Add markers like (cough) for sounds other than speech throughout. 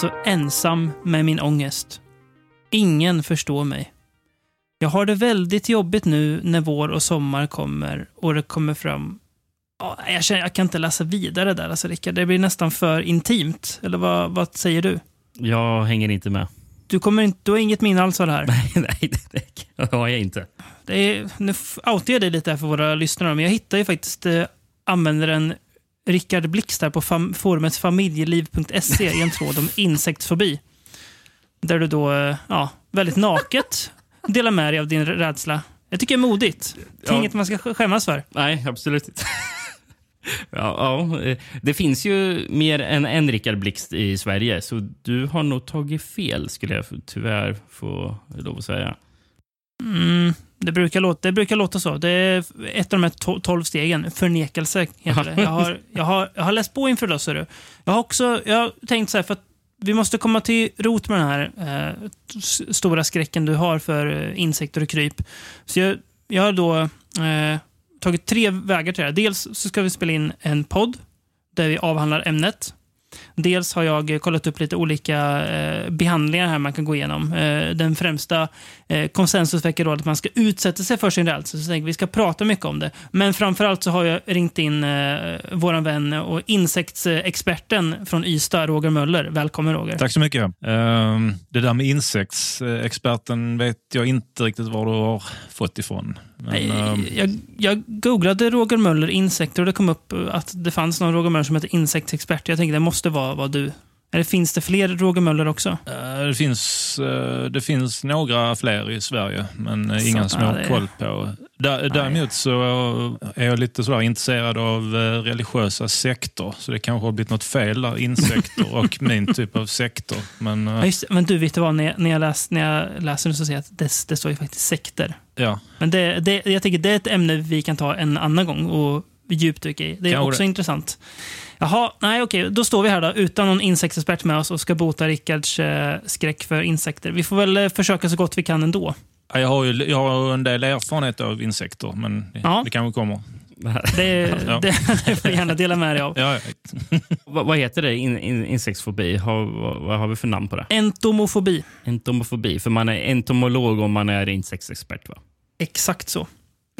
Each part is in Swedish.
Så ensam med min ångest. Ingen förstår mig. Jag har det väldigt jobbigt nu när vår och sommar kommer och det kommer fram... Ja, jag, känner, jag kan inte läsa vidare där, alltså, Rickard. Det blir nästan för intimt. Eller vad, vad säger du? Jag hänger inte med. Du, kommer inte, du har inget minne alls av det här? (laughs) Nej, nej det har jag inte. Det är, nu outar jag dig lite här för våra lyssnare, men jag hittade ju faktiskt eh, användaren Rickard Blix där på fam forumet familjeliv.se i en tråd om insektsfobi. Där du då, eh, ja, väldigt naket delar med dig av din rädsla. Jag tycker det är modigt. Det är Ja. inget man ska skämmas för. Nej, absolut inte. (laughs) Ja, ja, eh, det finns ju mer än en Rickard Blixt i Sverige, så du har nog tagit fel, skulle jag tyvärr få lov att säga. Mm, det, brukar låta, det brukar låta så. Det är ett av de här to- tolv stegen. Förnekelse heter det. Jag har, jag har, jag har läst på inför det, du. Jag har också jag har tänkt så här, för att vi måste komma till rot med den här eh, stora skräcken du har för eh, insekter och kryp. Så jag, jag har då eh, tagit tre vägar till det här. Dels så ska vi spela in en podd där vi avhandlar ämnet. Dels har jag kollat upp lite olika eh, behandlingar här man kan gå igenom. Eh, den främsta eh, konsensus verkar då att man ska utsätta sig för sin rädsla. Så vi ska prata mycket om det. Men framförallt så har jag ringt in eh, vår vän och insektsexperten från Ystad, Roger Möller. Välkommen Roger. Tack så mycket. Ehm, det där med insektsexperten vet jag inte riktigt var du har fått ifrån. Men, Nej, ehm, jag, jag googlade Roger Möller insekter och det kom upp att det fanns någon Roger Möller som heter insektsexpert. Jag tänkte det måste vara, vara du. Eller finns det fler Roger Möller också? eh, det, finns, eh, det finns några fler i Sverige, men eh, inga Så, som ja, jag har koll på. Dä- Däremot så är jag lite sådär intresserad av eh, religiösa sekter, så det kanske har blivit något fel där, insekter och (laughs) min typ av sekter. Men eh, Ja, just, men du, vet du vad? När jag, när jag, läs, när jag läser det så ser jag att det, det står ju faktiskt sekter. ja, Men det, det, jag tänker det är ett ämne vi kan ta en annan gång och djupdyka i. Det är Kanske också det. intressant. Jaha, nej okej. Då står vi här då utan någon insektsexpert med oss och ska bota Rickards eh, skräck för insekter. Vi får väl eh, försöka så gott vi kan ändå. Ja, jag har ju jag har en del erfarenhet av insekter, men det, Ja. det kanske kommer. Det, Ja. det, det får du gärna dela med dig av. Ja, ja. (laughs) Vad, vad heter det? In, in, insektsfobi? Har, vad, vad har vi för namn på det? Entomofobi. Entomofobi, för man är entomolog om man är insektsexpert. Va? Exakt så.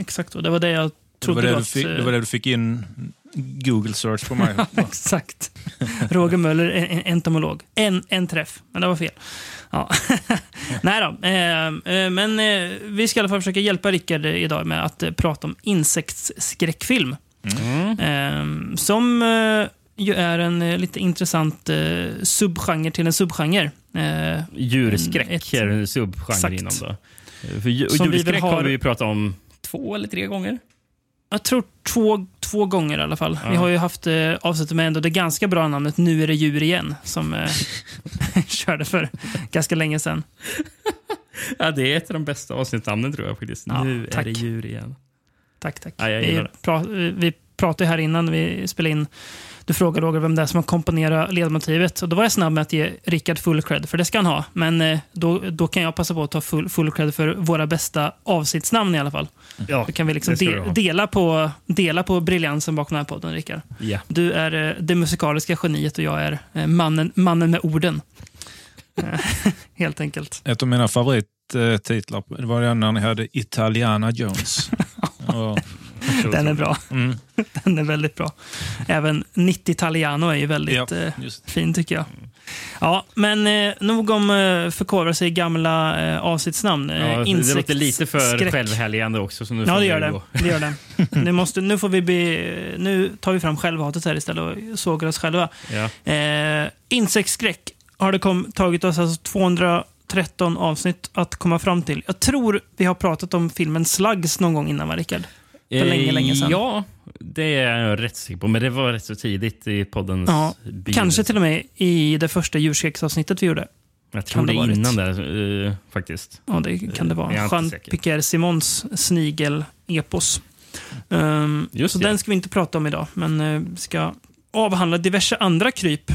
Exakt så. Det var det jag Det var trodde det, du fick, eh, det var det du fick in Google search på mig. (laughs) Exakt. Roger Möller, en, en entomolog. En, en träff, men det var fel. Ja. (laughs) Nej då. Eh, eh, men eh, vi ska i alla fall försöka hjälpa Rickard idag med att eh, prata om insektsskräckfilm. Eh, som eh, ju är en eh, lite intressant eh, subgenre till en subgenre. Eh, Djurskräck Ett- är en subgenre Exakt. inom det. För Som vi väl djurskräck har... har- vi ju pratat om två eller tre gånger. Jag tror två, två gånger i alla fall. Ja. Vi har ju haft eh, avsnittet med ändå det ganska bra namnet Nu är det djur igen, som eh, (laughs) körde för ganska länge sedan. (laughs) Ja, det är ett av de bästa avsnittsnamnen tror jag faktiskt. Ja, nu tack. är det djur igen. Tack, tack. Ja, vi, pra- vi pratade här innan vi spelade in. Du frågade Roger vem det är som har komponerat ledmotivet. Och då var jag snabb med att ge Rickard full cred, för det ska han ha. Men eh, då, då kan jag passa på att ta full, full cred för våra bästa avsnittsnamn i alla fall. Ja, Då kan vi liksom de, ha. dela, på, dela på briljansen bakom den här podden, Rickard. Ja. Du är eh, det musikaliska geniet och jag är eh, mannen, mannen med orden. Eh, (laughs) Helt enkelt. Ett av mina favorittitlar var när ni hade Italiana Jones. (laughs) Och, Den är bra. mm, (laughs) Den är väldigt bra. Även 90 Italiano är ju väldigt Ja. eh, fin tycker jag. Ja, men eh, nog om eh, förkovra sig i gamla eh, avsnittsnamn. Eh, Ja, det låter lite för självhälgande också. Så nu Ja, det gör det. det, gör det. Nu, måste, nu, får vi bli, nu tar vi fram självhatet här istället och sågar oss själva. Ja. Eh, insektsskräck har det kom, tagit oss alltså 213 avsnitt att komma fram till. Jag tror vi har pratat om filmen Slugs någon gång innan, va, Rickard? För länge, länge sedan. Eh, Ja, det är jag rätt säker på. Men det var rätt så tidigt i poddens Ja, begynnelse. Kanske till och med i det första djurskräcksavsnittet vi gjorde. Jag kan tror det det innan där, eh, faktiskt. Ja, det kan det är vara. inte Jean säker. Pierre Simons snigel-epos. Um, så det. den ska vi inte prata om idag, men uh, ska avhandla diverse andra kryp.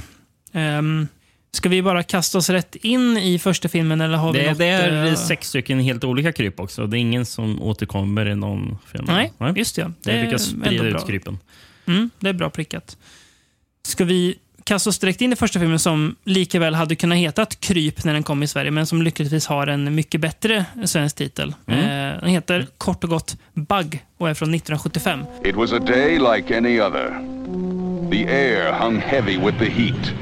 Um, ska vi bara kasta oss rätt in i första filmen eller har vi Det, något, det är eh, sex stycken helt olika kryp också. Det är ingen som återkommer i någon film. Nej, just det. Det är lyckas ändå sprida bra. ut krypen. Mm, det är bra prickat. Ska vi kastar oss direkt in i första filmen som lika väl hade kunnat heta Kryp när den kom i Sverige, men som lyckligtvis har en mycket bättre svensk titel. Mm. Eh, den heter kort och gott Bug och är från 1975. It was a day like any other. The air hung heavy with the heat.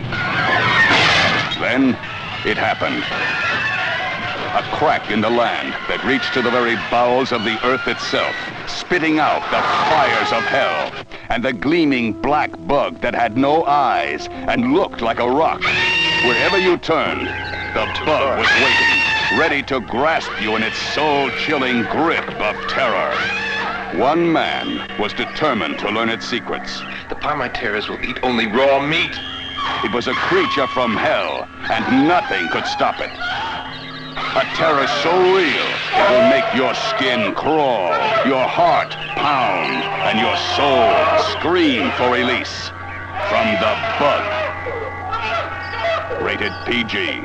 Then it happened. A crack in the land that reached to the very bowels of the earth itself, spitting out the fires of hell, and the gleaming black bug that had no eyes and looked like a rock. Wherever you turned, the bug was waiting, ready to grasp you in its soul-chilling grip of terror. One man was determined to learn its secrets. The Parmiterras will eat only raw meat. It was a creature from hell, and nothing could stop it. A terror so real, it will make your skin crawl, your heart pound, and your soul scream for release. From the bug. Rated PG.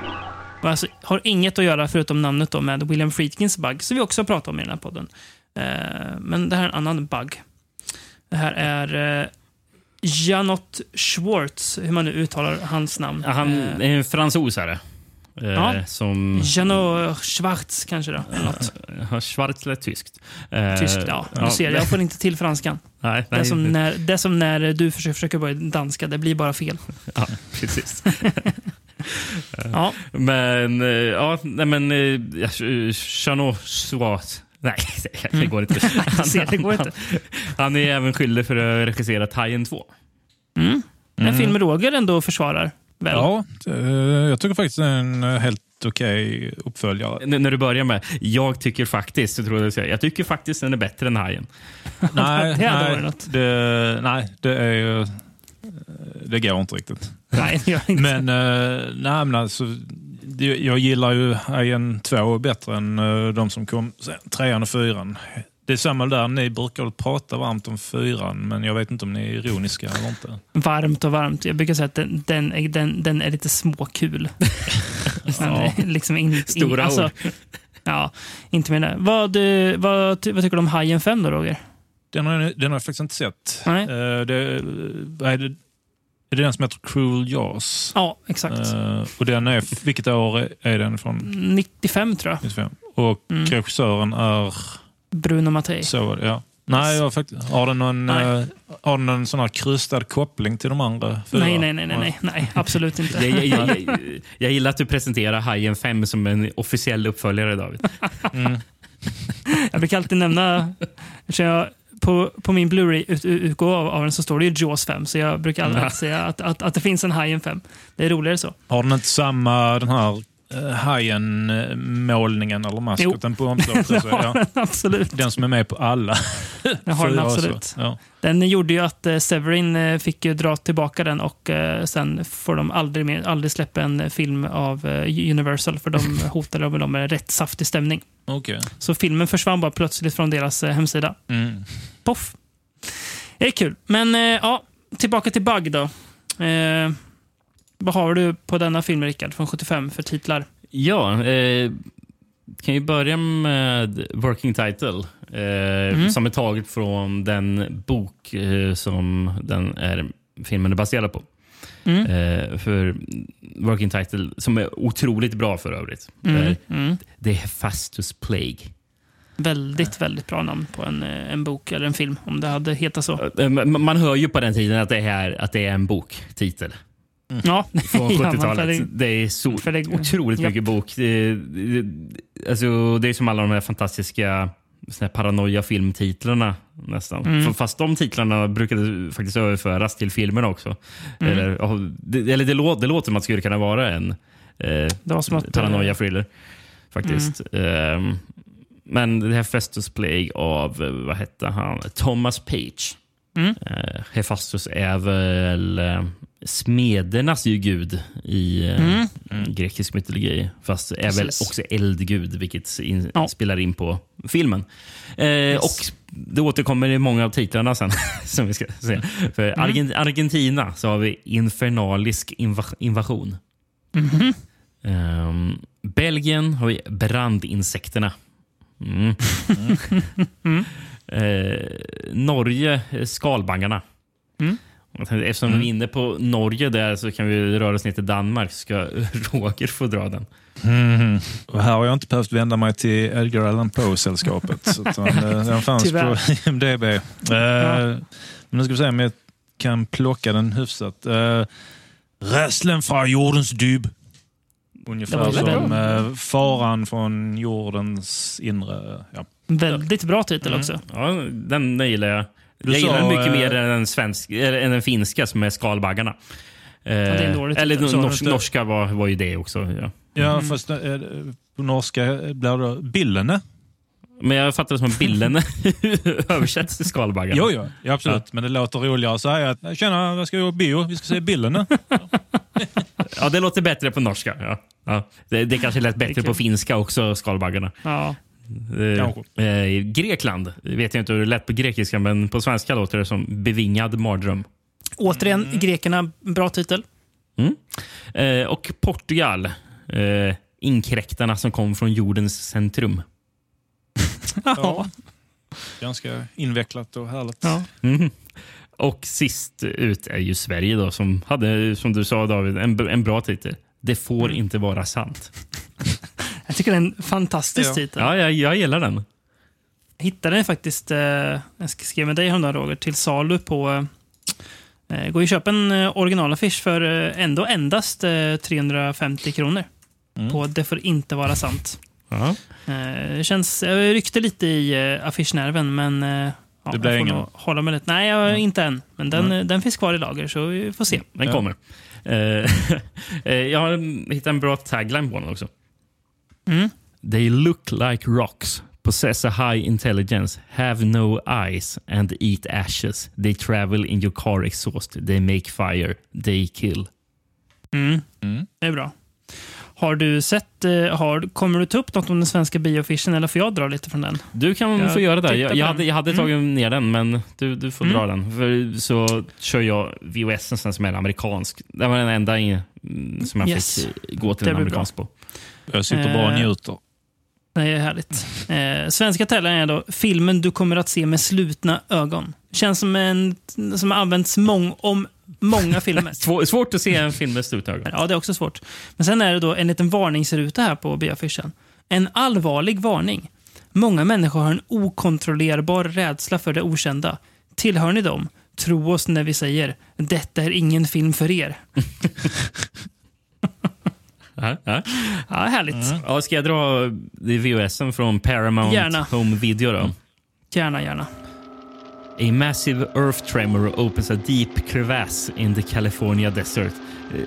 Alltså, har inget att göra förutom namnet då med William Friedkins Bug, som vi också pratar om i den här podden. Eh, men det här är en annan bug. Det här är eh, Janot Schwartz, hur man nu uttalar hans namn. Ja, Han Eh, är en fransosare. Eh, Ja. Som Janot Schwartz kanske då. Något. schwarz eller tyskt. Eh, Tyskt, ja. Du ser, jag får inte till franskan. Nej, Det nej, som när, det som när du försöker, försöker börja danska, det blir bara fel. ja, precis. (laughs) (laughs) Ja, Men, ja, nej men... ja, Chanot Schwarz. Nej, (laughs) det går inte. (laughs) jag ser, det går inte. Han är även skyldig för att regissera Hajen 2. En film med Roger ändå försvarar. Väl? Ja, eh, jag tycker faktiskt det är en helt okej uppföljare. N- när du börjar med, jag tycker faktiskt, tror jag, säger, jag tycker faktiskt den är bättre än Hajen. (laughs) nej, det nej. Det, nej, det är ju... eh, Det går inte riktigt. Nej, det gör inte. Men, eh, nej, men alltså, det, jag gillar ju Hajen 2 bättre än eh, de som kom trean och fyran. Det är samma där, ni brukar prata varmt om fyran, men jag vet inte om ni är ironiska eller inte. Varmt och varmt. Jag brukar säga att den, den, är, den, den är lite småkul. (laughs) Är (laughs) liksom in, in, Stora alltså, ord. (laughs) Ja, inte mer det. Vad, vad, vad tycker du om Hajen 5 då, Roger? Den har, jag- den har jag faktiskt inte sett. Nej. Eh, det, vad är, det, är det den som heter Cruel Jaws? Ja, exakt. Eh, och den är, vilket år är- den från? 95 tror jag. 95. Och Mm. regissören är... Bruno Mattei. Så var det, ja. Nej, jag har, faktiskt, har den någon, Nej. eh, har den någon sån här krystad koppling till de andra fyra? Nej, nej, nej, nej, nej, nej, absolut inte. Jag, jag, jag, jag, gillar att du presenterar Hajen 5 som en officiell uppföljare, David. Jag brukar alltid nämna... så jag, på, på min Blu-ray-utgåva av, den så står det ju Jaws 5, så jag brukar alltid säga att, att, att det finns en Hajen 5. Det är roligare så. Har den inte samma den här hajen-målningen eller maskoten på omslaget? Ja. (laughs) den absolut. Den som är med på alla. Det har den absolut. Ja. Den gjorde ju att eh, Severin eh, fick ju dra tillbaka den och eh, sen får de aldrig, mer, aldrig släppa en film av eh, Universal för de (laughs) hotade med dem med rätt saftig stämning. Okej. Så filmen försvann bara plötsligt från deras eh, hemsida. Mm. Poff! Det är kul. Men eh, ja, tillbaka till Bug då. Vad har du på denna film, Rickard, från 75 för titlar? Ja, eh, kan ju börja med Working Title. Eh, Som är taget från den bok eh, som den är, filmen är baserad på. Mm. Eh, för Working Title, som är otroligt bra för övrigt. Mm. Eh, Mm. det är Fastus Plague. Väldigt, väldigt bra namn på en, eh, en bok eller en film, om det hade hetat så. Eh, man hör ju på den tiden att det är, att det är en boktitel. Ja, (laughs) Från Ja, man- 70-talet. för det- är så för det- otroligt Japp. mycket bok. Det, det, alltså, det är som alla de här fantastiska såna här paranoia-filmtitlarna nästan. Mm. Fast de titlarna brukade faktiskt överföras till filmerna också. Mm. Eller, ja, det, eller det, låter, det låter som att det skulle kunna vara en eh, att... eh, paranoia-thriller. Faktiskt. Ehm, men det här Festus Plague av, eh, vad hette han, Thomas Page. Mm. Eh, Hephaestus är väl eh, smedernas ju gud i eh, Mm. grekisk mytologi. Fast är väl Precis. också eldgud, vilket in, Ja. spelar in på filmen. Eh, Och det återkommer i många av titlarna sen. (laughs) som vi ska se. För Mm. Argent- Argentina så har vi infernalisk inva- invasion. Mhm. Ehm, Belgien har vi brandinsekterna. (laughs) Mm. Eh, Norge, eh, skalbaggarna. Mm. Eftersom vi är inne på Norge där så kan vi röra oss ner till Danmark. Ska (laughs) Roger få dra den? Och här har jag inte behövt vända mig till Edgar Allan Poe-sällskapet. eh, (laughs) Den fanns Tyvärr. på (laughs) IMDB. Eh, Men nu ska vi se om jag kan plocka den hyfsat. Uh, Rädslan från jordens dyb. Ungefär som eh, faran från jordens inre... Ja. Väldigt bra titel också. Ja, den, den gillar jag. Du jag gillar den mycket eh, mer än den, svensk, eller, än den finska som är skalbaggarna. Eh, är en dålig eller titel. Så nors, inte- norska var, var ju det också. Ja. Ja, fast eh, på norska blir det Billene. Men jag fattar det som att bilden (laughs) översätts till skalbaggarna. Jo, jo, ja, absolut. Men det låter roligare att säga att tjena, jag ska gå på bio, vi ska se Billene. (laughs) Ja, det låter bättre på norska. Ja. Ja. Det, det kanske lät bättre kul. på finska också, skalbaggarna. Ja. Eh, eh, Grekland vet jag inte hur det lät på grekiska, men på svenska låter det som bevingad mardröm. Återigen, grekerna, bra titel. Eh, och Portugal. Eh, inkräktarna som kom från jordens centrum. (laughs) Ja. Ganska invecklat och härligt. Ja. Mhm. Och sist ut är ju Sverige då, som hade, som du sa David, en, en bra titel. Det får Mm. inte vara sant. (laughs) Jag tycker det är en fantastisk Ja. titel. Ja, jag, jag gillar den. Jag hittade den faktiskt, eh, jag skrev med dig häromdagen Roger, till salu på... Eh, går ju att köpa en eh, originalaffisch för eh, ändå endast eh, 350 kronor. På Det får inte vara sant. Eh, det känns, jag ryckte lite i eh, affischnerven, men eh, ja, Det blir jag får ingen. hålla mig lite. Nej, jag, inte än. Men den, eh, den finns kvar i lager, så vi får se. Den kommer. Eh, (laughs) eh, jag har hittat en bra tagline på den också. Mm. They look like rocks, possess a high intelligence, have no eyes and eat ashes. They travel in your car exhaust. They make fire. They kill. Mm. Mm. Det är bra. Har du sett, eh, har, kommer du ta upp något om den svenska bioaffischen eller får jag dra lite från den? Du kan Jag få göra det. Jag, jag hade, jag hade Mm. tagit ner den, men du, du får Mm. dra den. För så kör jag VHS sen som är amerikansk. Det var den enda som jag Yes. fick gå till Det en amerikansk på. Jag sitter bara och Eh, njuter. Det är härligt. Eh, svenska tävlingen är då filmen du kommer att se med slutna ögon. Känns som en som har använts mång, om många filmer. (laughs) Svår, svårt att se en film med slutögon. Ja, det är också svårt. Men sen är det då en liten varningsruta här på bioaffischen. En allvarlig varning. Många människor har en okontrollerbar rädsla för det okända. Tillhör ni dem? Tro oss när vi säger detta är ingen film för er. (laughs) Ja, ja. Ja, härligt. Ja, ska jag dra VHSen från Paramount Gärna. Home Video då? Gärna, gärna. A massive earth tremor opens a deep crevasse in the California desert,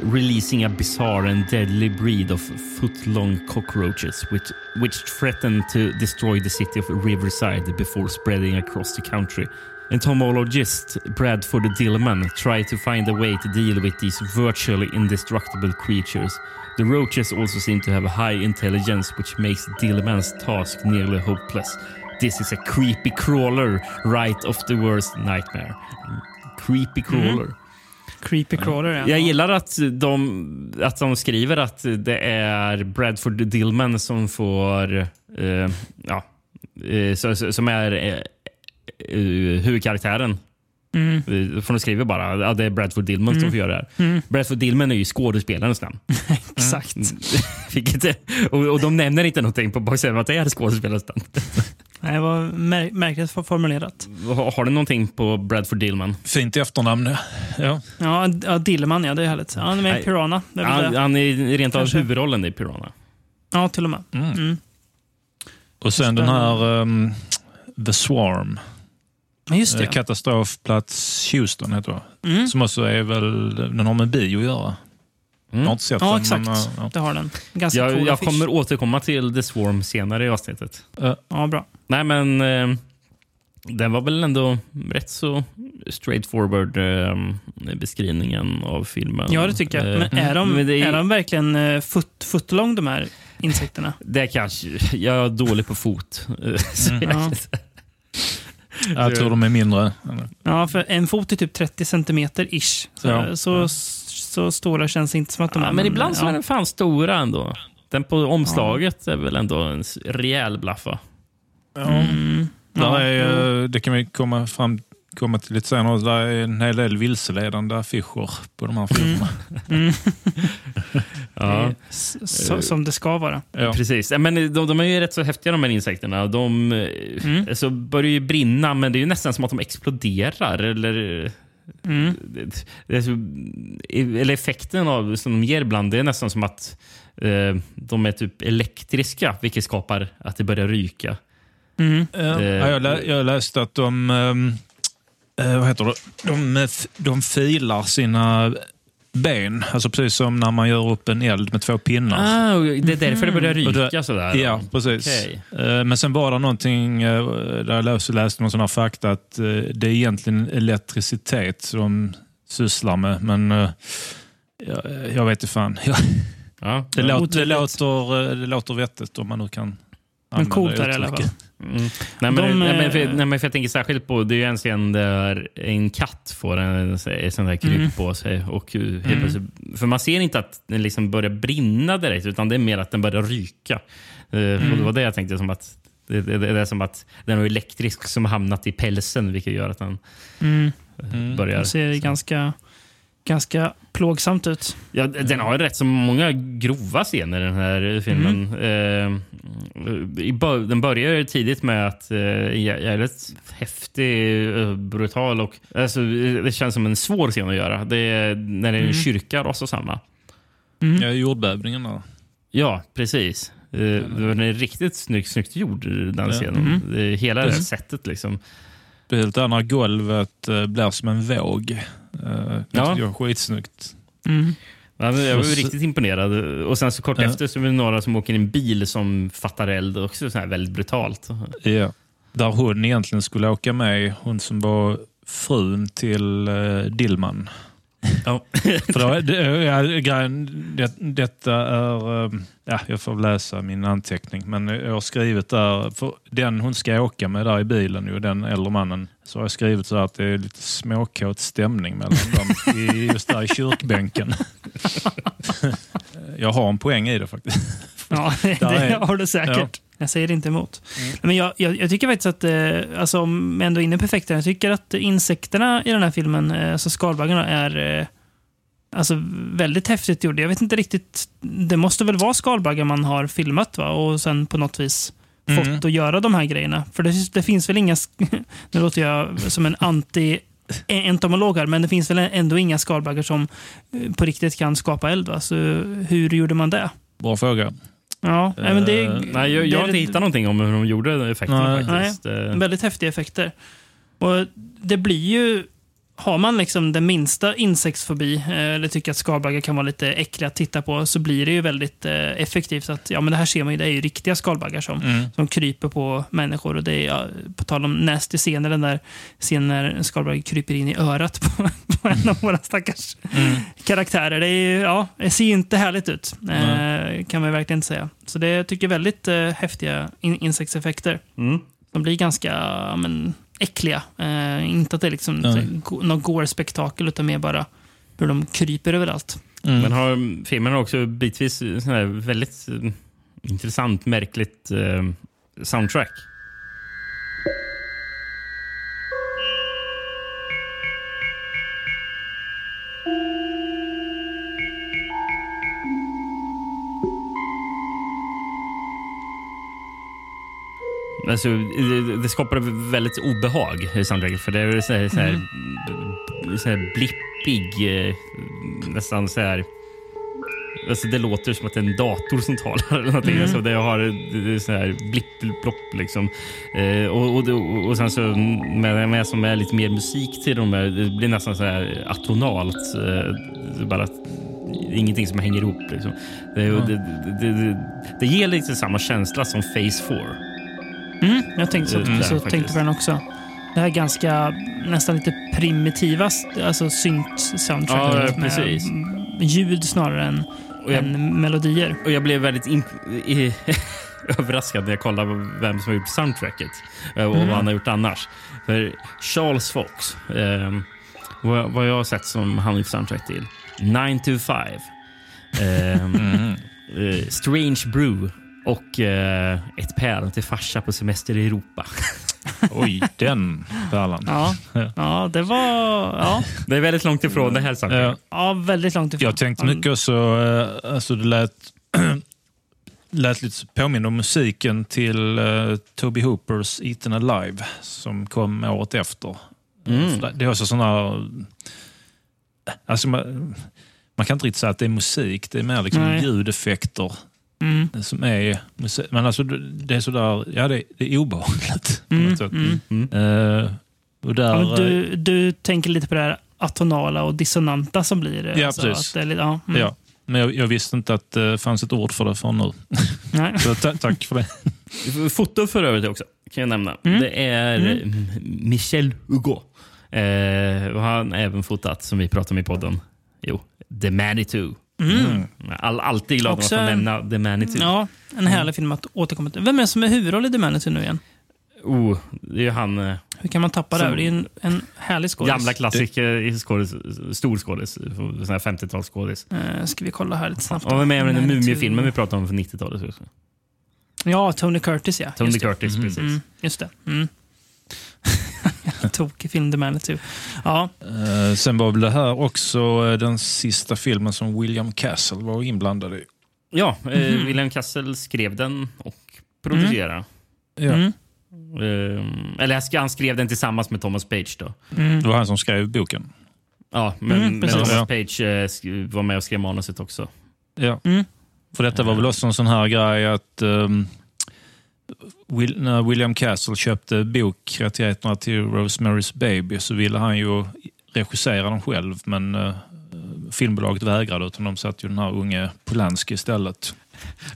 releasing a bizarre and deadly breed of foot-long cockroaches, which, which threaten to destroy the city of Riverside before spreading across the country. Entomologist Bradford Dillman tried to find a way to deal with these virtually indestructible creatures. The roaches also seem to have a high intelligence, which makes Dillman's task nearly hopeless. This is a creepy crawler right of the worst nightmare. Creepy crawler. Creepy crawler. Ja. Jag gillar att de, att de skriver att det är Bradford Dillman som får... Eh, ja, eh, som är eh, eh, huvudkaraktären. Mm. Eh, För de skriver bara att det är Bradford Dillman som får göra det här. Mm. Bradford Dillman är ju skådespelarens namn. (laughs) Exakt. (laughs) Vilket, är- och, och de nämner inte någonting på baksidan att det är skådespelarens namn. (laughs) Nej, Det var mär märkligt formulerat. Har, har du någonting på Bradford Dillman? Fint efternamn. Ja. Ja, ja Dillman, ja det är härligt. Ja, han är med Nej. i Piranha. Det är Han, det. han är rent av huvudrollen i Piranha. Ja, till och med. Mm. Mm. Och sen den här um, The Swarm. Just det. Eh, Katastrofplats Houston heter det. Mm. Som också är väl, den har med bio att göra. Jag har inte sett Ja, den. exakt. Men, eh, ja. Det har den. Ganska Jag, cool jag kommer återkomma till The Swarm senare i avsnittet. Ja, bra. Nej, men eh, den var väl ändå rätt så straightforward eh, beskrivningen av filmen. Ja, det tycker jag. Eh, Men är de, det är- är de verkligen uh, foot, footlong, de här insekterna? Det kanske... Jag är dålig på fot. eh, (laughs) så jag- Ja. Jag tror de är mindre. Ja, för en fot är typ 30 centimeter ish. Så, Ja. så, så stora känns inte som att de Ja, är. men ibland så är den fan stora ändå. Den på omslaget är väl ändå en rejäl blaffa. Mm. Ja, är, jo. eh, det kan vi komma fram komma till lite senare. Det är en hel del vilseledande affischer på de här filmerna. (laughs) Ja. S- Så, som det ska vara. Ja. Precis. Ja, Men de, de är ju rätt så häftiga de här insekterna. De Mm. alltså, börjar ju brinna, men det är ju nästan som att de exploderar. Eller, Mm. eller effekten av, som de ger ibland, det är nästan som att eh, de är typ elektriska, vilket skapar att det börjar ryka. Mm. Ja, Eh, jag, lä, jag läste att de, ehm, eh, vad heter det? De, de filar sina ben, alltså precis som när man gör upp en eld med två pinnar. Ah, det är därför det börjar Och ryka det- sådär. Ja, precis. Okej. Eh, Men sen var det någonting, eh, där jag läste, läste någon sån här fakta, att det är egentligen elektricitet som de sysslar med. Men jag, jag vet inte fan. (laughs) Ja, Det, låter, det, låter, det låter vettigt om man nu kan Men använda coolt är det i alla fall. Mm. Nej, men, De, nej, men, för, eh, nej, men för jag tänker särskilt på, det är ju en scen där en katt får en, en sån där kryp Mm. på sig. Och helt Mm. för man ser inte att den liksom börjar brinna direkt, utan det är mer att den börjar ryka. Mm. Och det var det jag tänkte, som att det, det, det är som att den är elektrisk som har hamnat i pälsen, vilket gör att den Mm. eh, börjar... Det ser ganska, ganska plågsamt ut. Ja, den har ju rätt så många grova scener den här filmen. Mm. Eh, i bör- den börjar tidigt med att eh, jä- jävligt häftig, eh, brutal och alltså, eh, det känns som en svår scen att göra. Det är när det är en Mm. kyrka rasar samman. Mm. Ja, jordbävningen där. Ja, precis. Eh, Den är riktigt snyggt, snyggt gjord, den scenen. Mm. Det Hela det här Precis. sättet liksom. Speciellt där när golvet blir som en våg. Uh, det Ja. jag är skitsnyggt. Mm. Jag var så- riktigt imponerad. Och sen så kort Ja. efter så är det några som åker i en bil som fattar eld. Också så här väldigt brutalt. Ja. Där hon egentligen skulle åka med, hon som var frun till uh, Dillman. Ja. (laughs) För då, ja, det, detta är... eh, Ja, jag får läsa min anteckning. Men jag har skrivit där, för den hon ska åka med där i bilen, ju, den äldre mannen, så har jag skrivit så att det är lite småkåt stämning mellan dem i, just där i kyrkbänken. (laughs) jag har en poäng i det faktiskt. Ja, det är- har du säkert. Jag säger inte emot. Men jag, jag, jag tycker faktiskt att, eh, alltså, om jag ändå är inne på effekterna, jag tycker att insekterna i den här filmen, eh, alltså skalbaggarna, är eh, alltså, väldigt häftigt gjorda. Jag vet inte riktigt, det måste väl vara skalbaggar man har filmat va? och sen på något vis fått Mm. att göra de här grejerna. För det, det finns väl inga, (laughs) nu låter jag som en anti entomolog här, men det finns väl ändå inga skalbaggar som eh, på riktigt kan skapa eld. Va? Så hur gjorde man det? Bra fråga. Ja, nej, men det, Eh, Nej, jag, jag har inte hittat någonting om hur de gjorde effekterna Nej. faktiskt. Eh, Väldigt häftiga effekter. Och det blir ju... Har man liksom den minsta insektsfobi, eh, eller tycker att skalbaggar kan vara lite äckliga att titta på, så blir det ju väldigt eh, effektivt. att ja men Det här ser man ju, det är ju riktiga skalbaggar som, Mm. som kryper på människor. Och det är, ja, på tal om nasty scener, den där scenen när en skalbagge kryper in i örat på, (laughs) på en av våra stackars Mm. karaktärer. Det, är, ja, det ser inte härligt ut, eh, kan man verkligen inte säga. Så det tycker jag är väldigt eh, häftiga in insektseffekter. Mm. De blir ganska men, äckliga. Eh, inte att det är liksom go- något gore-spektakel, utan mer bara hur de kryper överallt. Mm. Men har, filmen har också bitvis sån väldigt eh, intressant, märkligt eh, soundtrack. Alltså, det, skapar väldigt obehag i soundtracket. För det är så här, så här, b- så här blippig, eh, nästan så här... Alltså det låter som att det är en dator som talar. Eller någonting. Mm. Alltså det har det är så här blipp, plopp liksom. Eh, och, och, och, och sen så med, med som är lite mer musik till dem. Det blir nästan så här atonalt. Eh, bara att, ingenting som hänger ihop. Liksom. Det, Ja. det, det, det, det ger lite samma känsla som Phase 4. Mm, jag tänkte så, Mm, så tänkte på den också. Det här ganska, nästan lite primitiva alltså synt-soundtracket. Ja, precis. Med ljud snarare än, Och jag, än melodier. och jag blev väldigt imp- i, (laughs) överraskad när jag kollade vem som har gjort soundtracket eh, och Mm. vad han har gjort annars. För Charles Fox, eh, vad, vad jag har sett som han har gjort soundtrack till, 9 to 5, eh, Mm. eh, Strange Brew och eh, Ett päron till farsa på semester i Europa. (laughs) Oj, den pärlan. Ja, ja det var... Ja, Det är väldigt långt ifrån det här saken. Ja. ja väldigt långt ifrån. Jag tänkte mycket också, eh, alltså det lät, (clears throat) lät lite påminna om musiken till uh, Toby Hoopers Eaten Alive som kom året efter. Mm. Det- är också sådana här, alltså man, man kan inte riktigt säga att det är musik, det är mer liksom Nej. ljudeffekter Mm, som är. Men alltså det är sådär, ja det, det är obehagligt. på mm, något sätt. mm. Eh, och där, Ja, men du, du tänker lite på det här atonala och dissonanta som blir. Ja, alltså, precis. Att ja, mm. ja. Men jag, jag visste inte att det fanns ett ord för det förrän nu. Nej. (laughs) Så ta, tack för det. Foto för övrigt också, kan jag nämna. Mm. Det är mm. Michel Hugo. Eh, han har även fotat, som vi pratade om i podden, jo, The Manitou. Mm. All, alltid glad Också att få en- nämna The Manitou. Ja, en härlig film att återkomma till. Vem är det som är huvudroll i The Manager nu igen? Oh, det är han, eh, Hur kan man tappa det? Som- här? Det är en, en härlig skådis. gamla klassiker, i skådis, stor skådis, sån här 50-talsskådis. Eh, ska vi kolla här lite snabbt. Och var med i den. Mumiefilmen vi pratade om för 90-talet. också. Ja, Tony Curtis ja. Tony Just det. Curtis, precis. Mm, just det. Mm. (laughs) Tokig film, The Manitou. Ja, Eh, sen var väl det här också eh, den sista filmen som William Castle var inblandad i. Ja, eh, Mhm. William Castle skrev den och producerade. Ja. Mm. Eh, eller han sk- han skrev den tillsammans med Thomas Page. då. Mm. Det var han som skrev boken. Ja, men, Mm, men. Thomas. Page eh, var med och skrev manuset också. Ja. Mm. För detta var väl också en sån här grej att ehm, Will, när William Castle köpte bokrättigheterna till Rosemary's Baby så ville han ju regissera den själv men eh, filmbolaget vägrade utan de satte ju den här unge Polanski istället.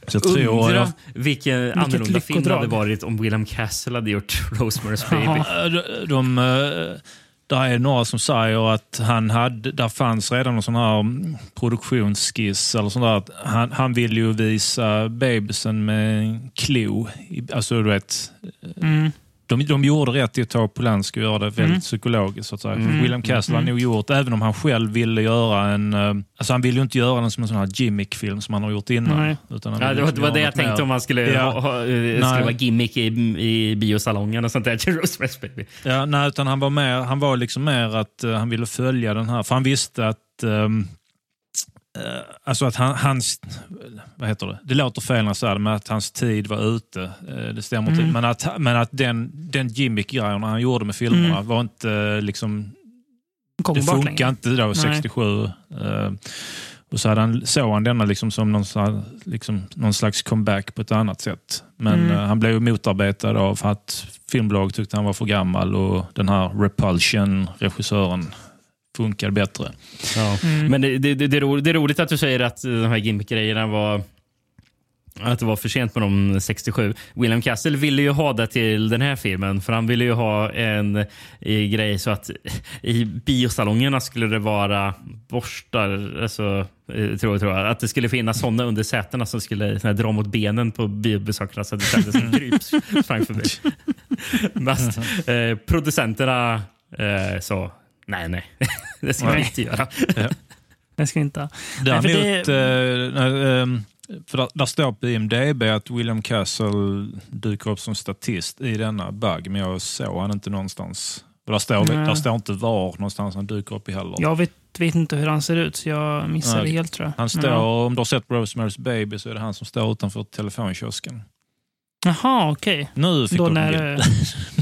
Så jag tror... Undra Jag, vilken annorlunda film det hade varit om William Castle hade gjort (laughs) Rosemary's Baby. Eh, de, de, eh, där är några som säger att han hade, där fanns redan en sån här produktionsskiss. Eller sån där, att han, han ville ju visa bebisen med en klo. Alltså du vet, Mm de, de gjorde rätt i att ta Polanski och göra det väldigt Mm. psykologiskt. Så att säga. Mm. William Castle har Mm. nog gjort, även om han själv ville göra en... eh, Alltså han ville ju inte göra den som en sån här gimmick-film som han har gjort innan. Nej. Utan han Ja, det var, det, var det jag tänkte mer. om man skulle, Ja. ha, ha, eh, skulle vara gimmick i, i biosalongen och sånt där (laughs) Rosemary's Baby. Ja, nej, utan han var, mer, han var liksom mer att eh, han ville följa den här, för han visste att eh, Alltså att han, hans, vad heter det? Det låter fel när jag säger det, men att hans tid var ute. Eh, Det stämmer inte. Mm. Men att, men att den, den gimmick-grejerna han gjorde med filmerna Mm. var inte eh, liksom... Det Gångbart funkar inte då, Nej. 67. Eh, Och så hade han, såg han denna liksom som någon, slags- liksom, någon slags comeback på ett annat sätt. Men Mm. eh, han blev motarbetad av att filmbolag tyckte han var för gammal och den här Repulsion, regissören, funkade bättre. Ja. Mm. Men det, det, det, är ro, det är roligt att du säger att de här gimmick-grejerna var att det var för sent med dem 67. William Castle ville ju ha det till den här filmen för han ville ju ha en eh, grej så att i biosalongerna skulle det vara borstar, alltså, eh, tror, tror jag, att det skulle finnas sådana under sätena som skulle så här, dra mot benen på biobesökarna så att det kändes som kryp sprang förbi. (laughs) Mest, eh, producenterna eh, sa nej, nej, (laughs) det ska vi Nej. inte göra. Det ska vi inte ha. Nej, för Däremot, det- eh, ehm, för där, står på IMDB att William Castle dyker upp som statist i denna bug, men jag såg han inte någonstans. För där, står, Nej. där står inte var någonstans han dyker upp i heller. Jag vet, vet inte hur han ser ut, så jag missar Nej. det helt tror jag. Han står, ja. om du har sett Rosemary's Baby så är det han som står utanför telefonkiosken. Jaha, okej. Nu fick Då du när, eh,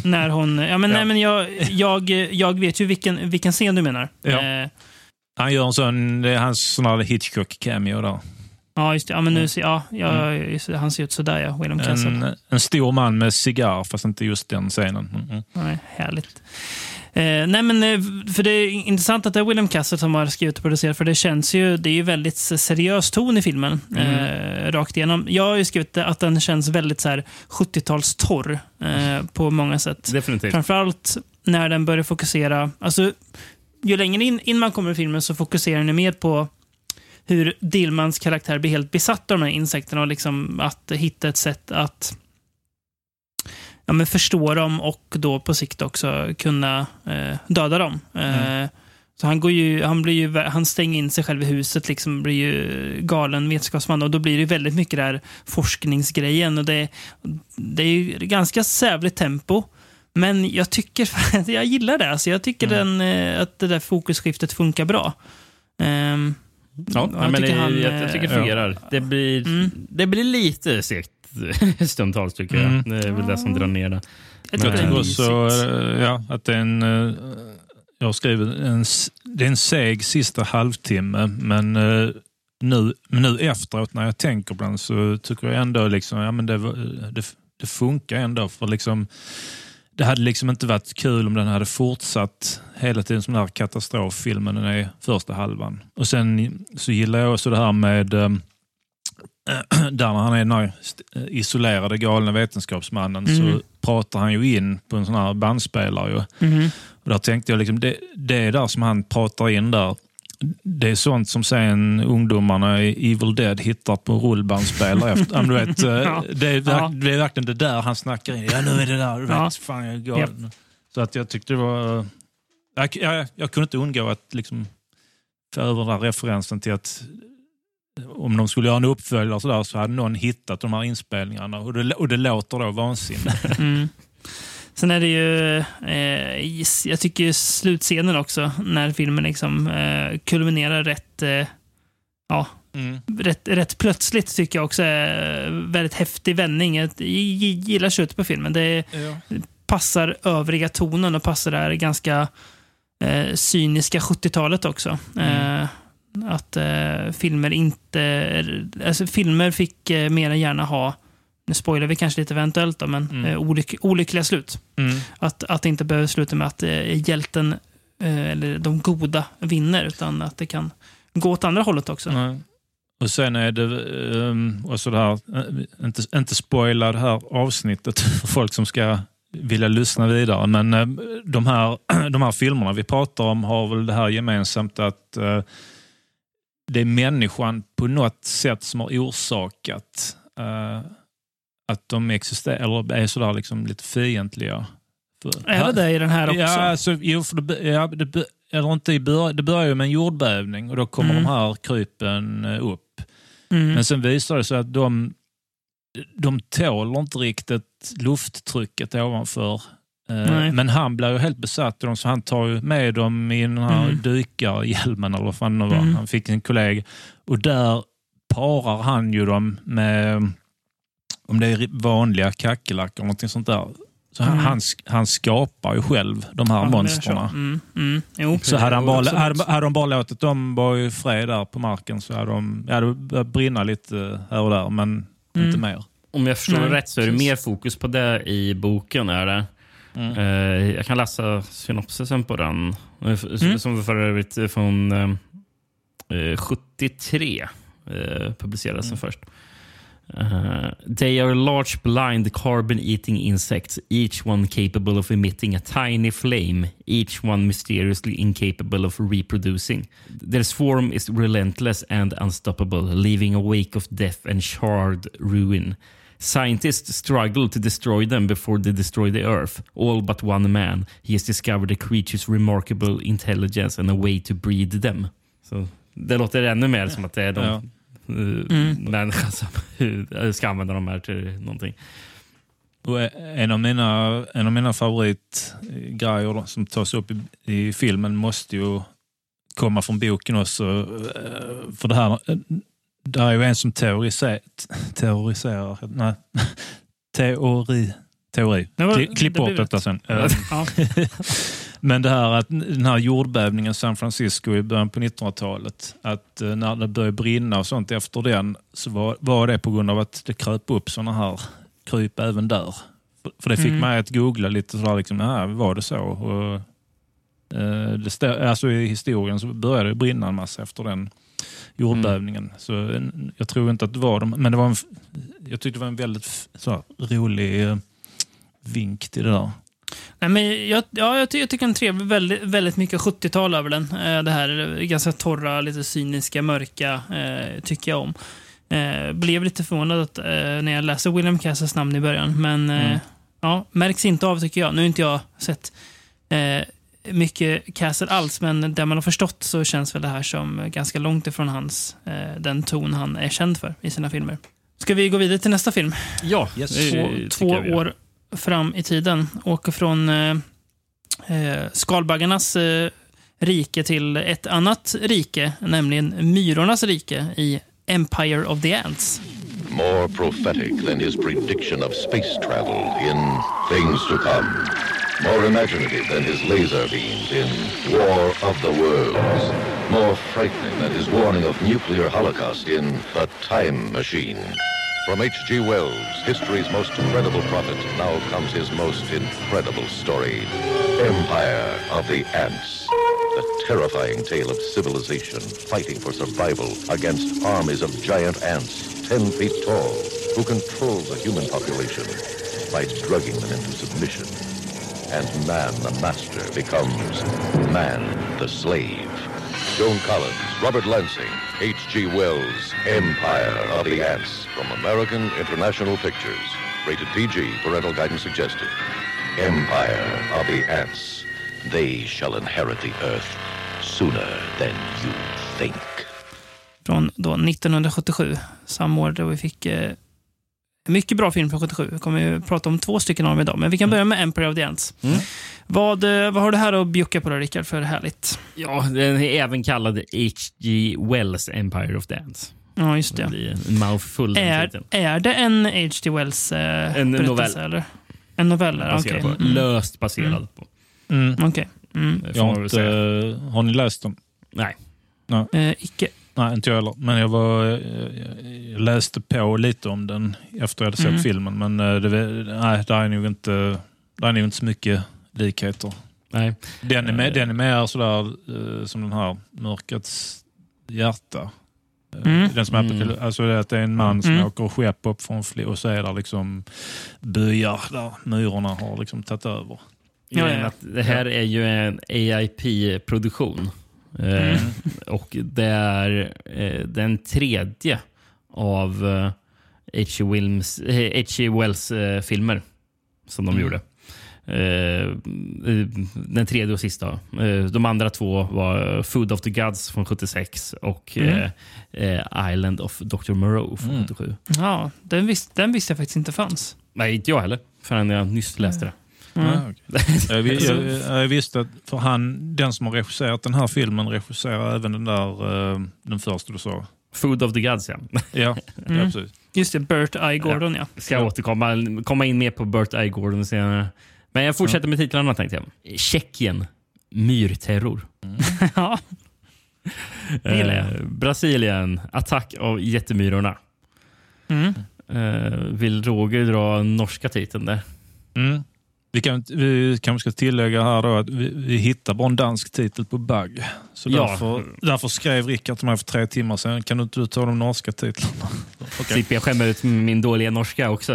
när hon... Ja, men, (laughs) Ja. Nej, men jag, jag, jag vet ju vilken, vilken scen du menar. Ja. Eh, Han gör en sån, hans sån här Hitchcock-cameo där. ja just det. Ja, men nu ser, ja, ja, just det. Han ser ut sådär, ja. William Castle. En, en stor man med cigarr, fast inte just den scenen. Mm, mm. Nej, härligt. Eh, nej men, eh, för det är intressant att det är William Castle som har skrivit och producerat, för det känns ju, det är ju väldigt seriös ton i filmen. Eh, rakt igenom. Jag har ju skrivit att den känns väldigt så här 70-talstorr eh, på många sätt. Definitivt. Framförallt när den börjar fokusera, alltså ju längre in, in man kommer i filmen så fokuserar den mer på hur Dillmans karaktär blir helt besatt av de här insekterna och liksom att hitta ett sätt att ja, men förstå dem och då på sikt också kunna eh, döda dem. Eh, så han, går ju, han, blir ju, han stänger in sig själv i huset, liksom blir ju galen vetenskapsman. Och då blir det väldigt mycket där forskningsgrejen. Och det, det är ju ganska sävligt tempo. Men jag tycker (laughs) jag gillar det. Alltså jag tycker Mm. den, eh, att det där fokusskiftet funkar bra. Ehm, Ja, jag men tycker det, han, jag, jag tycker det eh, fungerar. Det, blir, Mm. det blir lite segt (laughs) stundtals, tycker jag. Mm. Det är väl det som drar ner det. jag jag tycker är också eh, ja, att det är en... eh, Jag har skrivit en, det är en seg sista halvtimme, men eh, nu, men nu efteråt när jag tänker på den så tycker jag ändå liksom, ja, men det, det, det funkar ändå. För liksom, det hade liksom inte varit kul om den hade fortsatt hela tiden som den här katastroffilmen den är första halvan. Och Sen så gillar jag också det här med eh, (clears throat) där när han är den här st- isolerade galna vetenskapsmannen Mm. så pratar han ju in på en sån här bandspelare. Ju. Mhm. Och där tänkte jag, liksom, det, det är där som han pratar in där. Det är sånt som sen ungdomarna i Evil Dead hittar på rullbandspelare. efter. Men du vet, (laughs) eh, det, är verk, det är verkligen det där han snackar in. Ja, nu är det där. Du vet, Ja. fan, jag är galen. Så att jag tyckte det var... Jag, jag, jag kunde inte undgå att liksom få över den där referensen till att om de skulle göra en uppföljare så, där, så hade någon hittat de här inspelningarna och det, och det låter då vansinnigt. (laughs) Mm. Sen är det ju, eh, jag tycker slutscenen också, när filmen liksom eh, kulminerar rätt, eh, ja, rätt, rätt plötsligt, tycker jag också är väldigt häftig vändning. Jag gillar slutet på filmen. Det passar övriga tonen och passar det här ganska eh, cyniska 70-talet också. Eh, att eh, filmer inte... Alltså filmer fick eh, mer än gärna ha, nu spoilar vi kanske lite eventuellt då, men Mm. eh, olyck, olyckliga slut. Mm. Att, att det inte behöver sluta med att eh, hjälten, eh, eller de goda, vinner, utan att det kan gå åt andra hållet också. Nej. Och sen är det um, också det här, eh, inte, inte spoila det här avsnittet (laughs) för folk som ska vilja lyssna vidare, men de, här, (clears throat) de här filmerna vi pratar om har väl det här gemensamt att det är människan på något sätt som har orsakat eh, att de existerar, eller är sådär liksom lite fientliga. Är det det i den här också? Ja, alltså, jo, för det, ja, det, eller inte i bör, det börjar ju med en jordbävning och då kommer Mm. de här krypen eh, upp. Mm. Men sen visar det sig att de, de tål inte riktigt lufttrycket ovanför. Eh, Nej. Men han blir ju helt besatt av dem så han tar ju med dem i den här Mm. dykarhjälmen eller vad fan det var. Mm. Han fick en kollega. Och där parar han ju dem med, om det är vanliga kackerlackor eller någonting sånt där. Så han, Mm. han, han skapar ju själv de här Ja, monstren. så. Mm, mm, jo. Så hade, han bara, hade, hade de bara låtit dem vara i fred där på marken så hade de ja, det börjat brinna lite här och där, men Mm. inte mer. Om jag förstår Nej, rätt så är det mer fokus på det i boken. är det. Mm. Eh, jag kan läsa synopsisen på den. Eh, Mm. Som för övrigt från eh, eh, 73 eh, publicerades den först. Uh, they are large blind carbon eating insects, each one capable of emitting a tiny flame, each one mysteriously incapable of reproducing. Their swarm is relentless and unstoppable, leaving a wake of death and charred ruin. Scientists struggle to destroy them before they destroy the Earth. All but one man. He has discovered the creature's remarkable intelligence and a way to breed them. Så det låter ännu mer som att det är de Ja. eh, Mm. människor som eh, ska använda de här till någonting. Och en av mina, en av mina favoritgrejer som tas upp i, i filmen måste ju komma från boken också. Eh, För det här, det är ju en som teoriserar, terroriserar, nej, (laughs) teori, teori. Det var- Kli- Klipp det bort detta sen. Ja. (laughs) Men det här att den här jordbävningen i San Francisco i början på 1900-talet, att eh, när det började brinna och sånt efter den så var, var det på grund av att det kröp upp sådana här kryp även där. För- För det fick Mm. mig att googla lite sådär, liksom, nej, var det så? Och, eh, det stå, alltså I historien så började det brinna en massa efter den jordbävningen. Så eh, jag tror inte att det var de, men det var en, jag tyckte det var en väldigt så rolig eh, vink till det där. Nej, men jag, ja, jag, ty jag tycker den trevlig, väldigt, väldigt mycket 70-tal över den. Eh, det här eh, ganska torra, lite cyniska, mörka eh, tycker jag om. Eh, blev lite förvånad att, eh, när jag läste William Castles namn i början, men eh, Mm. ja, märks inte av tycker jag. Nu har inte jag sett eh, mycket Castle alls, men där man har förstått så känns väl det här som ganska långt ifrån hans, eh, den ton han är känd för i sina filmer. Ska vi gå vidare till nästa film? Ja, Yes. Två, två år fram i tiden. Åker från eh, eh, skalbaggarnas eh, rike till ett annat rike, nämligen myrornas rike i Empire of the Ants. More prophetic than his prediction of space travel in Things to Come. More imaginative than his laser beams in War of the Worlds. More frightening than his warning of nuclear holocaust in The Time Machine. From H.G. Wells, history's most incredible prophet, now comes his most incredible story. Empire of the Ants. The terrifying tale of civilization fighting for survival against armies of giant ants, 10 feet tall, who control the human population by drugging them into submission. And man, the master, becomes man, the slave. Joan Collins, Robert Lansing, H.G. Wells, Empire of the Ants, from American International Pictures. Rated PG, parental guidance suggested. Empire of the Ants. They shall inherit the earth sooner than you think. Från då 1977, samma år då vi fick eh, mycket bra film från 77. Vi kommer ju prata om två stycken av dem idag, men vi kan börja med Empire of the Ants. Vad, eh, vad har du här att bjucka på då, Rickard, för härligt? Ja, den är även kallad H.G. Wells Empire of Dance. Ja, just Det det. blir en mouthful. Är, är det en H.G. Wells eh, En novell. Eller? En novell, okej. Baserad på, löst baserad på. Mm. Okej. Mm. Jag får man har, säga. har ni läst dem? Nej. Eh, icke. Nej, inte jag heller. Men jag, var, jag, jag läste på lite om den efter jag hade sett Mm. filmen. Men eh, det, nej, det är nog inte, det är nog inte så mycket likheter. Nej. Den är, mer- Eh. den är mer sådär eh, som den här Mörkrets hjärta. Eh, Mm. Den som är Mm. alltså det är att det är en man som Mm. åker skepp upp från fl- och så är det liksom byar där myrorna har liksom tagit över. Ja, är ja. Det här är ju en AIP-produktion. Eh, Mm. och det är eh, den tredje av eh, H.G. Wilms, eh, H.G. Wells eh, filmer som de Mm. gjorde. Eh, eh, den tredje och sista. Eh, de andra två var Food of the Gods från 76 och Mm. eh, eh, Island of Dr. Moreau från Mm. 77. Ja, den, vis, den visste jag faktiskt inte fanns. Nej, inte jag heller. Förrän jag nyss läste det. Mm. Ja, okej. (laughs) jag, jag, jag visste att för han, den som har regisserat den här filmen regisserar även den där, eh, den första du sa. Food of the Gods, ja. Ja, (laughs) ja Mm. precis. Just det, Burt I. Gordon, ja. Ska jag återkomma komma in mer på Burt I. Gordon senare. Men jag fortsätter med titlarna tänkte jag. Tjeckien. Myrterror. (laughs) ja. Det gillar jag. Eh, Brasilien. Attack av jättemyrorna. Mm. Eh, vill Roger dra norska titeln där? Mm. Vi, kan, vi kanske ska tillägga här då att vi, vi hittar bara en dansk titel på Bug. Så Ja. därför, därför skrev Rickard till mig för tre timmar sedan, kan du inte ta de norska titlarna? (laughs) Okej. Slipper jag skämma ut min dåliga norska också?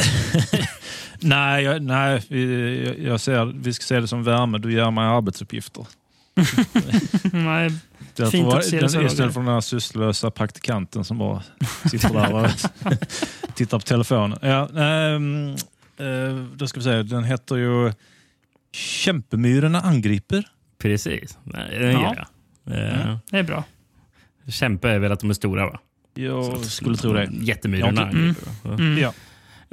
(laughs) Nej, jag, nej vi, jag, jag ser, vi ska se det som värme. Du ger mig arbetsuppgifter. (laughs) Nej, Därför Fint att se det så, istället för den här sysslolösa praktikanten som bara sitter där och tittar på telefonen. Ja, ehm, eh, då ska vi se, den heter ju Kämpemyrorna angriper. Precis. Nej, Den Ja. jag. Eh, det är bra. Kämpe är väl att de är stora va? Jag skulle tro det. Jättemyrorna. Ja, Mm. angriper, va? Mm. Ja.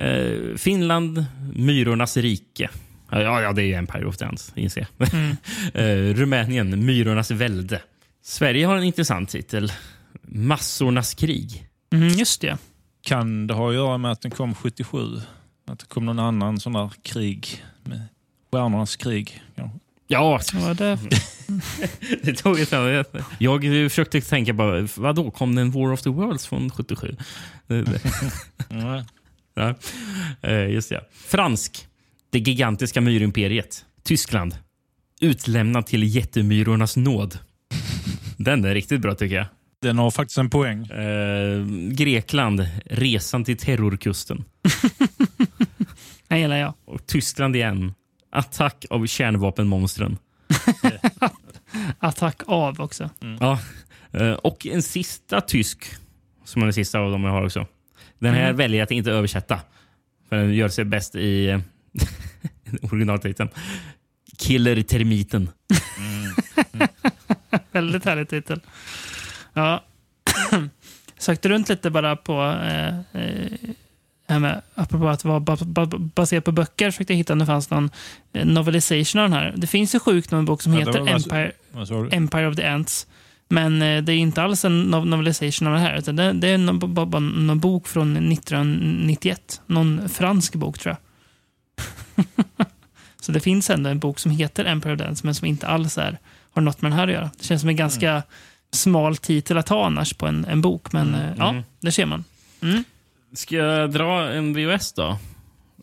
Eh, Finland, Myrornas rike. Ja, ja, det är ju Empire of Dance, inser jag. Mm. (laughs) Eh, Rumänien, Myrornas välde. Sverige har en intressant titel. Massornas krig. Mm, just det. Kan det ha att göra med att den kom 77? Att det kom någon annan sån där krig? Med Stjärnornas krig? Ja, Vad var det? (laughs) det tog ett tag. Jag försökte tänka på, vadå, kom det en War of the Worlds från 77? Det- det- (laughs) Nej. Ja. Eh, Just det. Fransk. Det gigantiska myrimperiet. Tyskland. Utlämnad till jättemyrornas nåd. Den är riktigt bra tycker jag. Den har faktiskt en poäng. Eh, Grekland. Resan till terrorkusten. (laughs) Det gillar jag. Och Tyskland igen. Attack av kärnvapenmonstren. (laughs) Attack av också. Ja. Eh, och en sista tysk, som är den sista av dem jag har också. Den här Mm. väljer jag att inte översätta. För den gör sig bäst i (laughs) originaltiteln. Killer-termiten. (laughs) Väldigt härlig titel. Ja. (clears throat) Sökte runt lite bara på... Eh, eh, här med, apropå att vara ba, ba, baserat på böcker, försökte jag hitta om det fanns någon eh, novelization av den här. Det finns ju sjukt nog en bok som Ja, heter Empire? Empire of the Ants. Men eh, det är inte alls en no- novelization av det här. Utan det, det är någon, bara, någon bok från 1991. Någon fransk bok, tror jag. (laughs) Så det finns ändå en bok som heter Empire of the Ants, men som inte alls är, har något med den här att göra. Det känns som en ganska smal titel att ha annars på en, en bok. Men eh, ja, Mm. det ser man. Mm. Ska jag dra en VHS då?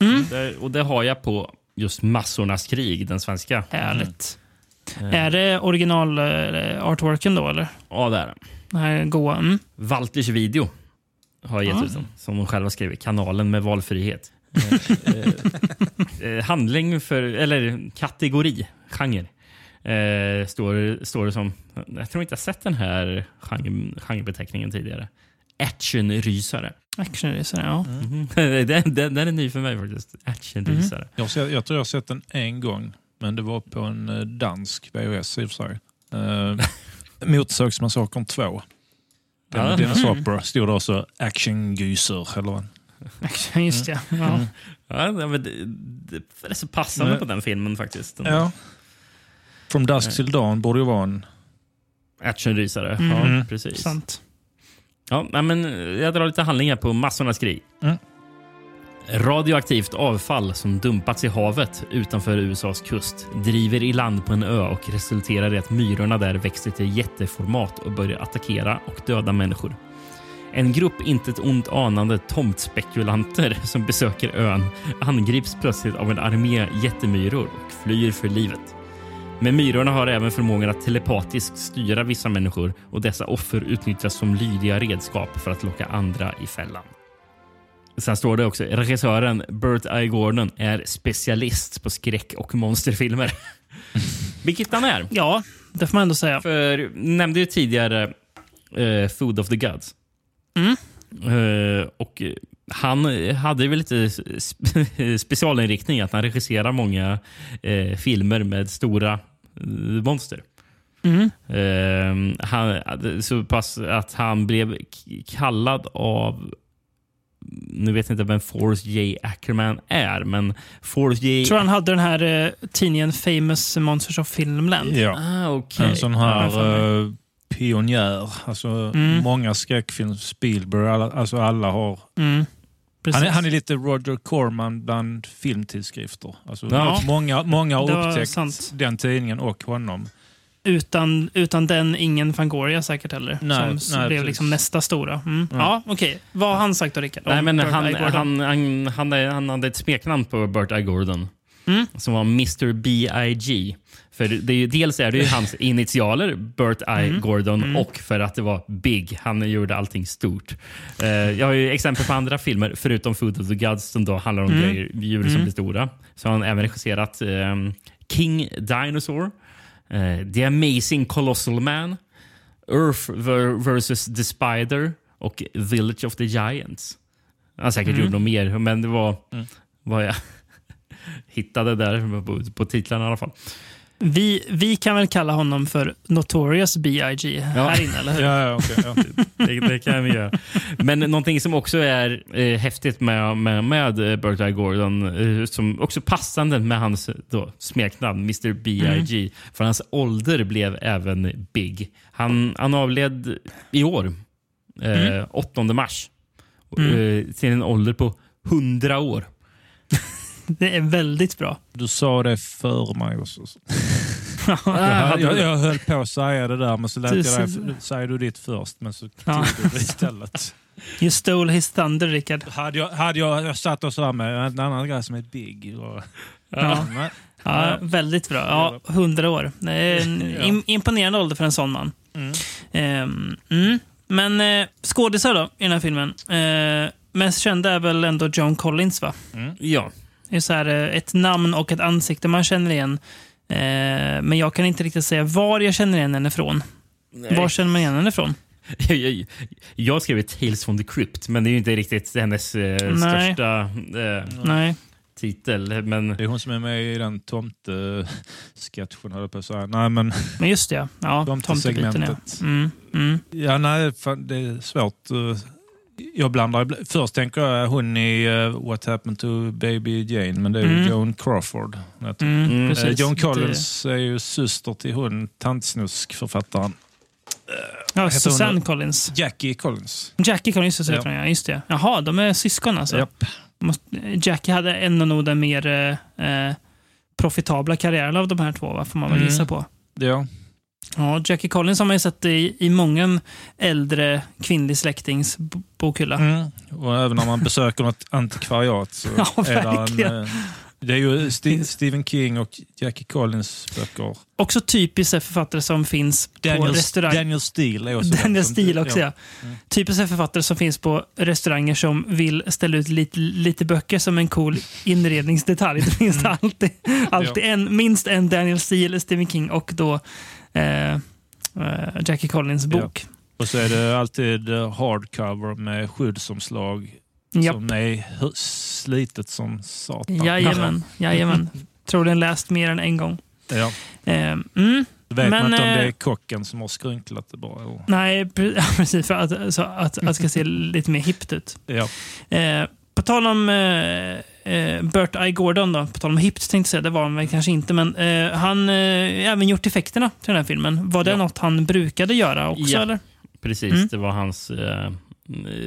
Mm. Det, och det har jag på just Massornas krig, den svenska. Härligt. Mm. Är det original eh, artworken då, eller? Ja, det är det. Den här goa? Mm. Walters video har gett Ja. ut den, som de själva skriver. Kanalen med valfrihet. (laughs) Eh, eh, handling för, eller kategori, genre. Eh, står, står det som, jag tror inte jag sett den här genre, genrebeteckningen tidigare. Actionrysare. Actionracare, ja. Mhm. (laughs) den, den, den är ny för mig faktiskt. Actionrysare. Jag, har sett, jag tror jag har sett den en gång, men det var på en eh, dansk VHS i och för sig. Uh, (laughs) Motorsågsmassakern 2. Den, Ja. Dennis Hopper stod det också actiongyser. Eller vad? Action, just det. Ja. Mm. Ja, det, men det, det är så passande på den filmen faktiskt. Ja. From Dusk Till Dawn borde ju vara en... Actionrysare. Mm. Ja, precis. Sant. Ja, men jag drar lite handlingar på massornas krig. Mm. Radioaktivt avfall som dumpats i havet utanför USAs kust driver i land på en ö och resulterar i att myrorna där växer till jätteformat och börjar attackera och döda människor. En grupp inte ett ont anande tomtspekulanter som besöker ön angrips plötsligt av en armé jättemyror och flyr för livet. Men myrorna har även förmågan att telepatiskt styra vissa människor och dessa offer utnyttjas som lydiga redskap för att locka andra i fällan. Sen står det också regissören Burt I. Gordon är specialist på skräck och monsterfilmer. (laughs) Vilket han är. Ja, det får man ändå säga. För nämnde ju tidigare eh, Food of the Gods. Mm. Eh, och han hade väl lite spe- (laughs) specialinriktning att han regisserar många eh, filmer med stora monster. Mm. Eh, han, så pass att han blev kallad av nu vet jag inte vem Forrest J. Ackerman är, men Forrest J. Jag tror han hade den här eh, tidningen Famous Monsters of Filmland. Ja. Ah, okej. En sån här uh, pionjär. Alltså, Mm. Många skräckfilm, Spielberg, alla, alltså alla har... Mm. Han är, han är lite Roger Corman bland filmtidskrifter. Alltså, Ja. många, många har upptäckt sant. den tidningen och honom. utan, utan den, ingen Fangoria säkert heller. Nej, som nej, blev liksom nästa stora. Mm. Ja. Ja, okej. Vad har han sagt då, Rickard? Nej, men Burt han, han, han, han, hade ett smeknamn på Burt I. Gordon. Mm. Som var Mr B.I.G. För det är ju, dels är det ju hans (laughs) initialer, Burt I. Mm. Gordon, och för att det var Big. Han gjorde allting stort. Eh, jag har ju exempel på andra filmer, förutom Food of the Gods, som då handlar om Mm. grejer, djur som Mm. blir stora. Så har han även regisserat ehm, King Dinosaur, eh, The Amazing Colossal Man, Earth vs. The Spider och Village of the Giants. Han har säkert Mm. gjort något mer, men det var Mm. vad jag (laughs) hittade där på, på titlarna i alla fall. Vi, vi kan väl kalla honom för Notorious B.I.G. här inne, eller hur? (laughs) Ja, ja, okej, ja. Det, det kan vi göra. Men någonting som också är eh, häftigt med, med, med eh, I. Gordon, eh, som också passande med hans då, smeknamn Mr B.I.G. För hans ålder blev även Big. Han, han avled i år, eh, 8 mars, Mm. eh, till en ålder på 100 år. Det är väldigt bra. Du sa det för mig också. (laughs) Jag, hade jag, jag höll på att säga det där, men så lät Du jag dig säga du ditt först. Men så tog Ja. du det istället. (laughs) You stole his thunder, Rickard. Hade jag, hade jag, jag satt och sa med en annan grej som är Big. Och, Ja. Nej. Ja, väldigt bra. Ja, 100 år. (laughs) Im- imponerande ålder för en sån man. Mm. Ehm, mm. Men eh, skådisar då, i den här filmen. Eh, mest kända är väl ändå John Collins, va? Ja. Det är så här, eh, ett namn och ett ansikte man känner igen. Eh, men jag kan inte riktigt säga var jag känner igen henne ifrån. Var känner man igen henne ifrån? Jag, jag, jag skrev Tales from the Crypt, men det är ju inte riktigt hennes eh, Nej. största eh, Nej. titel. Men Det är hon som är med i den tomtesketchen, höll jag på att säga. Nej, men Men just det, ja. (laughs) ja tomtebiten, ja. Tomtesegmentet. Mm, mm. Ja, nej, det är svårt. Jag blandar, först tänker jag hon i eh, What Happened to Baby Jane, men det är ju Mm. Joan Crawford. hon. Mm, Mm. precis. Eh, Joan Det- Collins är ju syster till hon tantsnusk-författaren Ja, heter hon Susanne då? Collins. Jackie Collins. Jackie Collins, just det. Ja. Ja. just det. Jaha, de är syskon alltså. Japp. Jackie hade ändå nog den mer profitabla karriären av de här två, va? får man väl Mm. gissa på. Ja. Ja, Jackie Collins har man ju sett i, i många äldre kvinnlig släktings bokhylla. Mm. Och även när man besöker något (laughs) antikvariat så Ja, är det en... eh, Det är ju Sti- Stephen King och Jackie Collins böcker. Också typiskt författare som finns på Daniel, restaurang. Daniel Steele är också Daniel Steele också, ja. Mm. Typiskt författare som finns på restauranger som vill ställa ut lite, lite böcker som en cool inredningsdetalj. Det finns Mm. alltid, alltid en, minst en Daniel Steele, Stephen King och då eh, eh, Jackie Collins bok. Och så är det alltid hardcover med skyddsomslag Japp. som är slitet som satan. Jajamän, (laughs) jajamän. Troligen läst mer än en gång. Ja. Eh, mm. Vet Men, man inte om det eh, är kocken som har skrynklat det bara. eller- Nej, pre- (laughs) ja, precis. För att, så att, att det ska se (laughs) lite mer hippt ut. Ja. Eh, på tal om eh, eh, Burt I. Gordon, då, på tal om hippt tänkte jag säga, det var han väl kanske inte, men eh, han eh, även gjort effekterna till den här filmen. Var det Ja. något han brukade göra också? Ja. Eller? Precis, Mm. det var hans eh,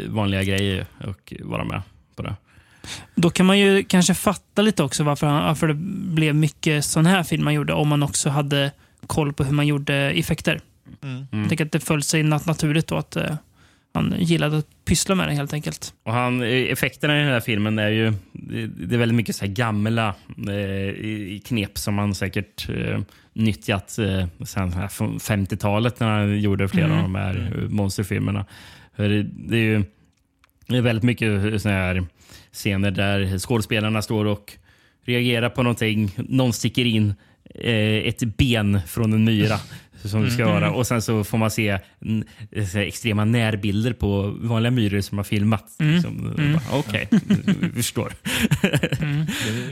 vanliga grej att vara med på det. Då kan man ju kanske fatta lite också varför, han, varför det blev mycket sån här film man gjorde, om man också hade koll på hur man gjorde effekter. Mm. Jag tänker att det föll sig nat- naturligt då att eh, han gillade att pyssla med det helt enkelt. Och han, eh, effekterna i den här filmen är ju det är väldigt mycket så här gamla eh, knep som han säkert eh, nyttjat eh, från 50-talet när han gjorde flera Mm. av de här eh, monsterfilmerna. Det, det är ju det är väldigt mycket såna här scener där skådespelarna står och reagerar på någonting. Någon sticker in eh, ett ben från en myra som det ska vara. Och sen så får man se mm, extrema närbilder på vanliga myror som har filmat. Liksom, Mm. Okej, (laughs) vi förstår.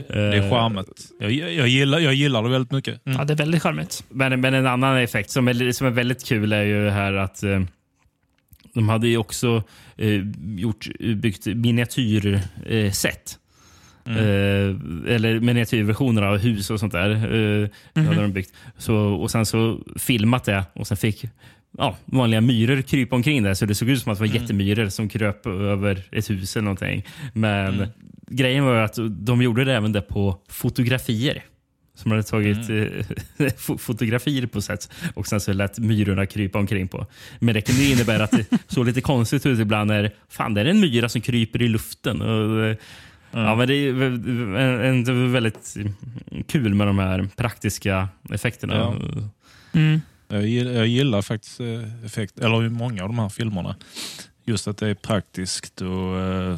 Det är charmet. Jag, jag, gillar, jag gillar det väldigt mycket. Mm. Ja, det är väldigt charmigt. Men, men en annan effekt som är, som är väldigt kul är ju här att eh, de hade ju också eh, gjort, byggt miniatyrset. Eh, set. Eh, eller miniatyrversioner av hus och sånt där. Eh, hade de byggt. Så, och sen så filmat det och sen fick ja, vanliga myror krypa omkring där. Så det såg ut som att det var jättemyror som kröp över ett hus eller någonting. Men grejen var ju att de gjorde det även där på fotografier. Som hade tagit eh, (laughs) fo- fotografier på sätt och sen så lät myrorna krypa omkring på. Men det kunde innebära att det (laughs) såg lite konstigt ut ibland när fan det är en myra som kryper i luften. Och, eh, Ja, men det är en- en- väldigt kul med de här praktiska effekterna. Ja. Mm. Jag, gillar, jag gillar faktiskt eh, effekt, eller många av de här filmerna. Just att det är praktiskt och eh,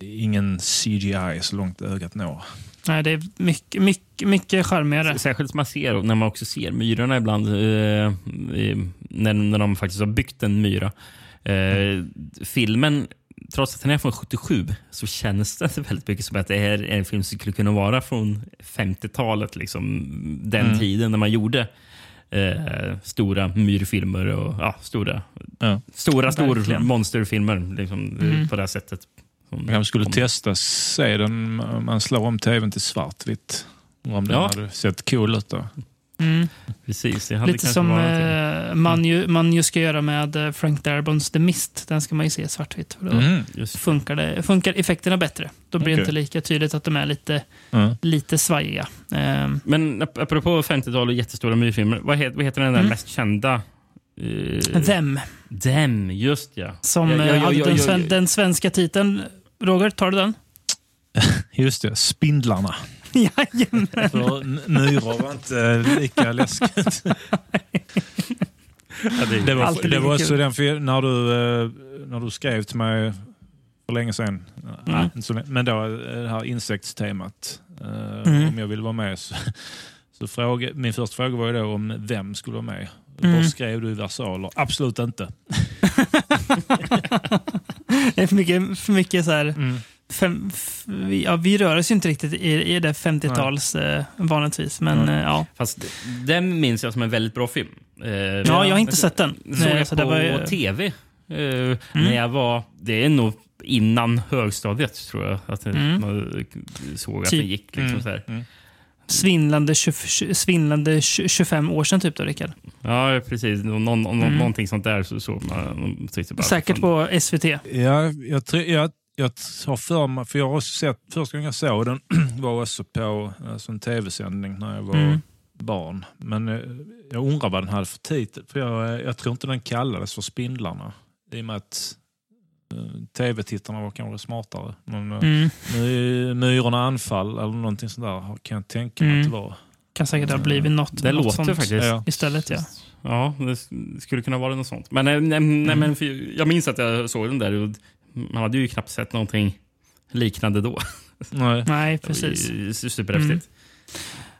ingen CGI så långt ögat når. Nej, det är mycket, mycket, mycket charmigare. Särskilt som man ser, när man också ser myrorna ibland, eh, i- när, när de faktiskt har byggt en myra. Eh, filmen, trots att den är från 77, så känns det väldigt mycket som att det här är en film som skulle kunna vara från 50-talet. Liksom, den Mm. tiden när man gjorde eh, stora myrfilmer och ja, stora, Ja. stora, stora monsterfilmer liksom, Mm. på det här sättet. Man kanske skulle testa se den man slår om tvn till svartvitt. Om den Ja. hade sett cool ut då. Mm. Precis, det hade Lite som eh, man, ju, man ju ska göra med eh, Frank Darabons The Mist. Den ska man ju se svartvitt. För då. Just funkar, det, funkar effekterna bättre. Då blir det Okej. inte lika tydligt att de är lite, Ja. lite svajiga. Ehm, Men ap- apropå 50-tal och jättestora myrfilmer, vad heter, vad heter den där Mm. mest kända? Uh, Them, Dem, just ja. som Ja, ja, eh, ja, hade ja, den, ja, sven, ja. den svenska titeln. Roger, tar du den? (laughs) Just det, Spindlarna. Jajamän. För myror var inte lika (laughs) läskigt. Det var, det var också den fil- när du, eh, när du skrev till mig för länge sedan. Mm. men då eh, det här insektstemat. Eh, Mm. Om jag ville vara med. Så, så fråga, min första fråga var ju då om vem skulle vara med. Mm. Vad skrev du i versaler? Absolut inte. (laughs) Det är för mycket, för mycket så här... Mm. Fem, ja, vi rör oss ju inte riktigt i, i det 50-tals eh, vanligtvis. Men Mm. eh, ja. Fast den minns jag som en väldigt bra film. Eh, ja, jag har inte sett den. Såg jag så på det var tv Eh, När jag var... Det är nog innan högstadiet, tror jag. Att Mm. man såg att Typ. det gick. Liksom, så här. Svindlande, 20, svindlande 20, 25 år sedan typ då, Rickard. Ja, precis. Nå- Någon, någon, Mm. Någonting sånt där så såg man. tyckte bara, Säkert fan, på SVT. Ja, jag, tror- jag, jag har för mig, för jag har sett, första gången jag såg den (clears throat) var också på alltså en tv-sändning när jag var Mm. barn. Men eh, jag undrar vad den hade för titel. För jag, eh, jag tror inte den kallades för Spindlarna. I och med att eh, tv-tittarna var kanske smartare. Men eh, Mm. My- Myrorna anfall eller någonting sånt där kan jag tänka mig Mm. att det var. Kan säkert ha blivit något, Det något låter sånt faktiskt. Ja. istället. Ja. Ja, det skulle kunna vara något sånt. Men, eh, nej, nej, men för, jag minns att jag såg den där och man hade ju knappt sett någonting liknande då. Nej. (laughs) Nej, Det var precis. ju Superhäftigt.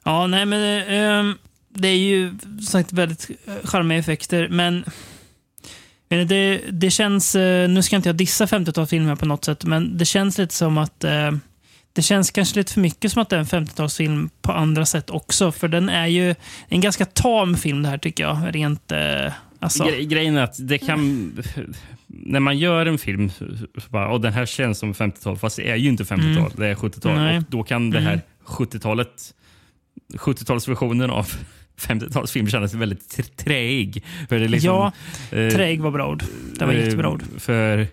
Ja, nej men ehm, det är ju som sagt väldigt eh, charmiga effekter, men inte, det, det känns, eh, nu ska inte jag dissa 50-talsfilmer på något sätt, men det känns lite som att eh, det känns kanske lite för mycket som att det är en 50-talsfilm på andra sätt också, för den är ju en ganska tam film det här tycker jag, rent eh, alltså. Gre grejen är att det kan... När man gör en film så så bara, och den här känns som 50-tal, fast det är ju inte 50-tal, det är 70-tal. Mm. Nej. Och då kan det här 70-talet, 70-talsversionen av (laughs) 50-talsfilm kännas väldigt tr- träig. För det är liksom, Ja, eh, Träig var bra ord. Det var eh, jättebra ord. För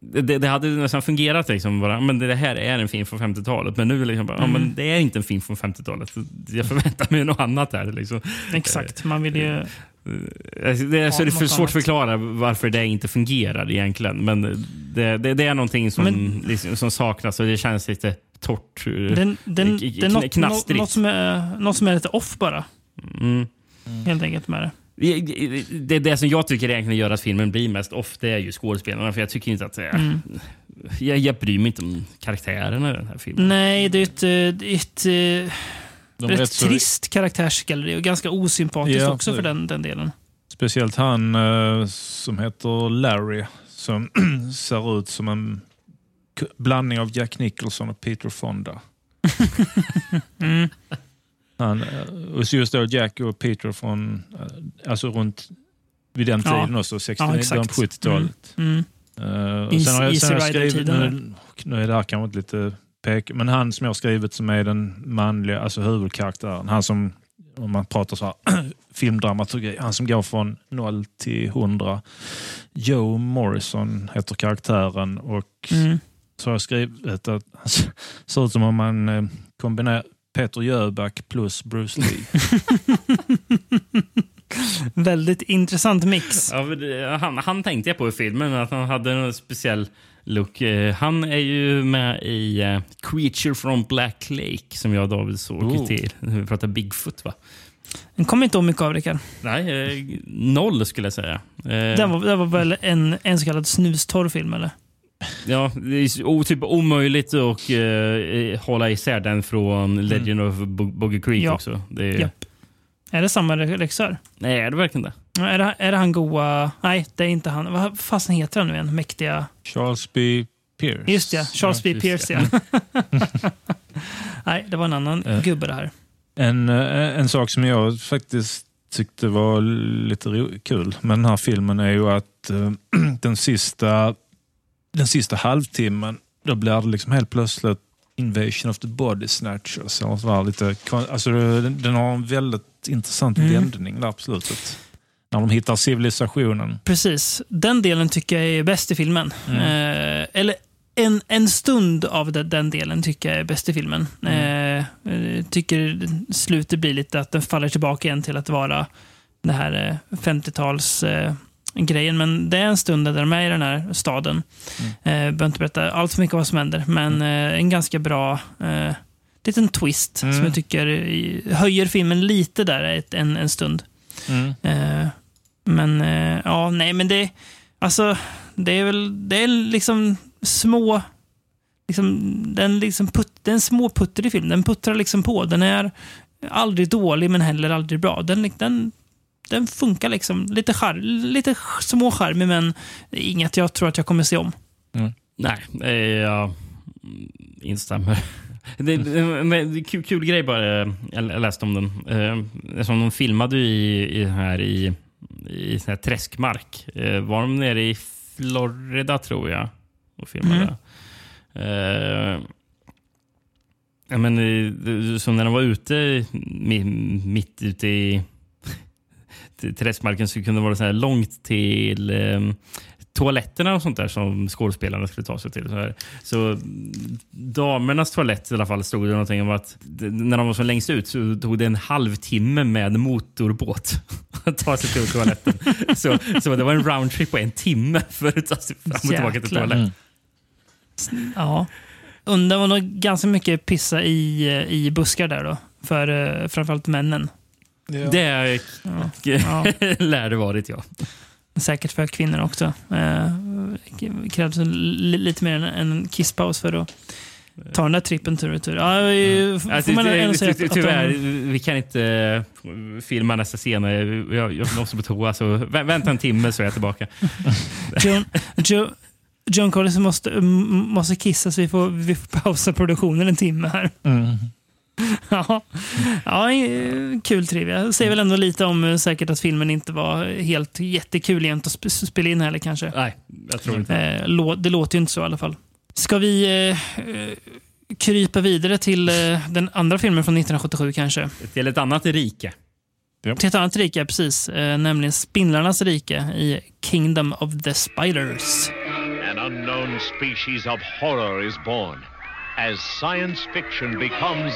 det, det hade nästan fungerat. Liksom, bara, men det här är en film från 50-talet. Men nu är det liksom bara, ja, Mm. men det är inte en film från 50-talet. Jag förväntar mig något annat här. Liksom. Exakt, man vill ju... Alltså, Det är, så Ja, det är för svårt att förklara varför det inte fungerar egentligen. Men det, det, det är någonting som, Men- liksom, som saknas och det känns lite torrt. Den, den, k- det är något, något, som är, något som är lite off bara, Mm. helt enkelt med det. Det, det, som jag tycker egentligen gör att filmen blir mest off, det är ju skådespelarna. För jag tycker inte att Mm. jag, jag bryr mig inte om karaktärerna i den här filmen. Nej, det är ett, eh, ett eh, De är rätt rätt så- trist karaktärsgalleri och ganska osympatiskt Ja, också för den, den delen. Speciellt han eh, som heter Larry som (clears throat) ser ut som en blandning av Jack Nicholson och Peter Fonda. (laughs) Mm. Han, eh, och så just då Jack och Peter från, eh, alltså runt vid den Ja. tiden också, 69, exakt. början på 70-talet. Mm. Och Easy- sen har jag, sen har jag skrivit, nu, nu är det här kanske inte lite pek, men han som jag skrivit som är den manliga, alltså huvudkaraktären, han som, om man pratar så här, (clears throat) filmdramaturgi, han som går från 0 till 100. Joe Morrison heter karaktären och Mm. så har jag skrivit att han (laughs) ser ut som om man eh, kombinerar Peter Jöback plus Bruce Lee. (laughs) Väldigt intressant mix. Ja, han, han tänkte jag på i filmen, att han hade en speciell look. Eh, Han är ju med i eh, Creature from Black Lake som jag och David såg Oh. till. Vi pratar Bigfoot va? Den kommer inte ihåg mycket av, Rickard. Nej, eh, noll skulle jag säga. Den var, det var väl en, en så kallad snustorr film, eller? Ja, det är typ omöjligt att eh, hålla isär den från Legend of Bo- Boggy Creek Ja. också. Det är, Japp. Är det samma regissör? Nej, är det verkligen det? Är det, är det han goa... Nej, det är inte han. Vad fasen heter han nu igen? Mäktiga... Charles B. Pierce. Just det, Charles B. Pierce, ja. (laughs) Nej, det var en annan Eh. gubbe det här. En, eh, en sak som jag faktiskt tyckte var lite kul med den här filmen är ju att eh, (clears throat) den, sista, den sista halvtimmen, då blir det liksom helt plötsligt Invasion of the Body Snatchers. eller så där, lite, alltså, den, den har en väldigt intressant Mm. vändning där på slutet. När de hittar civilisationen. Precis. Den delen tycker jag är bäst i filmen. Mm. Eh, eller en, en stund av det, den delen tycker jag är bäst i filmen. Mm. Eh, eh, tycker slutet blir lite att den faller tillbaka igen till att vara det här eh, 50-tals eh, grejen. Men det är en stund där de är i den här staden. Mm. Eh, behöver inte berätta allt för mycket vad som händer, men eh, en ganska bra eh, liten twist Mm. som jag tycker eh, höjer filmen lite där ett, en, en stund. Mm. Eh, men eh, ja, nej, men det, alltså, det är väl, det är liksom små, liksom, den liksom put, det är en små putter i film. Den puttrar liksom på. Den är aldrig dålig, men heller aldrig bra. Den, den, den funkar liksom. Lite, char, lite små charmig, men inget jag tror att jag kommer se om. Nej, eh, jag instämmer. (laughs) Det, det, kul, kul grej bara. Jag läste om den. Eh, Eftersom de filmade ju i, i, här i i sån här träskmark. Eh, var de nere i Florida, tror jag, och filmade. Eh, ja, men, eh, så när de var ute, mi- mitt ute i (laughs) träskmarken, så kunde det vara så här långt till toaletterna och sånt där som skådespelarna skulle ta sig till. Så, här. så mm, damernas toalett i alla fall stod det någonting om att när de var så längst ut så tog det en halvtimme med motorbåt (laughs) att ta sig till toaletten. (laughs) så, så det var en roundtrip på en timme för att ta sig fram och tillbaka till toaletten. Ja. Undrar var nog ganska mycket pissa i, eh, i buskar där då. För uh, framförallt männen. Det Ja. Ja. (laughs) lär det varit, ja. Säkert för kvinnor också. Eh, krävs li- lite mer än en kisspaus för att ta den där trippen tur och retur. Ja, får Alltså, man ty- ändå säga ty- att, tyvärr, att de, vi kan inte eh, filma nästa scen. Jag, jag måste på toa, så vä- vänta en timme så är jag tillbaka. (laughs) John, Jo- John Collins måste, måste kissa så vi får, vi får pausa produktionen en timme här. Mm. (laughs) Ja, ja eh, kul trivia. Det säger väl ändå lite om eh, säkert att filmen inte var helt jättekul jämt att sp- spela in heller kanske. Nej, jag tror inte Eh, lå- det låter ju inte så i alla fall. Ska vi eh, eh, krypa vidare till eh, den andra filmen från 1977 kanske? Till ett annat rike. Till ett annat rike, precis. Eh, nämligen Spindlarnas rike i Kingdom of the Spiders. An unknown species of horror is born as science fiction becomes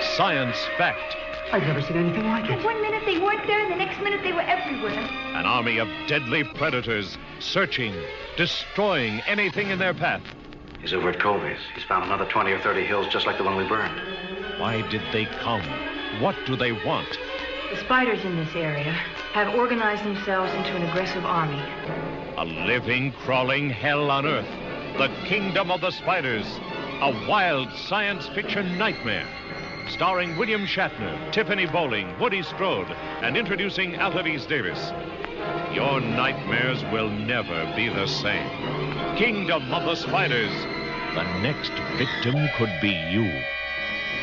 science fact. I've never seen anything like it. One minute they weren't there, and the next minute they were everywhere. An army of deadly predators searching, destroying anything in their path. He's over at Colby's. He's found another 20 or 30 hills just like the one we burned. Why did they come? What do they want? The spiders in this area have organized themselves into an aggressive army. A living, crawling hell on earth. The kingdom of the spiders. A wild science fiction nightmare. Starring William Shatner, Tiffany Bowling, Woody Strode, and introducing Altarese Davis. Your nightmares will never be the same. Kingdom of the Spiders. The next victim could be you.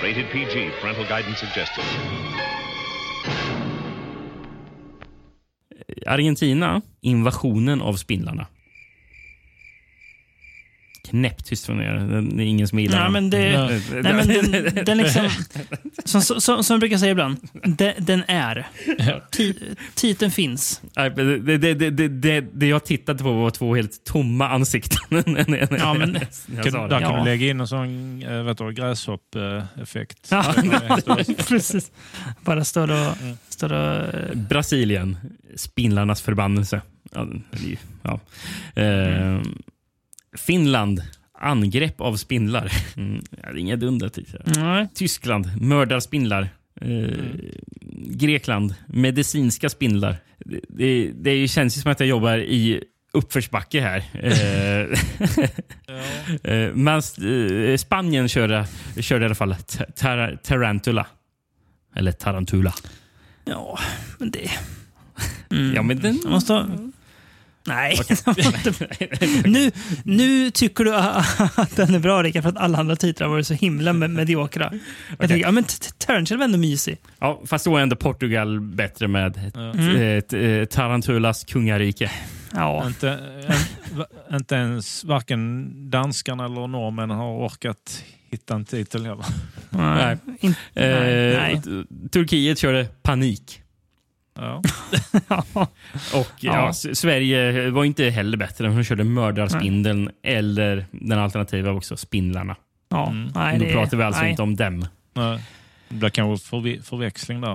Rated PG, parental guidance suggested. Argentina, invasionen av spindlarna. Knäpptyst från er. Det är ingen som gillar Ja, den. men det, Eh, nej, men den, den liksom, som, som, som jag brukar säga ibland, den, den är. Ti- Titeln finns. Nej, Det, det, det, det, det, det jag tittade på var två helt tomma ansikten. (laughs) Ja, men- Kan, där kan Ja. vi lägga in en sån vet du, gräshopp-effekt. Ja. (laughs) Precis. Bara står och... Står och eh, Brasilien, spindlarnas förbannelse. Ja, ja. Eh, Finland, angrepp av spindlar. Mm, ja, det är inga dunder. tycker nej. Tyskland, mördarspindlar. Eh, Grekland, medicinska spindlar. Det, det, det känns ju som att jag jobbar i uppförsbacke här. (laughs) Eh, (laughs) eh, Men Spanien körde, körde i alla fall ta- tar, Tarantula. Eller Tarantula. Ja, men det... Ja, men den... Jag måste (laughs) Nej. nu, nu tycker du att den är bra, Rickard, för att alla andra titlar har varit så himla med- mediokra. Jag tänker, ja men Tarantula var ändå mysig. Ja, fast då är ändå Portugal bättre med ett, ett, Tarantulas kungarike. Ja, Inte, en, inte ens varken danskarna eller norrmännen har orkat hitta en titel heller. nej. Nej, Eh, nej. Turkiet körde panik. Ja. (laughs) Och ja. Sverige var inte heller bättre. De körde mördarspindeln eller den alternativa också, spindlarna. Ja, nej, Då pratar vi alltså nej. inte om dem. Nej. Det blir kanske förväxling där.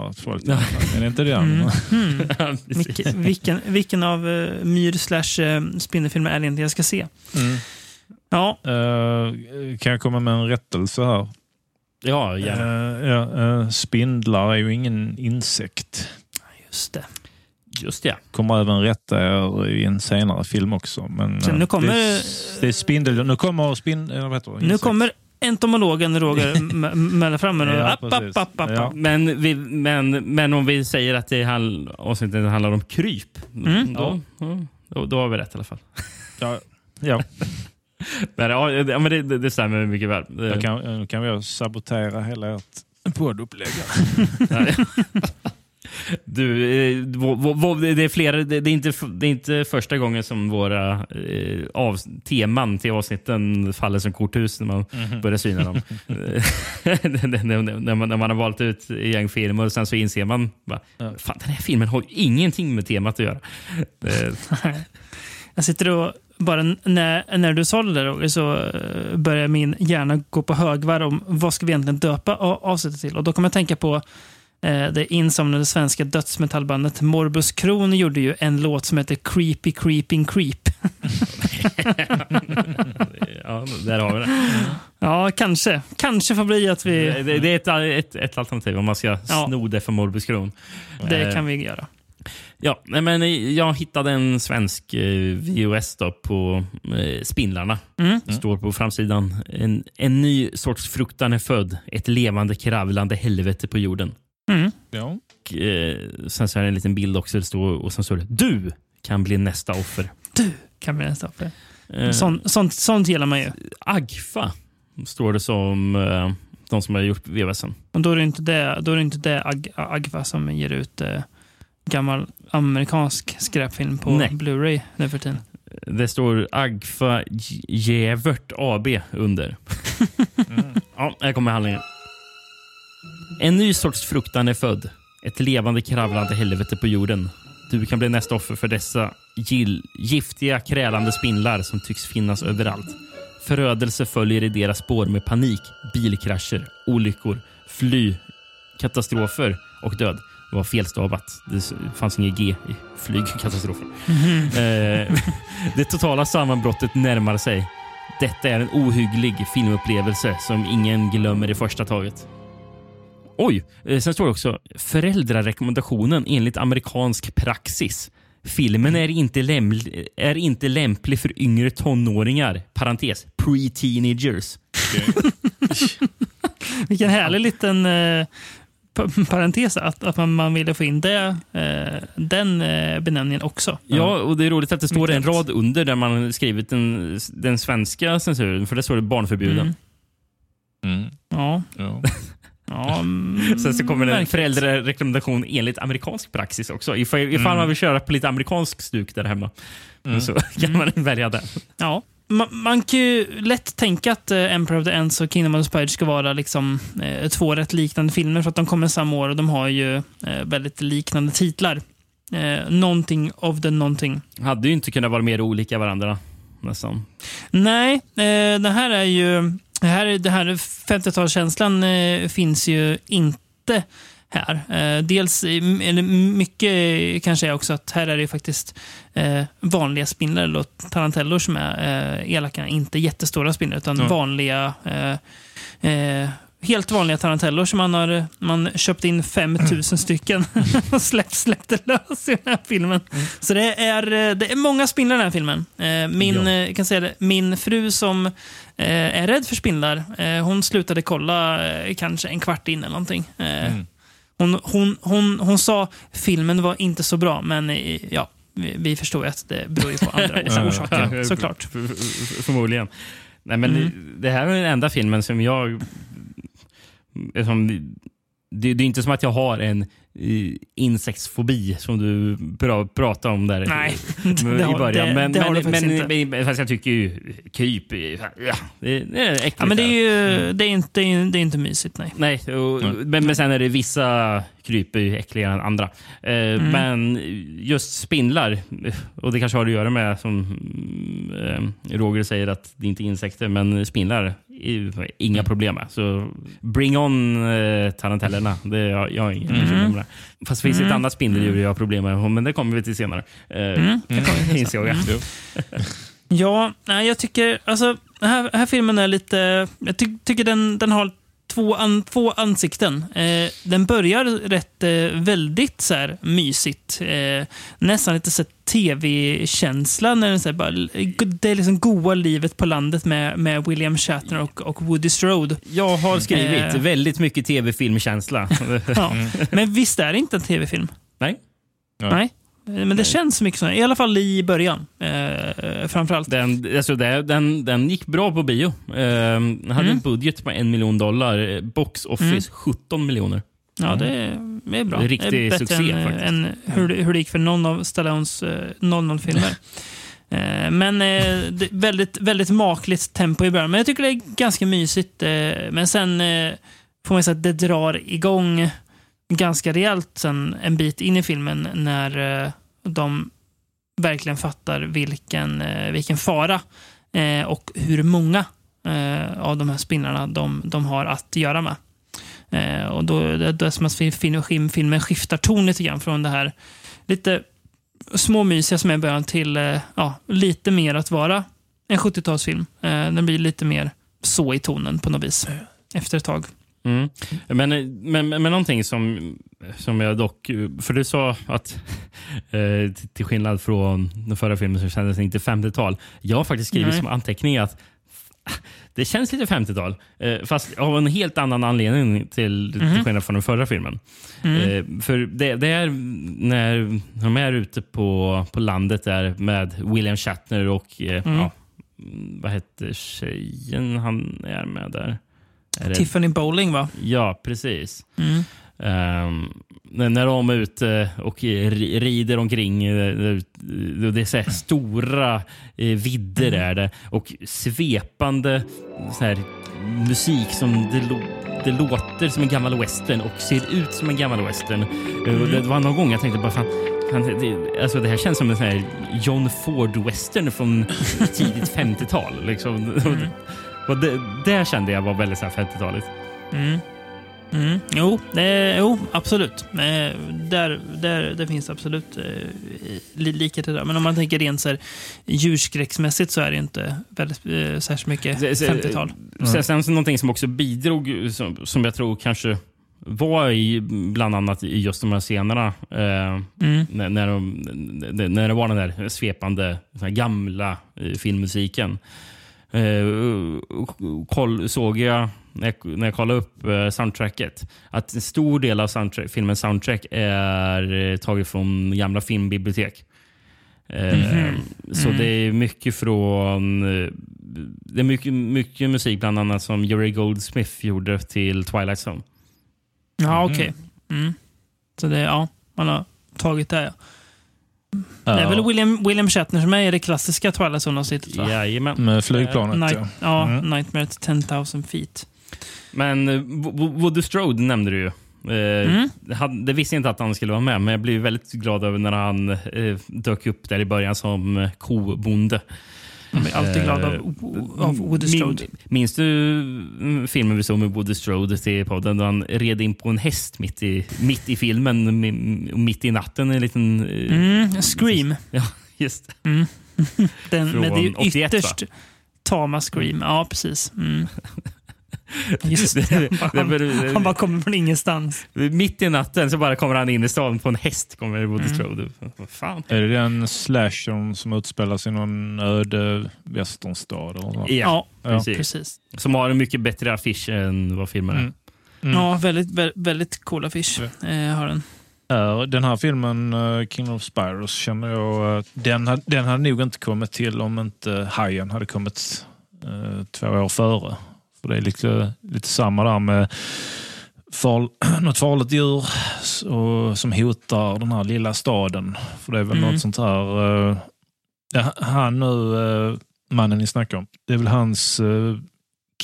är det inte det? Mm. (laughs) (laughs) Precis. Vilken, vilken, vilken av uh, myr slash uh, spindelfilmer är det inte jag ska se? Mm. Ja, Eh, kan jag komma med en rättelse här? Ja, gärna. Eh, ja, eh, spindlar är ju ingen insekt. Just det. Just det. Kommer även rätta er i en senare film också. Men, Så eh, nu kommer- det, det är spindel. Nu kommer spin, eller vad heter det? Nu kommer entomologen Roger m- mälla fram en och (laughs) Ja, app, app, app, app, Ja. Men, vi, men, men om vi säger att det handl, avsnittet handlar om kryp, Mm. då, ja, då, då har vi rätt i alla fall. (laughs) Ja, ja. (laughs) Men, ja, det- ja, men det, det, det stämmer mycket väl. Då kan, nu kan vi sabotera hela ert poddupplägg. Du, eh, det, är flera, det, är inte, det är inte första gången som våra eh, av, teman till avsnitten faller som korthus när man börjar syna dem. (laughs) (laughs) när, man, när man har valt ut ett gäng filmer och sen så inser man bara, fan den här filmen har ju ingenting med temat att göra. (laughs) Jag sitter och bara när, när du där Roger, så eh, börjar min hjärna gå på högvarv om vad ska vi egentligen döpa avsnittet till. Och då kommer jag tänka på det insomnade svenska dödsmetallbandet Morbus Kron gjorde ju en låt som heter Creepy Creeping Creep. (laughs) ja, där har vi det. ja, kanske. Kanske får bli att vi... Det, det, är ett, ett, ett alternativ om man ska Ja. sno det från Morbus Kron. Det Eh, kan vi göra. Ja, men jag hittade en svensk eh, VOS då på eh, Spindlarna. Mm. Det står på framsidan. En, en ny sorts fruktan är född. Ett levande kravlande helvete på jorden. Mm. Ja. Och, eh, sen så är det en liten bild också. Det står, och sen står det Du kan bli nästa offer. Du kan bli nästa offer. Eh, Sånt, sånt, sånt gillar man ju. Agfa står det som eh, de som har gjort VVSen. Och då är det inte det, då är det, inte det Ag, Agfa som ger ut eh, gammal amerikansk skräpfilm på. Blu-ray nu för tiden. Det står Agfa J- Jävert AB under. (laughs) Ja, här kommer handlingen. En ny sorts fruktan är född. Ett levande kravlande helvete på jorden. Du kan bli nästa offer för dessa gill, giftiga krälande spindlar som tycks finnas överallt. Förödelse följer i deras spår med panik, bilkrascher, olyckor, fly, katastrofer och död. Det var felstavat. Det fanns inget G i flygkatastrofer. (laughs) Eh, det totala sammanbrottet närmar sig. Detta är en ohygglig filmupplevelse som ingen glömmer i första taget. Oj, eh, sen står det också föräldrarekommendationen enligt amerikansk praxis. Filmen är inte, är inte lämplig för yngre tonåringar. Parentes, pre-teenagers. (laughs) Vilken härlig liten eh, pa- parentes att, att man, man ville få in det, eh, den eh, benämningen också. Ja, och det är roligt att det står en rad under där man skrivit den, den svenska censuren, för det står det barnförbjuden. Mm. Mm. Ja. Ja. (laughs) ja (laughs) mm, Sen så kommer det en föräldrarekommendation enligt amerikansk praxis också. Ifall, ifall Mm. man vill köra på lite amerikansk stuk där hemma. Mm. Så (laughs) kan man välja den. Ja. Man, man kan ju lätt tänka att eh, Emperor of the Ends och Kingdom of the Spiders ska vara liksom, eh, två rätt liknande filmer för att de kommer samma år och de har ju eh, väldigt liknande titlar. Eh, någonting of the någonting. Hade ju inte kunnat vara mer olika varandra. Nästan. Nej, eh, det här är ju... Det här, det här 50-talskänslan eh, finns ju inte här. Eh, dels, eller mycket kanske är också att här är det faktiskt eh, vanliga spindlar, eller tarantellor som är eh, elaka. Inte jättestora spindlar, utan Ja. vanliga Helt vanliga tarantellor som man har man köpt in 5000 stycken (laughs) och släppt, släppte lös i den här filmen. Så det är, det är många spindlar i den här filmen. Min, Ja. kan säga det, min fru som är rädd för spindlar, eh, hon slutade kolla eh, kanske en kvart in eller någonting. Eh, Mm. hon, hon, hon, hon sa filmen var inte så bra, men eh, ja, vi, vi förstår ju att det beror ju på andra (laughs) Ja. orsaker såklart. Förmodligen. Nej, men Mm. Det här är den enda filmen som jag... Som, det, det är inte som att jag har en eh, insektsfobi som du pra, pratade om där Nej, i (laughs) har- början. det- men, det men, du faktiskt men, men, fast jag tycker ju kryp, ja, det, det är äckligt. Ja, men det är ju det är inte, det är, inte mysigt, nej. Nej, och, men, men sen är det vissa kryp är ju äckligare än andra. Eh, Mm. Men just spindlar, och det kanske har att göra med som eh, Roger säger att det inte är insekter, men spindlar inga Mm. problem med. Så bring on eh, tarantellerna. Det, jag, jag har inga Mm. bekymmer med det. Fast det finns ett annat spindeldjur jag har problem med, men det kommer vi till senare. Eh, Mm, insåg (laughs) jag. Ja, nej, jag tycker... Alltså, den här, här filmen är lite... Jag ty, tycker den, den har två, an, två ansikten. Eh, den börjar rätt eh, väldigt så här, mysigt. Eh, nästan lite så tv-känsla. När den, så här, bara, det är liksom goa livet på landet med, med William Shatner och, och Woody Strode. Jag har skrivit Eh. väldigt mycket tv-filmkänsla. (laughs) Ja. Men visst är det inte en tv-film? Nej. Nej. Eh, Men det känns mycket så. I alla fall i början. Eh, framförallt. Den, alltså det, den, den gick bra på bio. Eh, den hade Mm. en budget på en miljon dollar. Eh, Box office Mm. 17 miljoner. Ja, det är, det är bra. Det är riktig det är bättre succé, än, faktiskt. än hur, hur det gick för någon av Stallones eh, 00-filmer. (laughs) Eh, Men eh, väldigt, väldigt makligt tempo i början. Men jag tycker det är ganska mysigt. eh, Men sen eh, får man säga att det drar igång ganska rejält sen en bit in i filmen när eh, de verkligen fattar vilken, eh, vilken fara eh, och hur många av de här spinnarna de, de har att göra med. Och då det, det är som att film, filmen skiftar ton lite grann från det här lite småmysiga som är i början till ja, lite mer att vara en 70-talsfilm. Eh, den blir lite mer så i tonen på något vis efter ett tag. Mm. Men, men, men någonting som, som jag dock... För du sa att eh, till- skillnad från den förra filmen så kändes det inte 50-tal. Jag har faktiskt skrivit Nej. som anteckning att det känns lite 50-tal. Eh, fast av en helt annan anledning till, till skillnad från den förra filmen. Eh, för det, det är när de är ute på, på landet där med William Shatner och eh, ja, vad heter tjejen han är med där? Är Tiffany Bowling, va? Ja, precis. Mm. Ehm, när de är ute och ri- rider omkring. eh, det- Det är så här stora eh, vidder är det och svepande så musik som det, det låter som en gammal western och ser ut som en gammal western. Eh, och Det var någon gång jag tänkte bara fan, fan det, alltså det här känns som en sån här John Ford-western från (laughs) tidigt 50-tal. Liksom. Och det, det kände jag var väldigt så här 50-taligt. Mm. Mm. Jo, det, jo, absolut. Eh, där, där, där finns det absolut eh, li- likheter där. Men om man tänker rent så här, djurskräcksmässigt så är det inte väldigt, eh, särskilt mycket Se- se- 50-tal. Sen, sen någonting som också bidrog, som, som jag tror kanske var i bland annat i just de här scenerna. Eh, Mm. när, när, de, när det var den där svepande gamla eh, filmmusiken. Eh, koll, såg jag när, jag när jag kollade upp eh, soundtracket att en stor del av soundtrack, filmens soundtrack är eh, taget från gamla filmbibliotek. Eh, Så det är mycket från... Det är mycket, mycket musik bland annat som Jerry Goldsmith gjorde till Twilight Zone. Ja, okej. Mm. Så det, ja, man har tagit det. Ja. Det är väl William, William Shatner som är det klassiska Twilight Zone-avsnittet, va? Jajamän. Med flygplanet, Night, ja. ja, Mm. Nightmare at 10,000 feet. Men eh, Wo- Wo- Woody Strode nämnde du ju. Eh, Mm. han, det visste jag inte att han skulle vara med, men jag blev väldigt glad över när han eh, dök upp där i början som eh, kobonde. Jag blir alltid glad av, av Woody Strode. Min, minns du mm, filmen vi såg med Woody Strode till podden? Då han red in på en häst mitt i, mitt i filmen, mi- mitt i natten. En liten... eh, Mm, Scream. Ja, (laughs) just det. Mm. (laughs) Den, Från men det är ju 81, va? ytterst tama Scream. Ja, precis. Mm. Just det. Han, Det- han, bara kommer från ingenstans. Mitt i natten så bara kommer han in i stan på en häst. Kommer Woody Mm. Strode. Vad fan? Är det den slashern som utspelar sig i någon öde något? Ja, Ja. precis. precis. Som har en mycket bättre affisch än vad filmen är. Mm. Mm. Ja, väldigt, vä- väldigt cool affisch eh, har den. Den här filmen, uh, King of Spyros, känner jag, eh, den, den hade nog inte kommit till om inte Hajen hade kommit eh, två år före. För det är lite, lite samma där med far, (clears throat) något farligt djur och, som hotar den här lilla staden. För det är väl Mm. något sånt här... eh, ja, han nu, eh, mannen ni snackar om, det är väl hans uh,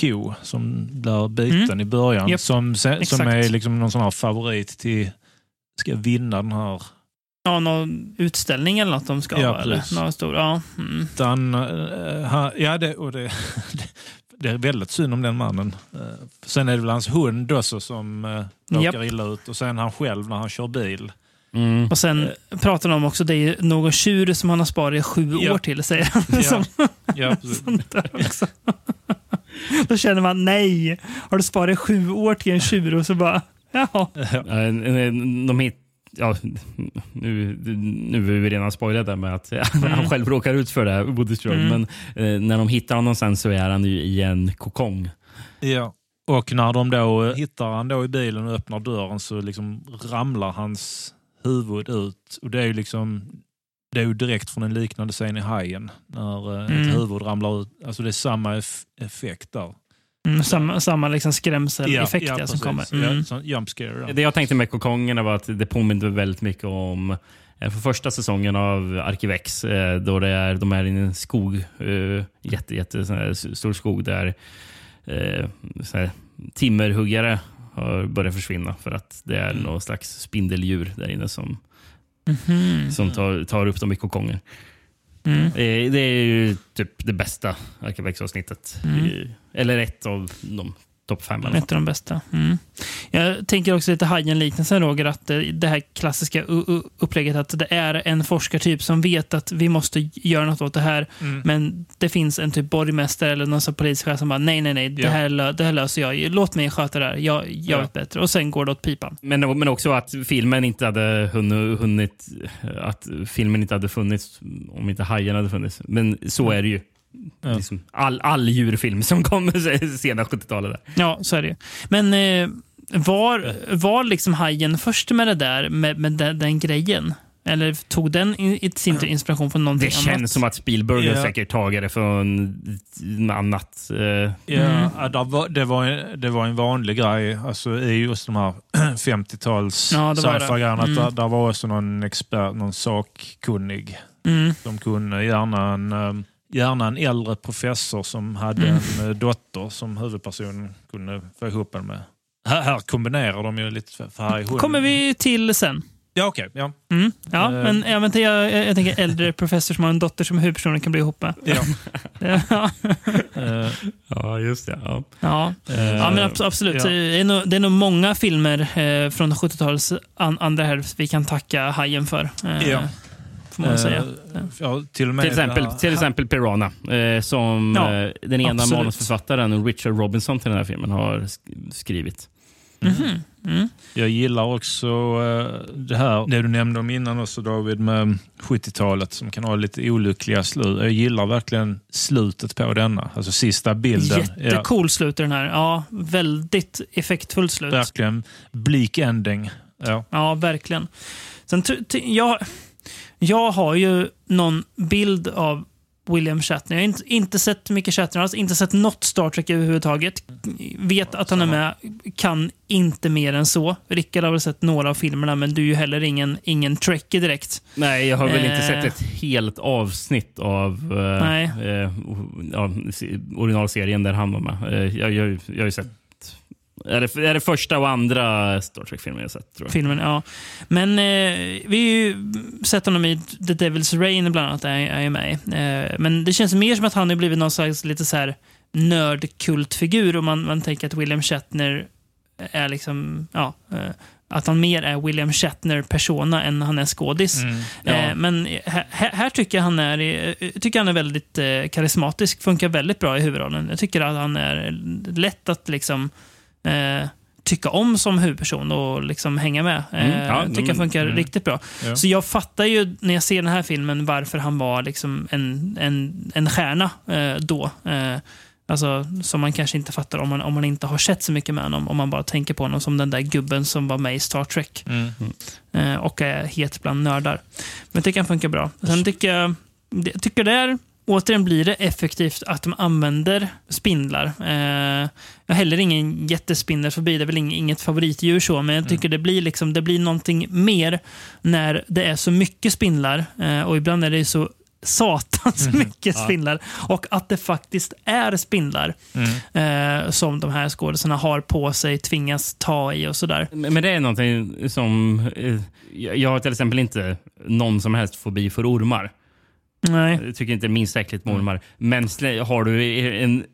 ko som blir biten Mm. i början. Japp, Som, som exakt. är liksom någon sån här favorit till ska vinna den här. Ja, någon utställning eller något de ska Ja, ha. Eller? Någon stor, ja. Mm. Eh, han, ja, det, och det, (laughs) det är väldigt synd om den mannen. Eh, sen är det väl hans hund också som uh, råkar Japp. illa ut och sen han själv när han kör bil. Mm. Och sen pratar de också, det är någon tjur som han har sparat i sju Ja. år till, säger han. Ja. Som, Ja. (laughs) (laughs) Då känner man, nej, har du sparat i sju år till en tjur? Och så bara, jaha. Eh, De hit, ja, (laughs) nu, nu är vi redan spoilade med att (laughs) han själv råkar ut för det, här, Woody Strode. Mm. Men eh, när de hittar honom sen så är han ju i en kokong. Ja. Och när de då eh, hittar han då i bilen och öppnar dörren så liksom ramlar hans huvud ut. Och det är ju liksom det är ju direkt från en liknande scen i Hajen. När eh, Mm. ett huvud ramlar ut. Alltså det är samma eff- effekt där. Mm, samma samma liksom skrämseleffekt ja, ja, som kommer. Mm. Ja, jump scare. Ja. Det jag tänkte med kokongerna var att det påminner väldigt mycket om eh, för första säsongen av Arkivex, eh, då det är, de är i en skog, eh, jätte, jätte stor skog där så här, timmerhuggare har börjat försvinna för att det är någon slags spindeldjur där inne som, Mhm. som tar, tar upp dem i kokonger. Mm. Eh, Det är ju typ det bästa Arkivex-avsnittet. Mm. Eller ett av de topp fem. fall. Ett av de bästa. Mm. Jag tänker också lite Hajen-liknelsen Roger, att det här klassiska upplägget att det är en forskartyp som vet att vi måste göra något åt det här. Mm. Men det finns en typ borgmästare eller någon sån polischef som bara nej, nej, nej, det, Ja. här, det här löser jag. Låt mig sköta det här. Jag, jag Ja. vet bättre. Och sen går det åt pipan. Men, men också att filmen inte hade hunnit, hunnit att filmen inte hade funnits om inte Hajen hade funnits. Men så är det ju. Ja. Liksom all, all djurfilm som kom (laughs) sena 70-talet. Där. Ja, så är det ju. Men eh, var, var liksom Hajen först med det där, med, med den, den grejen? Eller tog den i, sin tur inspiration från någonting Det annat? känns som att Spielberg Ja. säkert tagit det från annat. Eh, Ja, Mm. ja, där var, det, var, en- det var en vanlig grej alltså, i just de här (clears throat) 50-tals Ja, det var det. sci-fi-grejerna. att Mm. Där, där var också någon expert, någon sakkunnig Mm. som kunde, gärna en, eh, gärna en äldre professor som hade Mm. en eh, dotter som huvudperson kunde få ihop en med. Här, här kombinerar de ju lite för hund. kommer vi till sen. Ja, okej. ja. Mm. Ja, Eh. men jag, vet, inte, jag, jag, jag tänker äldre (laughs) professor som har en dotter som huvudpersonen kan bli ihop med. ja. (laughs) ja, Eh, ja, just det. Ja. ja. eh, ja men abs- absolut. ja. Det, är nog, det är nog många filmer eh, från 70-talets an, andra hälft vi kan tacka Hajen för. Eh, Ja. Får man säga. Eh, ja, till Till exempel, där- till exempel Piranha, eh, som Ja, eh, den ena absolut. manusförfattaren, Richard Robinson, till den här filmen har sk- skrivit. Mhm. Mm. Jag gillar också det här, det du nämnde om innan också David, med 70-talet som kan ha lite olyckliga slut. Jag gillar verkligen slutet på denna, alltså sista bilden. Ja, Jättecool slut i den här. Ja, väldigt effektfullt slut. verkligen bleak ending. Ja. Ja, verkligen. Sen, jag, jag har ju någon bild av William Shatner. Jag har inte, inte sett mycket Shatner alls, inte sett något Star Trek överhuvudtaget. Vet att han är med, kan inte mer än så. Rickard har väl sett några av filmerna, men du är ju heller ingen, ingen Trekkie direkt. Nej, jag har väl inte Eh. sett ett helt avsnitt av eh, eh, originalserien där han var med. Eh, jag, jag, jag har ju sett... Är det, är det första och andra Star Trek-filmen jag sett? Tror jag. Filmen, ja. Men eh, vi har ju sett honom i The Devil's Rain bland annat, är, är med eh, Men det känns mer som att han har blivit någon slags lite så här nördkultfigur och man, man tänker att William Shatner är liksom, ja, eh, att han mer är William Shatner-persona än han är skådis. Mm. Ja. Eh, Men här, här tycker jag han är, eh, tycker han är väldigt eh, karismatisk, funkar väldigt bra i huvudrollen. Jag tycker att han är lätt att liksom eh, tycka om som huvudperson och liksom hänga med. Eh, Mm, ja, jag tycker han funkar mm. riktigt bra. Ja. Så jag fattar ju när jag ser den här filmen varför han var liksom en, en, en stjärna eh, då. Eh, Alltså, som man kanske inte fattar om man, om man inte har sett så mycket med honom. Om man bara tänker på honom som den där gubben som var med i Star Trek. Mm. Eh, och är het bland nördar. Men jag tycker han funkar bra. Sen tycker jag, jag tycker där, återigen blir det effektivt att de använder spindlar. Eh, jag har heller ingen jättespindelfobi, det är väl ing- inget favoritdjur så, men jag tycker det blir liksom, det blir någonting mer när det är så mycket spindlar eh, och ibland är det så satans mycket spindlar. Och att det faktiskt är spindlar eh, som de här skådespelarna har på sig, tvingas ta i och sådär. Men det är någonting som... eh, Jag jag har till exempel inte någon som helst fobi för ormar. Nej. Jag tycker inte minst äckligt med ormar. Men har du en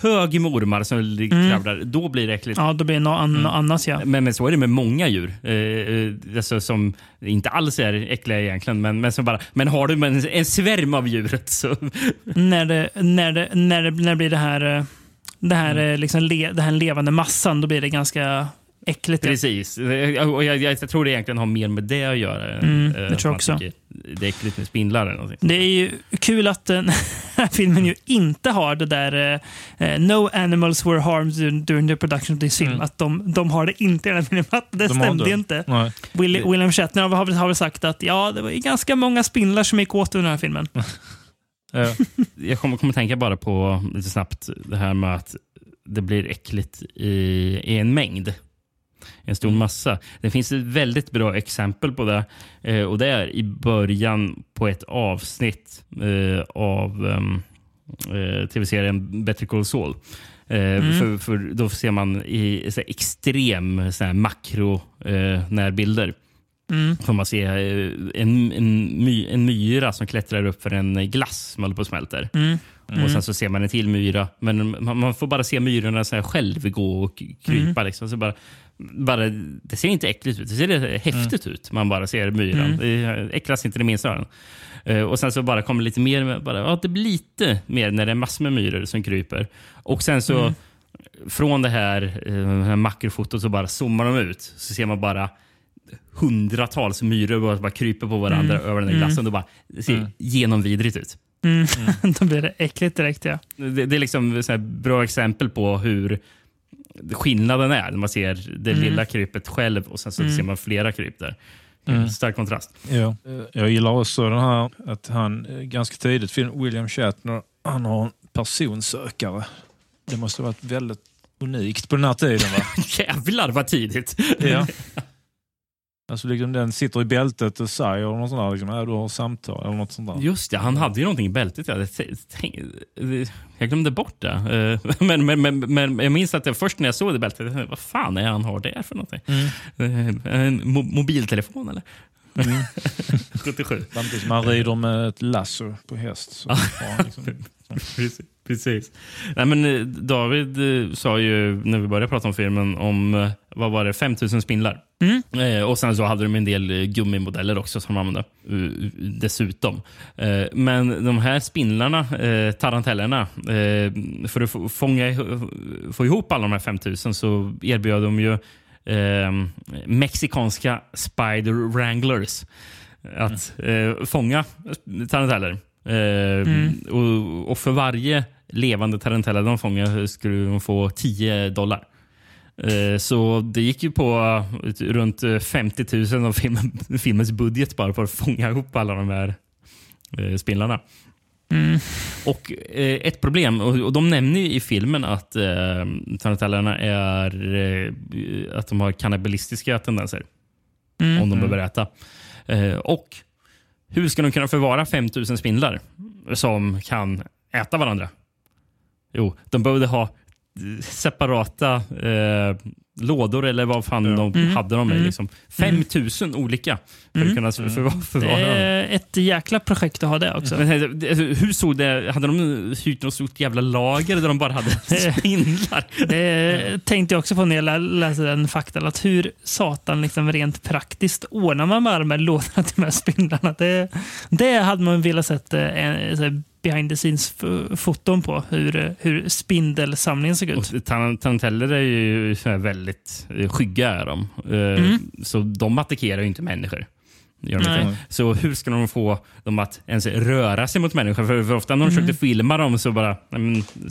hög med ormar som Mm. kravlar, då blir det äckligt. Ja, då blir det något an- annat ja. Men, men så är det med många djur. Eh, eh, alltså, som inte alls är äckliga egentligen. Men, men, som bara, men har du en, en svärm av djuret så... när det, när det, när det, när det blir det här, eh, det här, Mm. eh, liksom le, det här levande massan, då blir det ganska äckligt. Precis. Eh, Och jag, jag, jag tror det egentligen har mer med det att göra. Mm, eh, jag att tror man också. Det är äckligt med spindlar eller någonting. Det är ju kul att den (laughs) här filmen ju inte har det där eh, No animals were harmed dur- during the production of this film. Mm. Att de, de har det inte i den här filmen. Att (laughs) Det De stämde det. ju inte. Nej. Will, William Shatner har, har väl sagt att ja, det var ju ganska många spindlar som gick åt under den här filmen. (laughs) Ja. Jag kommer, kommer tänka bara på lite snabbt det här med att det blir äckligt i, i en mängd. En stor massa. Det finns ett väldigt bra exempel på det. Eh, och Det är i början på ett avsnitt eh, av um, eh, tv-serien Better Call Saul. Eh, för, för då ser man i så här, extrem så här, makro eh, närbilder. Får man se eh, en, en, my, en myra som klättrar upp för en glass som håller på att smälter. Och sen så ser man en till myra. Men man, man får bara se myrorna så här själv gå och krypa. Liksom. Så bara, bara, det ser inte äckligt ut. Det ser häftigt ut. Man bara ser myran. Det äcklas inte det minsta av den. Eh, Och sen så bara kommer lite mer. Bara, ja, det blir lite mer när det är massor med myror som kryper. Och sen så från det här, det här makrofotot så bara zoomar de ut. Så ser man bara hundratals myror bara, bara kryper på varandra över den där glassen. Och bara, det ser genomvidrigt ut. (laughs) Då blir det äckligt direkt ja. Det, det är liksom så här bra exempel på hur skillnaden är. När man ser det lilla krypet själv och sen så ser man flera kryp där. Stark kontrast. Ja. Jag gillar också den här att han eh, ganska tidigt, film William Shatner, han har en personsökare. Det måste ha varit väldigt unikt på den här tiden. Va? (laughs) Jävlar vad tidigt! Ja. (laughs) Alltså liksom den sitter i bältet och säger något sånt där, liksom, äh, du har samtal eller något sånt där. Just det, han hade ju någonting i bältet. Tänkt- jag glömde bort det. Eh, (laughs) Men, men, men, men jag minns att jag först när jag såg det bältet, jag tänkte, vad fan är han har där för någonting? Eh, En mo- mobiltelefon eller? 77. Samtidigt som han rider med ett lasso på häst. Så (laughs) han liksom, Precis. Precis. Nej, men eh, David eh, sa ju när vi började prata om filmen om eh, vad var det, 5000 spindlar. Eh, och Sen så hade de en del gummimodeller också som de använde dessutom. Men de här spindlarna, tarantellerna, för att få, fånga, få ihop alla de här 5000 så erbjöd de ju mexikanska spider wranglers att eh, fånga taranteller. Eh, och, och för varje levande tarantella de fångar skulle de få 10 dollar. Eh, Så det gick ju på eh, runt eh, 50 000 av filmen, (laughs) filmens budget bara för att fånga ihop alla de här eh, spindlarna. Och eh, ett problem, och, och de nämner ju i filmen att eh, tarantellerna är eh, att de har kannibalistiska tendenser. Om de behöver äta. Eh, och hur ska de kunna förvara 5000 spindlar som kan äta varandra? Jo, de behövde ha eh, separata eh, lådor eller vad fan de hade de i. Liksom. 5000 olika för att kunna för, för, Det förvara dem. är ett jäkla projekt att ha det också. Men, eh, hur såg det? Hade de hyrt något stort jävla lager där de bara hade (laughs) spindlar? Det tänkte jag också på när jag lä- läste den faktan. Att hur satan liksom rent praktiskt ordnar man med de här lådorna till de här spindlarna? Det, det hade man velat sett en, så här behind the scenes-foton på. Hur, hur spindelsamlingen såg ut. Och tan- Taranteller är ju väldigt eh, skygga. Är de. Eh, Så de attackerar ju inte människor. Så hur ska de få dem att ens röra sig mot människor? För, för ofta när de försökte filma dem så bara...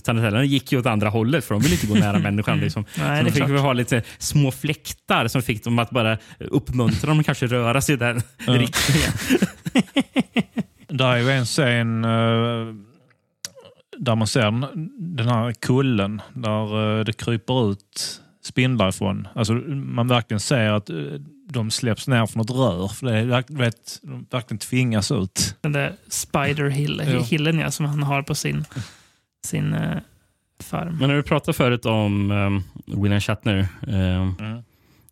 Tarantellerna gick ju åt andra hållet för de vill inte gå nära (laughs) människan. Liksom. Nej, så de fick klart. ha lite små fläktar som fick dem att bara uppmuntra dem att kanske röra sig i den (laughs) riktningen. (laughs) Där är ju en scen eh, där man ser den, här kullen där eh, det kryper ut spindlar ifrån. Alltså, man verkligen ser att eh, de släpps ner från ett rör. För det är, vet, de verkligen tvingas ut. Den där Spider Hill, Ja. hillen ja, som han har på sin, sin eh, farm. Men när vi pratade förut om um, William Shatner. Um,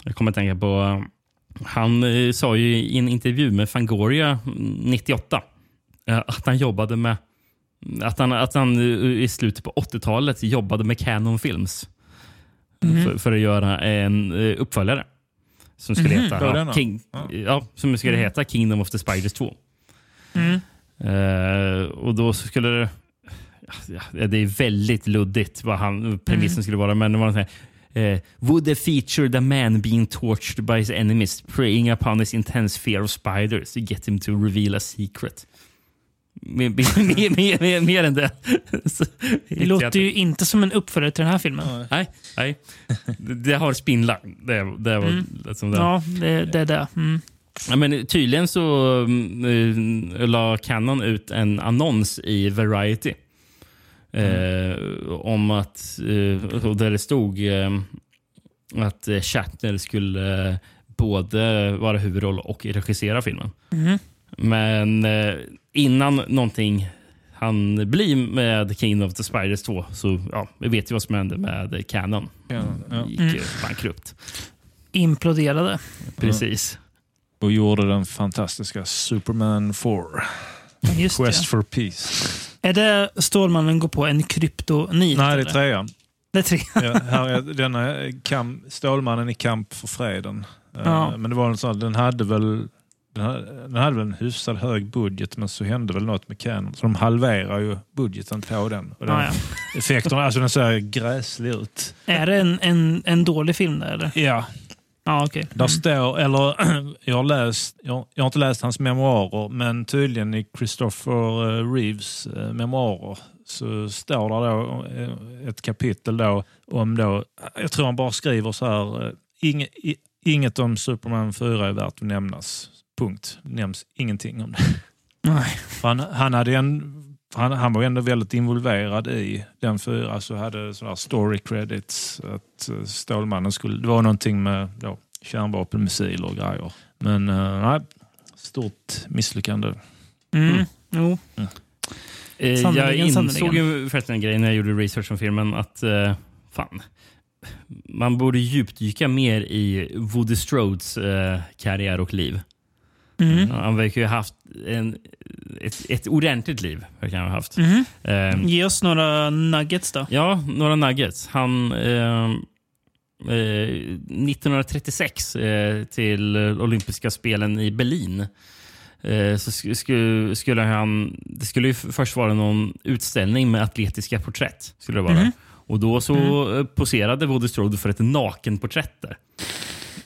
Jag kommer att tänka på... han eh, sa ju i en intervju med Fangoria mm, 98 eh, att han jobbade med... Att han, att han eh, i slutet på 80-talet jobbade med Canon Films för, för att göra en eh, uppföljare. Som skulle heta, På ja? King, ja, som skulle heta Kingdom of the Spiders 2. Mm. Eh, och då skulle det... Ja, det är väldigt luddigt vad han, premissen skulle vara, men det var här, eh, Would the feature the man being tortured by his enemies, preying upon his intense fear of spiders to get him to reveal a secret? Mer, mer, mer, mer, mer än det. Det låter ju inte som en uppföljare till den här filmen. Nej, nej. Det det har spindlar. Det, det var liksom det. Ja, det, det är det. Mm. Ja, men tydligen så mm, eh, la Canon ut en annons i Variety Eh, om att, eh, där det stod eh, att eh, Shatner skulle eh, både vara huvudroll och regissera filmen. Mhm. Men eh, innan någonting han blir med King of the Spiders 2 så ja, vi vet ju vad som hände med Canon. Ja. gick Mm. bankrupt. Imploderade. Precis. Och gjorde den fantastiska Superman 4. Just Quest det. for Peace. Är det Stålmannen går på en kryptonit? Nej, det är trean. Det är tre. Ja, här är denna kamp, Stålmannen i kamp för freden. Eh, Ja. Men det var en sån, den hade väl den hade, väl en hyfsad hög budget men så hände väl något med Canon. Så de halverar ju budgeten på den. Och den Ja, ja. Effekterna, alltså den ser gräslig ut. Är det en, en, en dålig film där eller? Ja, Ja, okej. där står, eller (clears throat) jag har läst, jag, jag har inte läst hans memoarer men tydligen i Christopher eh, Reeves eh, memoarer så står det då eh, ett kapitel då om då, jag tror han bara skriver så här, eh, inge, i, inget om Superman 4 är värt att nämnas. Punkt. Nämns ingenting om det. Nej. Han, han, hade en, han, han var ändå väldigt involverad i den fyra, alltså hade sådana story credits. Att eh, Stålmannen skulle, det var någonting med då, kärnvapen, missiler och grejer. Men eh, nej, stort misslyckande. Mm. Jo. Eh, jag insåg ju förresten en grej när jag gjorde research om filmen att eh, fan, man borde djupdyka mer i Woody Strodes eh, karriär och liv. Mm. Han verkar ju ha haft en, ett, ett ordentligt liv. Verkar han ha haft. Mhm. Eh, Ge oss några nuggets då. Ja, några nuggets. Han, eh, eh, 1936 eh, till olympiska spelen i Berlin eh, så sk- sku, skulle han... Det skulle ju först vara någon utställning med atletiska porträtt. Skulle det vara. Mhm. Och Då så eh, poserade Woody Strode för ett nakenporträtt där.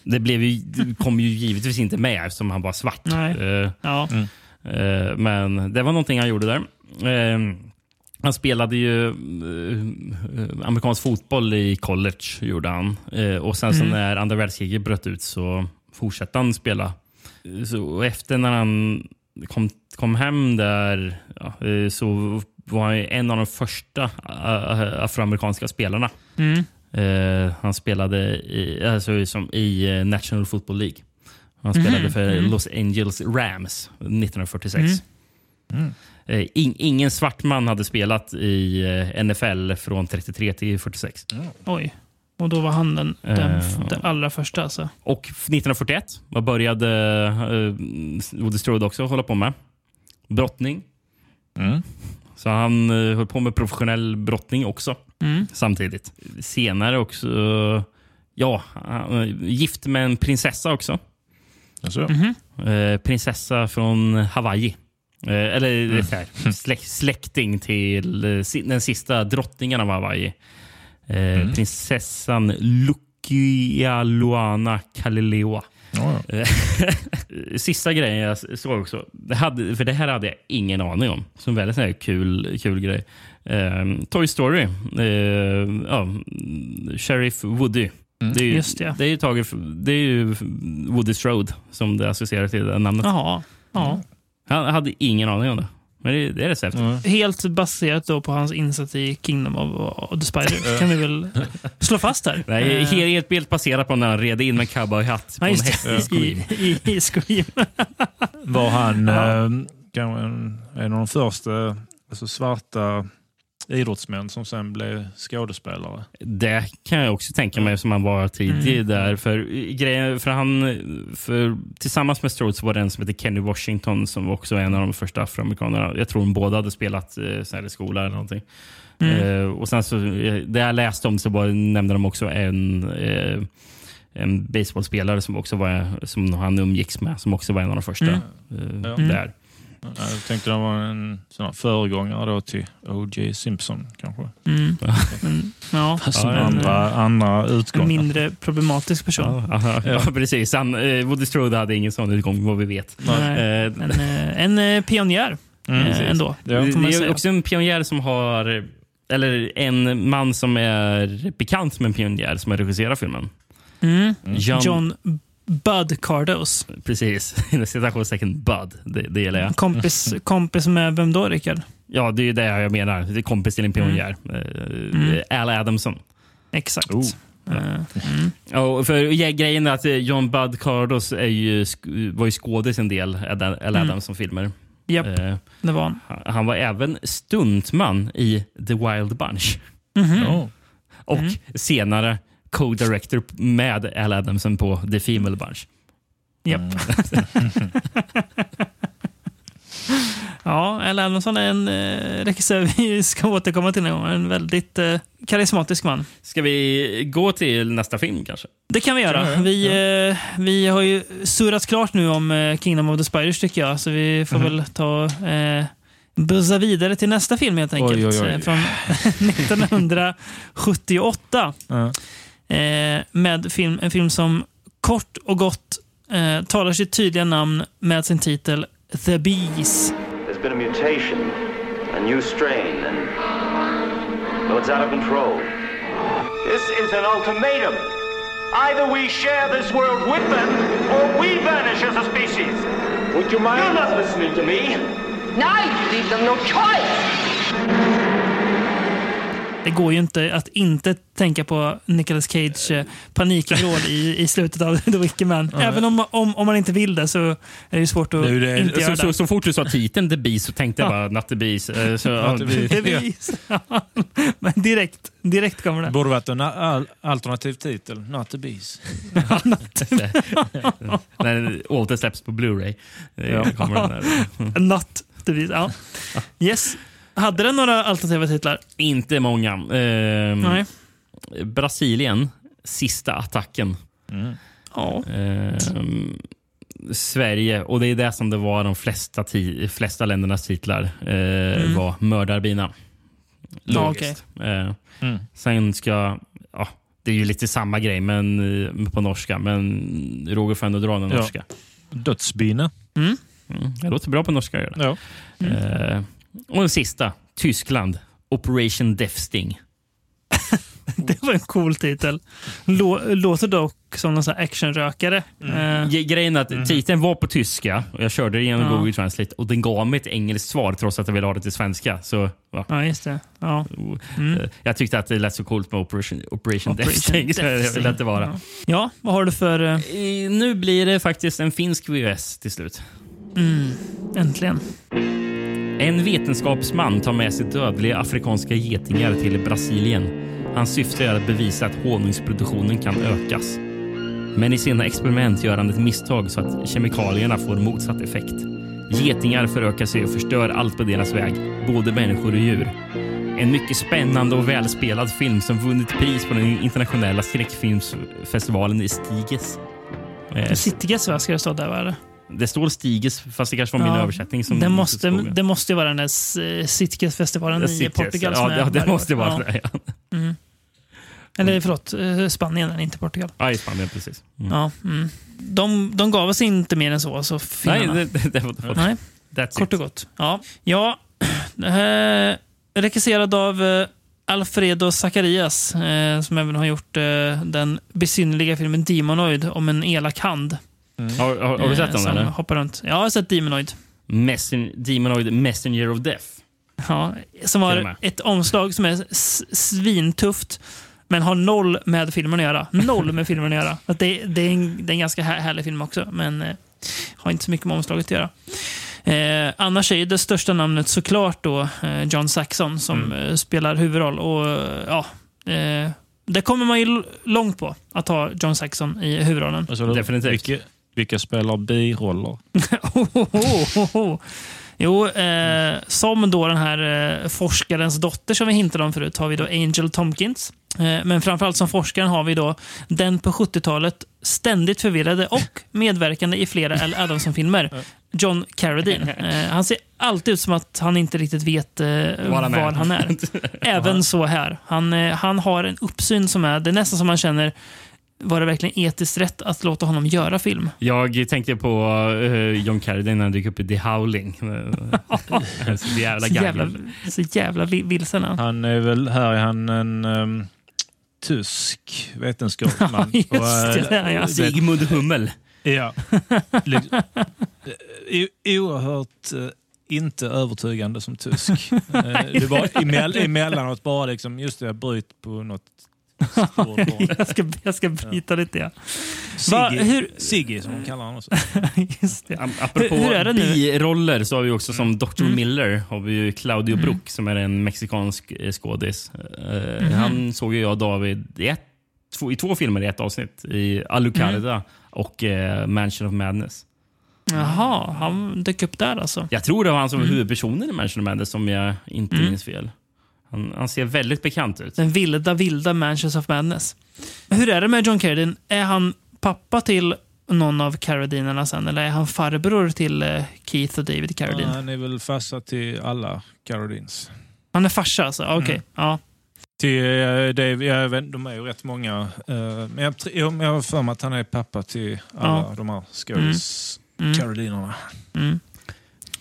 Det, blev ju, kom ju givetvis inte med eftersom han var svart. Eh, Ja. Eh, Men det var någonting han gjorde där. Eh, Han spelade ju amerikansk fotboll i college. gjorde han. Och sen så Mm. när andra världskriget bröt ut så fortsatte han spela. Så och efter när han kom, kom hem där ja, så var han en av de första afroamerikanska spelarna. Mm. Eh, han spelade i, alltså, som i eh, National Football League. Han spelade Mhm, för mhm. Los Angeles Rams 1946. Mm. Eh, in, ingen svart man hade spelat i NFL från 33 till 46. Oj. Och då var han den, den, Eh, den allra första alltså. Och 1941 vad började uh, Woody Strode också hålla på med. Brottning. Mm. Så han uh, höll på med professionell brottning också Mm. samtidigt. Senare också, eh, ja, han var gift med en prinsessa också. Alltså, Mhm. Eh, prinsessa från Hawaii. Eh, eller mm. släk, släkting till eh, si- den sista drottningen av Hawaii. Eh, Prinsessan Lukialuana Kalileoa. Ja, (laughs) Sista grejen jag såg också, det hade, för det här hade jag ingen aning om. Som väldigt här kul, kul grej. Eh, Toy Story. Eh, ja, Sheriff Woody. Det är ju, Just det. det är taget, det är ju Woody Strode som det associerar till det namnet. Jaha. Ja. Han hade ingen aning om det. Men det, det är rätt häftigt. Helt baserat då på hans insats i Kingdom of, of the Spider. kan vi väl slå fast här. Nej, Eh, helt, helt baserat på när han red in med cowboyhatt på en häst i Scream. I, i, i Scream. Var han Ja. eh, kanske en, en av de första alltså svarta idrottsmän som sen blev skådespelare? Det kan jag också tänka mig som han var tidig Mm. där. För, grejen, för han, för, tillsammans med Strode så var det en som heter Kenny Washington som också var en av de första afroamerikanerna. Jag tror de båda hade spelat eh, i skola eller någonting. Mm. Eh, och sen så, eh, det jag läste om så var, nämnde de också en, eh, en baseballspelare som, också var, som han umgicks med, som också var en av de första Mm. eh, Ja. där. Jag tänkte det var en sån här föregångare då till O.J. Simpson kanske. Mm. Men, ja, (laughs) Fast med en, andra, andra en utgångar. mindre problematisk person. Ja, aha, ja. precis. Han, eh, Woody Strode hade ingen sån utgång vad vi vet. Nej. Eh, En, eh, en eh, pionjär Mm, eh, ändå. Ja. det är också en pionjär som har... Eller en man som är bekant med en pionjär som har regisserat filmen. Mm. John, John Bud Cardos. Precis. (laughs) Inom citationstecken Bud. Det, det gillar jag. Kompis, (laughs) kompis med vem då, Rickard? Ja, det är det jag menar. Det är kompis till en pionjär. Mm. Al Adamson. Exakt. Oh. Eh, mm. Ja, för ja, grejen är att eh, John Bud Cardos är ju, var ju skådis en del Al Mm. Adamson-filmer. Japp, Eh, det var han. han- var även stuntman i The Wild Bunch. Mhm. Oh. Och Mm. senare co-director med Al Adamson på The Female Bunch. Japp. (laughs) ja, Al Adamson är en eh, regissör vi ska återkomma till någon gång. En väldigt eh, karismatisk man. Ska vi gå till nästa film kanske? Det kan vi göra. Vi, eh, vi har ju surrat klart nu om eh, Kingdom of the Spiders tycker jag, så vi får Mhm. väl ta eh, buzza vidare till nästa film helt enkelt. Oj, oj, oj. Eh, Från (laughs) 1978. Ja. Eh, med film, en film som kort och gott eh, talar sitt tydliga namn med sin titel The Bees. There's been a mutation, a new strain, and well, it's out of control. This is an ultimatum. Either we share this world with them, or we vanish as a species. Would you mind? You're not listening to me. Now you leave them no choice. Det går ju inte att inte tänka på Nicolas Cage eh, panikvrål i, i slutet av (laughs) The Wicker Man. Även om, om, om man inte vill det så är det ju svårt att Det det. inte göra Så, så, det. så fort du sa titeln The Beast så tänkte jag bara Not the Beast. Eh, Så, ja, Not the Beast. (laughs) Men direkt, direkt kommer Det borde varit en al- alternativ titel. Not the Bees. När åter släpps på Blu-ray. Ja. (laughs) Not the Bees. Ja. Yes. Hade den några alternativa titlar? Inte många. Ehm, Nej. Brasilien, sista attacken. Ja. Ehm, Sverige, och det är det som det var de flesta, ti- flesta ländernas titlar, eh, var Mördarbina. Logiskt. Eh, Mm. Sen ska, ja, det är ju lite samma grej men eh, på norska, men Roger får ändå dra den Ja. norska. Dödsbina. Mm, det låter bå på norska. Gör det. Ja. Eh, och den sista, Tyskland, Operation Death Sting. (laughs) Det var en cool titel. Lå, låter dock som någon actionrökare. Eh, Ge- Grejen är att titeln var på tyska och jag körde det genom Ja. Google Translate och den gav mig ett engelskt svar trots att jag ville ha det till svenska. Så, va. ja, just det. Ja. Eh, Jag tyckte att det lät så coolt med Operation, Operation, Death Operation Sting. Så jag Death ville att det vara. Ja. ja, vad har du för... Eh, Nu blir det faktiskt en finsk VHS till slut. Mm, äntligen. En vetenskapsman tar med sig dödliga afrikanska getingar till Brasilien. Hans syfte är att bevisa att honungsproduktionen kan ökas. Men i sina experiment gör han ett misstag så att kemikalierna får motsatt effekt. Getingar förökar sig och förstör allt på deras väg, både människor och djur. En mycket spännande och välspelad film som vunnit pris på den internationella skräckfilmsfestivalen i Stiges. Eh, Sittiges ska det stå där Var det? Det står Stiges, fast det kanske var min Ja, översättning. som det, måste, det måste vara den där Sitges-festivalen i Portugal. Ja, är det, måste vara ja. det. Ja. Mm. Eller förlåt, eh, Spanien, inte Portugal. Ja, i Spanien precis. Mm. Ja, mm. de, de gav oss inte mer än så. så Nej, finnarna. det, det, det var Nej. That's Kort och gott. Ja, ja är regisserad av eh, Alfredo Zacharias eh, som även har gjort eh, den besynnerliga filmen Demonoid om en elak hand. Har, har, har du sett eh, den som eller? Hoppar runt. Ja, jag har sett Demonoid. Messen, Demonoid Messenger of Death. Ja, som har ett omslag som är svintufft men har noll med filmen att göra. Noll med filmen att göra. Att det, det, är en, det är en ganska här, härlig film också, men eh, har inte så mycket med omslaget att göra. Eh, annars är det största namnet såklart då eh, John Saxon som Mm. eh, spelar huvudroll. Och, eh, ja, eh, det kommer man ju långt på, att ha John Saxon i huvudrollen. Alltså, Definitivt. Vilka spelar biroller? (laughs) Jo, eh, som då den här eh, forskarens dotter som vi hintade om förut har vi då Angel Tompkins. Eh, men framförallt som forskaren har vi då den på 70-talet ständigt förvirrade och (laughs) medverkande i flera L. Adamson-filmer, John Carradine. Eh, han ser alltid ut som att han inte riktigt vet eh, var, han är. han är. (laughs) Även så här. Han, eh, han har en uppsyn som är, det är nästan som man känner, var det verkligen etiskt rätt att låta honom göra film? Jag tänkte på uh, John Carradine när han dyker upp i The Howling. Eh, (laughs) så jävla Så jävla, så jävla vi- vilsen är han. Han är väl, här är han en um, tysk vetenskapsman. (laughs) Ja, just Och, eh, det, där, ja. det- Sigmund Hummel. Ja. Liksom, o- oerhört eh, inte övertygande som tysk. (laughs) Eh, det var emell, emellanåt bara liksom, just det, bryt på något. Jag, ska, jag ska bryta lite, ja. Som de kallar honom. (laughs) Just det. Apropå Hur- hur är det biroller så har vi också som Dr. Mm. Miller har vi Claudio Mm. Brook som är en mexikansk eh, skådis. Mhm. Han såg jag David i, ett, två, i två filmer i ett avsnitt. I Alucarda Mm. och eh, Mansion of Madness. Jaha, han dök upp där alltså. Jag tror det var han som var Mm. huvudpersonen i Mansion of Madness om jag inte Mm. minns fel. Han, han ser väldigt bekant ut. Den vilda, vilda Mansions of Madness. Hur är det med John Carradine? Är han pappa till någon av Carradinerna sen? Eller är han farbror till eh, Keith och David Carradine? Han är väl farsa till alla Caroline. Han är farsa alltså? Okej. Mm. Ja. Till eh, Dave, jag vet, de är ju rätt många. eh, Men jag, jag har för mig att han är pappa till alla Ja. de här skådis Mm. Mm.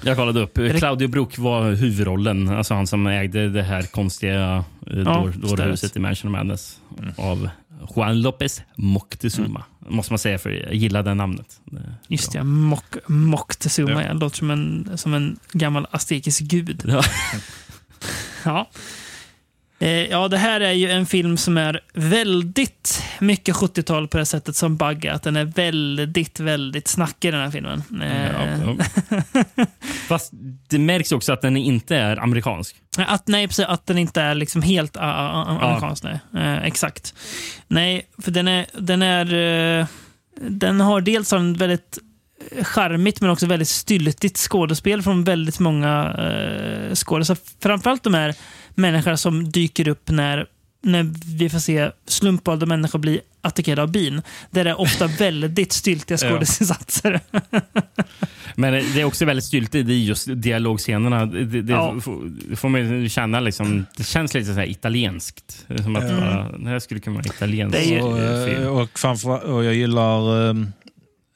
Jag kollade upp. Claudio Brook var huvudrollen. Alltså han som ägde det här konstiga eh, dår- dårhuset i Mansion of Madness. Mm. Av Juan Lopez Moctezuma. Måste man säga, för jag gillar det namnet. Det- Just det, Mok Moctezuma. Ja. Ja. Låter som en, som en gammal aztekisk gud. Ja. (laughs) Ja. Eh, ja, det här är ju en film som är väldigt mycket 70-tal på det sättet som Bugga. Att den är väldigt, väldigt snackig den här filmen. Eh, Ja, ja. (laughs) Fast det märks också att den inte är amerikansk. Att, nej, precis. Att den inte är liksom helt amerikansk. Nej. Eh, exakt. Nej, för den är... Den, är, eh, den har dels en väldigt charmigt men också väldigt styltigt skådespel från väldigt många eh, skådespelare. Framförallt de här människorna som dyker upp när, när vi får se slumpvalda människor bli attackerade av bin. Där det är ofta (laughs) väldigt styltiga Ja. skådespelarinsatser. (laughs) Men det är också väldigt styltigt i just dialogscenerna. Det, det, Ja. får, man ju känna liksom, det känns lite så här italienskt. Som att Ja. bara, det här skulle kunna vara italienskt. Det är ju- Och, eh, och, framför, och jag gillar um,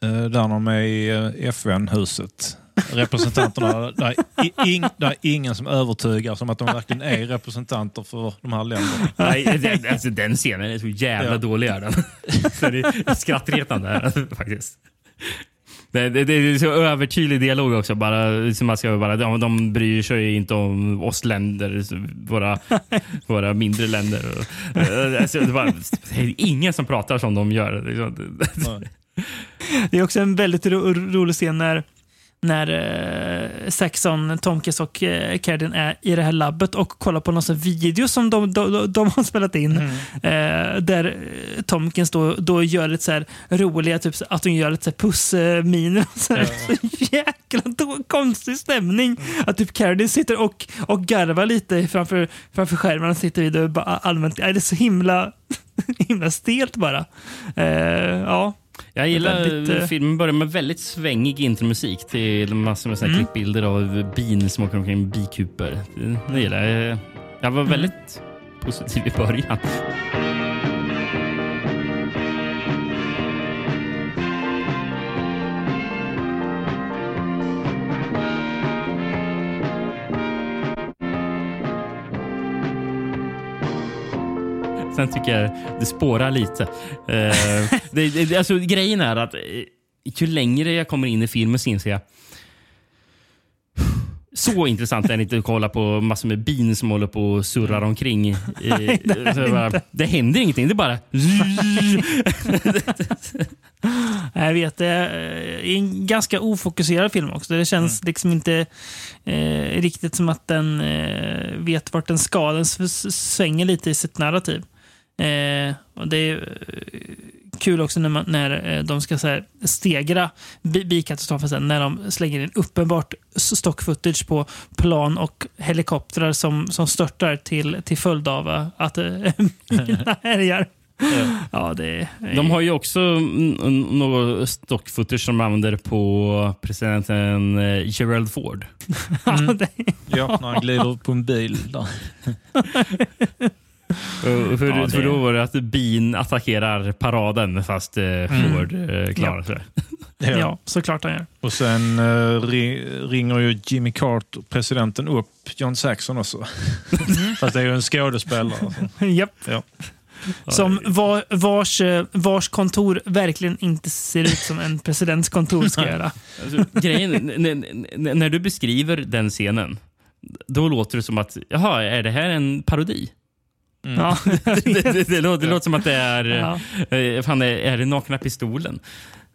där de är i eh, FN-huset. Representanterna, där är, ing, där är ingen som övertygar som att de verkligen är representanter för de här länderna. Nej, det, alltså, den scenen är så jävla Ja. dålig. Är den. (laughs) så det är skrattretande den faktiskt. Det, det, det är så övertydlig dialog också. Bara, som man ska bara, de, de bryr sig inte om oss länder, våra, våra mindre länder. Och, eh, alltså, det, bara, det är ingen som pratar som de gör. Det är (laughs) också en väldigt ro rolig scen när, när eh, Saxon, Tomkes och eh, Carradine är i det här labbet och kollar på någon video som de, de, de har spelat in. Eh, där eh, Tomkins då, då gör lite så här roliga, typ att hon gör lite så här pussminer. (laughs) Så, här. så jäkla då, konstig stämning. Att typ Carradine sitter och, och garvar lite framför, framför skärmen och sitter vid och bara allmänt. Det är så himla, (laughs) himla stelt bara. Ja. Jag gillar Väldigt, eh, filmen börjar med väldigt svängig intromusik till massor med Mm. klippbilder av bin som åker omkring i bikuper. Det, det gillar jag. Jag var väldigt positiv i början. Sen tycker jag det spårar lite. Eh, det, det, alltså, grejen är att eh, ju längre jag kommer in i filmen så inser jag så intressant är det inte att kolla på massor med bin som håller på och surrar omkring. i- (laughs) Nej, det så bara, det händer ingenting. Det är bara... (laughs) Jag vet, det är en ganska ofokuserad film också. Det känns liksom inte eh, riktigt som att den eh, vet vart den ska. Den svänger lite i sitt narrativ. Eh, och det är eh, kul också när, man, när eh, de ska så här, stegra bi- bikatastrofen sen, när de slänger in uppenbart stock footage på plan och helikoptrar som, som störtar till, till följd av eh, att eh, (laughs) mina härjar. Ja, det är... De har ju också mm, mm, något stockfootage som de använder på presidenten Gerald Ford. (laughs) Ja, det, Ja, när han glider på en bil där. (laughs) Och För, Ja, det- för då var det att bin attackerar paraden fast eh, Ford eh, klarar sig. ja. såklart han gör. Och sen eh, ri, ringer ju Jimmy Carter, presidenten, upp John Saxon också. (laughs) Fast det är ju en skådespelare. (laughs) Japp. Ja. Som var, vars, eh, vars kontor verkligen inte ser ut som en presidents kontor ska göra. (laughs) Alltså, grejen, när du beskriver den scenen, då låter det som att, jaha, är det här en parodi? Ja. (laughs) det, det, det, låter, det låter som att det är, Ja. eh, fan, är, är det nakna pistolen?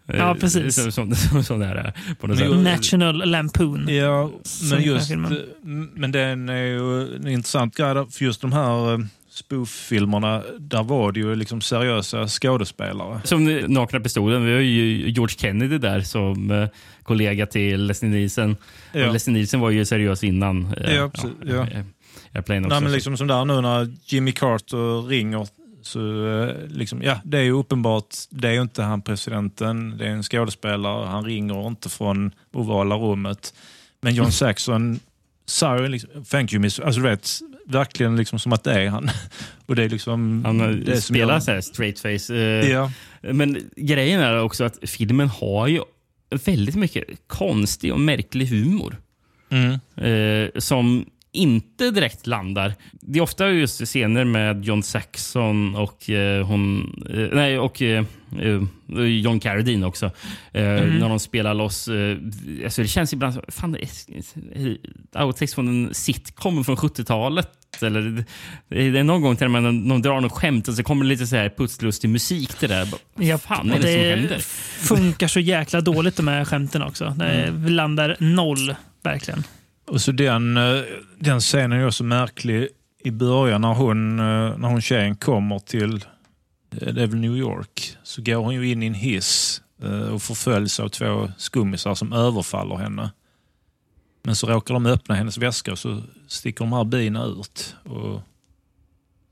Eh, Ja, precis. Som, som, som, som det här är på något sätt. National Lampoon. Ja, men just eh, men den är ju en intressant grej för just de här eh, spoof-filmerna, där var det ju liksom seriösa skådespelare. Som Nakna Pistolen, vi har ju George Kennedy där som eh, kollega till Leslie Nielsen. Ja. Och Leslie Nielsen var ju seriös innan. eh, Ja, precis, ja. Också. Nej, men liksom som där nu när Jimmy Carter ringer så eh, liksom, ja, det är ju uppenbart, det är ju inte han presidenten, det är en skådespelare, han ringer inte från ovala rummet. Men John (laughs) Saxon sa ju liksom, thank you miss, alltså du vet, verkligen liksom som att det är han. (laughs) Och det är liksom... Han eh, det spelar gör- så här straight face. eh, Ja. Men grejen är också att filmen har ju väldigt mycket konstig och märklig humor. Mm. som inte direkt landar. Det är ofta just scener med John Saxon och eh, hon... Eh, nej, och eh, eh, John Carradine också. Eh, När de spelar loss. Eh, alltså det känns ibland som... Fan, det är outtakes från en sitcom från 70-talet. Eller, det är någon gång till och med när de drar något skämt och så kommer det lite så här putslustig musik till det. där. Vad Ja, fan är och det, som det händer? funkar så jäkla dåligt de här skämten också. Det Mm. landar noll, verkligen. Och så den, eh, den scenen är också märklig i början när hon, eh, när hon tjejen kommer till eh, det är väl New York. Så går hon ju in i en hiss och förföljs av två skummisar som överfaller henne. Men så råkar de öppna hennes väska och så sticker de här bina ut. Och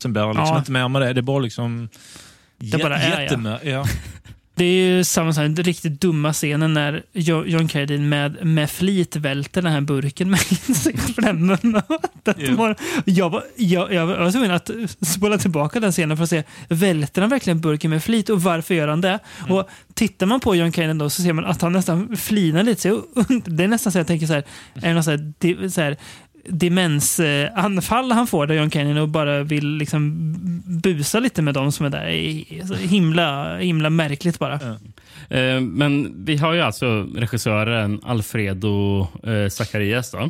sen blir det liksom Ja. inte mer med det. Det är bara liksom Det bara är, ja. jättemö- ja. (laughs) Det är ju samma sak, den riktigt dumma scenen när Jo- John Carradine med, med flit välter den här burken med (laughs) insektsflämmen. Ja. jag, var, jag, jag var tvungen att spola tillbaka den scenen för att se, välter han verkligen burken med flit och varför gör han det? Och Tittar man på John Carradine då så ser man att han nästan flinar lite. Så det är nästan så jag tänker så här, är det något så här, så här demensanfall han får där John Carradine och bara vill liksom busa lite med dem som är där. Det är så himla, himla märkligt bara. Eh, Men vi har ju alltså regissören Alfredo eh, Zacharias. Då.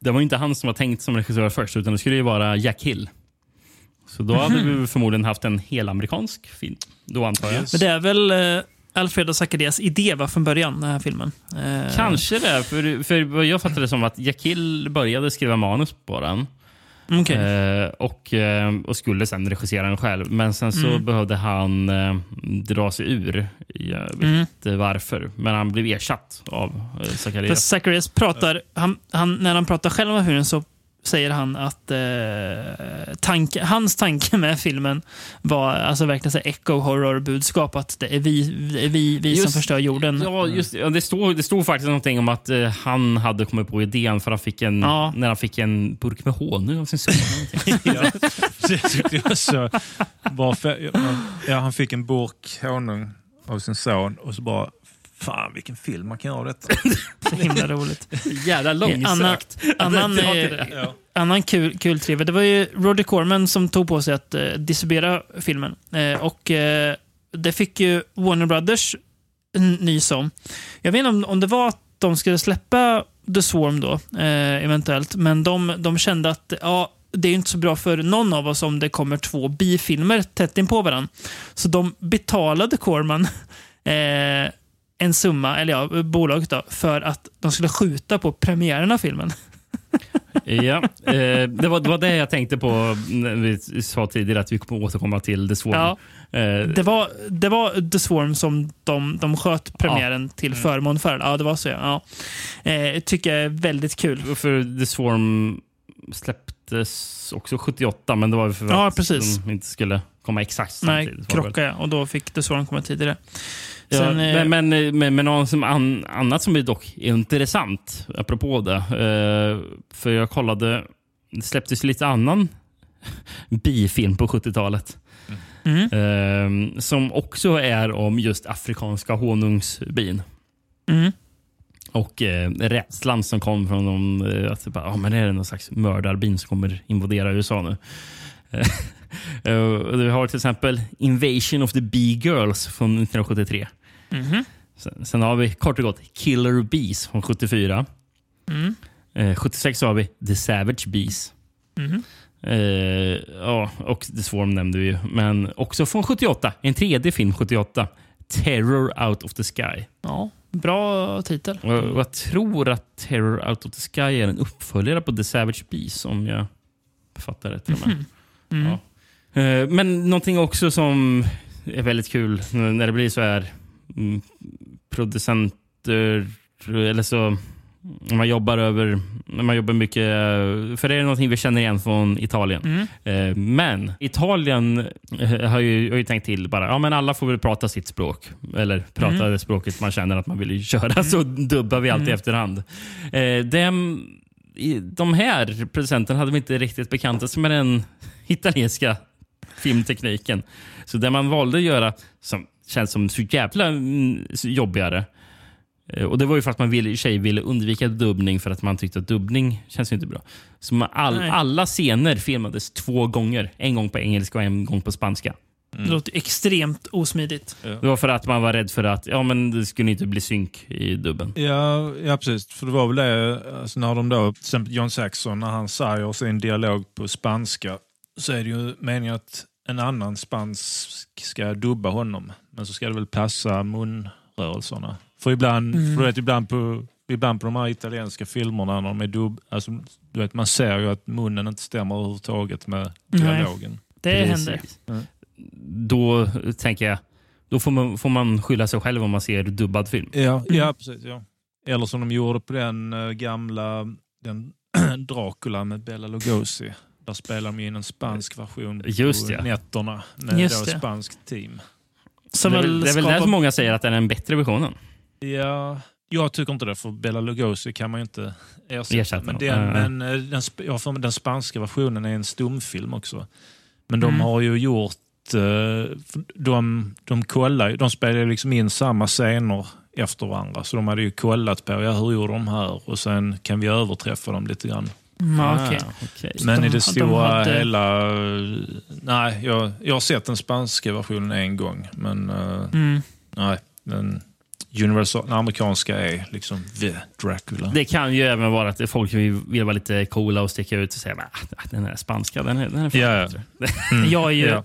Det var ju inte han som var tänkt som regissör först, utan det skulle ju vara Jack Hill. Så då hade vi förmodligen haft en helamerikansk film. Då antar jag. Men det är väl eh, Alfredo Zacharias idé va, från början, den här filmen. Eh, Kanske det, för, för jag fattade det som att Jack Hill började skriva manus på den. okej. Eh, och, eh, och skulle sen regissera den själv. Men sen så Mm. behövde han eh, dra sig ur. Jag vet Mm. inte varför. Men han blev ersatt av eh, Zacharias. Zacharias pratar, han, han, när han pratar själv om filmen så säger han att eh, tanke, hans tanke med filmen var alltså verkligen så echo horror-budskap. Att det är vi, det är vi, vi som Just- förstör jorden. Ja, just, ja, det, stod, det stod faktiskt någonting om att eh, han hade kommit på idén för han fick en, Ja. när han fick en burk med honung av sin son. (laughs) Ja, han fick en burk honung av sin son och så bara, fan vilken film man kan göra av detta. Så himla roligt. Jävla långsökt. Annan, var eh, annan kul, kul trivia. Det var ju Roger Corman som tog på sig att eh, distribuera filmen. Eh, och eh, det fick ju Warner Brothers nys om. Jag vet inte om, om det var att de skulle släppa The Swarm då, eh, eventuellt. Men de, de kände att ja, det är inte så bra för någon av oss om det kommer två bifilmer tätt in på varandra. Så de betalade Corman (laughs) eh, en summa, eller ja, bolaget då, för att de skulle skjuta på premiären av filmen. (laughs) Ja, eh, det, var, det var det jag tänkte på när vi sa tidigare att vi kommer återkomma till The Swarm. Ja. Eh, Det var, det var The Swarm som de, de sköt premiären till förmån för. Ja, det var så. Ja. Eh, tycker jag är väldigt kul. För The Swarm släpptes också 78, men det var för Ja, att precis. de inte skulle komma exakt Nej, samtidigt. väl. krocka ja. Och då fick The Swarm komma tidigare. Sen, eh, men, men, men, men något som an, annat som är dock intressant, apropå det. Eh, för jag kollade, det släpptes lite annan (laughs) bifilm på 70-talet. Mm. Eh, som också är om just afrikanska honungsbin. Mm. Och eh, rädslan som kom från dem. Eh, att bara, ah, men är det någon slags mördarbin som kommer invadera USA nu? (laughs) Eh, vi har till exempel Invasion of the Bee Girls från 1973. Mhm. Sen, sen har vi kort och gott Killer Bees från 74. Mm. Eh, 76 har vi The Savage Bees. Mhm. Eh, ja, och The Swarm nämnde vi ju. Men också från 78. En tredje film 78. Terror Out of the Sky. Ja, bra titel. Och jag tror att Terror Out of the Sky är en uppföljare på The Savage Bees om jag fattar rätt. Mhm. Mm. Ja. Eh, Men någonting också som är väldigt kul när det blir så här mm, producenter eller så man jobbar över man jobbar mycket, för det är någonting vi känner igen från Italien. Mm. Eh, Men Italien eh, har ju, har ju tänkt till bara, ja men alla får väl prata sitt språk. Eller prata Mm. det språket man känner att man vill köra, så dubbar vi alltid Mm. efterhand. Eh, dem, i- de här producenterna hade vi inte riktigt bekantat sig med den (laughs) italienska filmtekniken. Så det man valde att göra, som känns som så jävla mm, jobbigare, eh, och Det var ju för att man ville, i sig ville undvika dubbning för att man tyckte att dubbning känns inte bra. Så man, all, Nej. alla scener filmades två gånger. En gång på engelska och en gång på spanska. Det låter extremt osmidigt. Det var för att man var rädd för att ja, men det skulle inte bli synk i dubben. Ja, ja, precis. För det var väl det, alltså när de då, till exempel John Saxon, när han säger sin dialog på spanska, så är det ju meningen att en annan spansk ska dubba honom. Men så ska det väl passa munrörelserna. För ibland, Mm. för du vet, ibland, på, ibland på de här italienska filmerna när de är dubb, alltså, du vet, man ser ju att munnen inte stämmer överhuvudtaget med Nej. dialogen. Det Precis. händer. Då tänker jag, då får man, får man skylla sig själv om man ser dubbad film. Ja, Mm. ja precis. Ja. Eller som de gjorde på den eh, gamla den (clears throat) Dracula med Bela Lugosi. Där spelar de in en spansk version Just på ja. nätterna med Just spanskt team. Som det, är väl, det är väl skapar- därför många säger att den är den bättre versionen. Ja, jag tycker inte det, för Bela Lugosi kan man ju inte ersätta. Ersätta men den, Nej. men eh, den, jag för den spanska versionen är en stumfilm också. Men de Mm. har ju gjort... eh, De, de, kollar, ju- de spelar liksom in samma scener efter varandra. Så de hade ju kollat på ja, hur gjorde de här och sen kan vi överträffa dem lite grann. Mm, okej. Ah, okej. Men de- i det de stora hade- hela... Nej, jag, jag har sett den spanska versionen en gång. Men eh, Mm. nej, den, universal, den amerikanska är liksom The Dracula. Det kan ju även vara att folk vill, vill vara lite coola och sticka ut och säga att den här spanska, den är, den är fan bättre." Mm, (laughs) Jag är ju ja.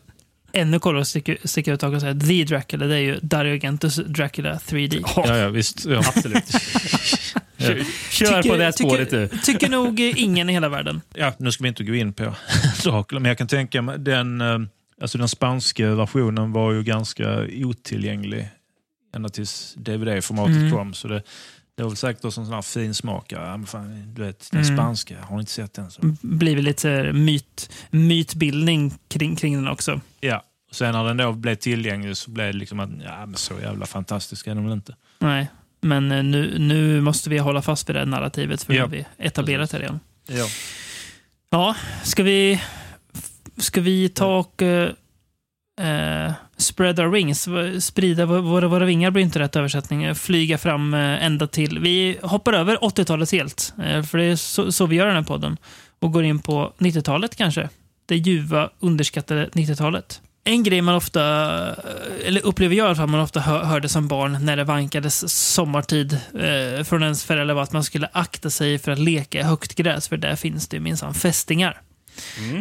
ännu coolare att sticka, sticka ut och säga The Dracula. Det är ju Dario Argentos Dracula 3D. Ja, ja, visst. Ja. (laughs) Absolut. Kör, kör på det spåret du. tycker, tycker nog ingen i hela världen. (laughs) ja, nu ska vi inte gå in på (laughs) Dracula, men jag kan tänka mig den, eh, alltså den spanska versionen var ju ganska otillgänglig ända tills DVD-formatet Mm. kom. Så det, det var väl säkert också en sån här fin smak. Ja, du vet, den Mm. spanska, har ni inte sett den? Så. blir väl lite myt, mytbildning kring, kring den också. Ja, och sen när den då blev tillgänglig så blev det liksom att ja, men så jävla fantastisk är den väl inte. Nej, men eh, nu, nu måste vi hålla fast vid det narrativet för Ja. vi etablerat det redan. Ja. Ja, ska vi, ska vi ta och eh, eh, spread our wings? Sprida vå- våra, våra vingar blir inte rätt översättning. Flyga fram eh, ända till... Vi hoppar över 80-talet helt, för det är så, så vi gör den här podden. Och går in på 90-talet kanske. Det ljuva, underskattade 90-talet. En grej man ofta, eller upplever jag i alla fall, man ofta hör, hörde som barn när det vankades sommartid eh, från ens föräldrar var att man skulle akta sig för att leka i högt gräs, för där finns det minsann fästingar.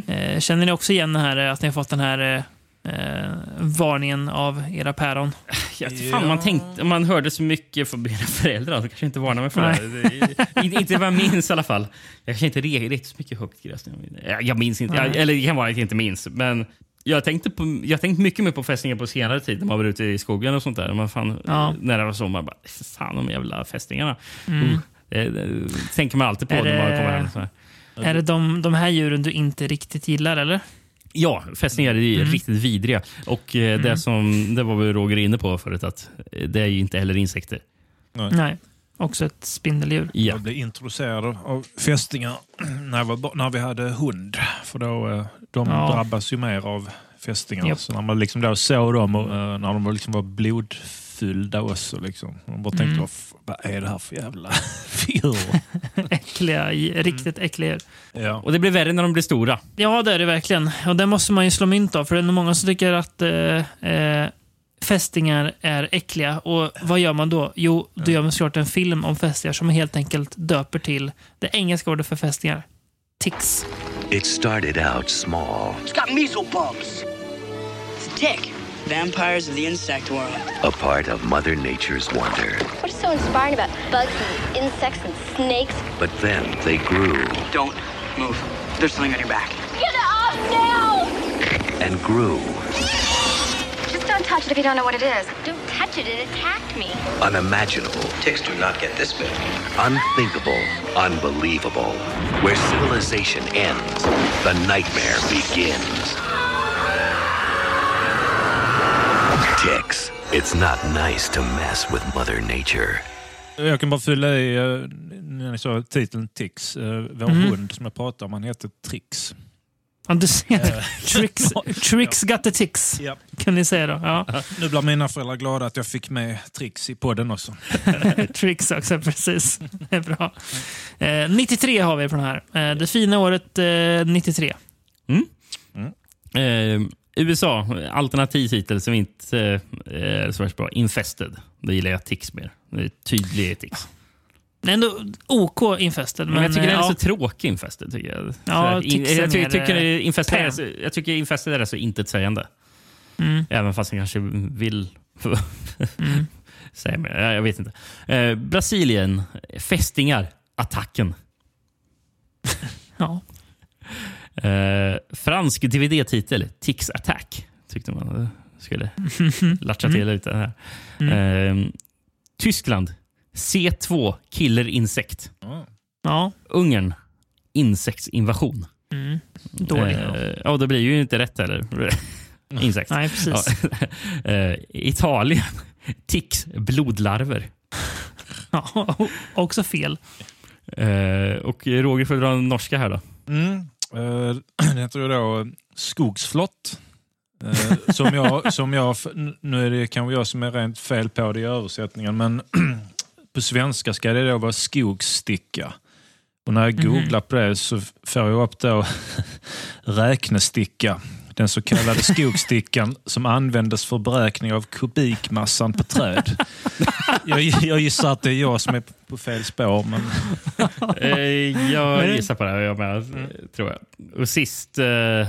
Eh, känner ni också igen det här, eh, att ni har fått den här eh, eh, varningen av era päron? (laughs) Ja, fan, man, tänkte, man hörde så mycket från mina föräldrar. De kanske inte varnade mig för Nej. det. det. Inte vad jag minns i alla fall. Jag kanske inte re- riktigt så mycket högt gräs. Jag, jag minns inte. Jag, eller det kan vara att jag inte minns. Men jag tänkte, på, jag tänkte mycket mer på fästingar på senare tid. När man var ute i skogen och sånt där. Man fan, Ja. När det var sommar. Bara, fan de jävla fästingarna. Mm. Uh, det, det tänker man alltid på Är när man kommer hem. Så här. Är det de, de här djuren du inte riktigt gillar, eller? Ja, fästingar är ju Mm. riktigt vidriga. Och eh, det, som, det var väl Roger inne på förut, att eh, det är ju inte heller insekter. Nej. Också ett spindeldjur. Ja. Jag blev introducerad av fästingar när, var, när vi hade hund. För då, eh, de Ja. drabbas ju mer av fästingar. Japp. Så när man liksom då såg dem och, eh, när de var, liksom var fyllda också. Liksom. Man bara tänkte, Mm. vad, är det här för jävla (laughs) figur? (laughs) Äckliga, riktigt äckliga. ja. Och det blir värre när de blir stora. Ja, det är det verkligen. Och det måste man ju slå mynt av. För det är nog många som tycker att eh, eh, fästingar är äckliga. Och vad gör man då? Jo, då gör man såklart en film om fästingar som helt enkelt döper till det engelska ordet för fästingar. Ticks. It started out small, It's got measles bugs. It's a tick. Vampires of the insect world. a part of Mother Nature's wonder. What is so inspiring about bugs and insects and snakes? But then they grew Don't move. There's something on your back. Get off now! and grew don't touch it if you don't know what it is. Don't touch it, it attacked me. unimaginable, Ticks do not get this big. unthinkable, unbelievable. Where civilization ends, the nightmare begins. Ticks. It's not nice to mess with Mother Nature. Jag kan bara fylla i, eh, när ni sa titeln Tix. eh, Vår Mhm. hund som jag pratade om, han heter Trix. Ja, du ser. Tricks, (laughs) tricks got the ticks. Ja. Kan ni säga då. Ja. Nu blir mina föräldrar glada att jag fick med Trix i podden också. (laughs) Tricks också, precis. Det är bra. Eh, 93 har vi på den här. Eh, det fina året eh, 93. Eh, USA, alternativ titel som inte eh, är så värst bra. Infested. Det gillar jag Tix mer. Det är tydlig Tix. Det är ändå OK Infested. Men, jag tycker den är ja. så tråkig Infested. Tycker jag. Ja, in, jag, tycker eh, Infested är så, jag tycker Infested är så intetsägande. Mm. Även fast jag kanske vill (laughs) Mm. säga mer. Jag jag vet inte. Eh, Brasilien, fästingar, attacken. (laughs) Ja. Eh, fransk DVD-titel, Tix Attack. Tyckte man skulle (laughs) latcha till lite här. Mm. Eh, Tyskland, C2, Killer Insekt. Ja. Ungern, Insektsinvasion. Mm. Dålig. Eh, ja, det blir ju inte rätt heller. (laughs) Insekt. Nej, precis. Ja. (laughs) Eh, Italien, Tix, blodlarver. (laughs) Ja, också fel. Eh, och Roger får dra den norska här då. Mm. Eh, (clears throat) det heter då skogsflott. Eh, som jag, som jag, nu är det kanske jag som är rent fel på det i översättningen, men (clears throat) på svenska ska det då vara skogssticka. Och när jag Mhm. googlar på det så får jag upp då (laughs) räknesticka. Den så kallade (laughs) skogsstickan som användes för beräkning av kubikmassan på träd. (laughs) Jag, jag gissar att det är jag som är på fel spår. Men... Eh, jag gissar på det, jag med, tror jag. Och sist eh,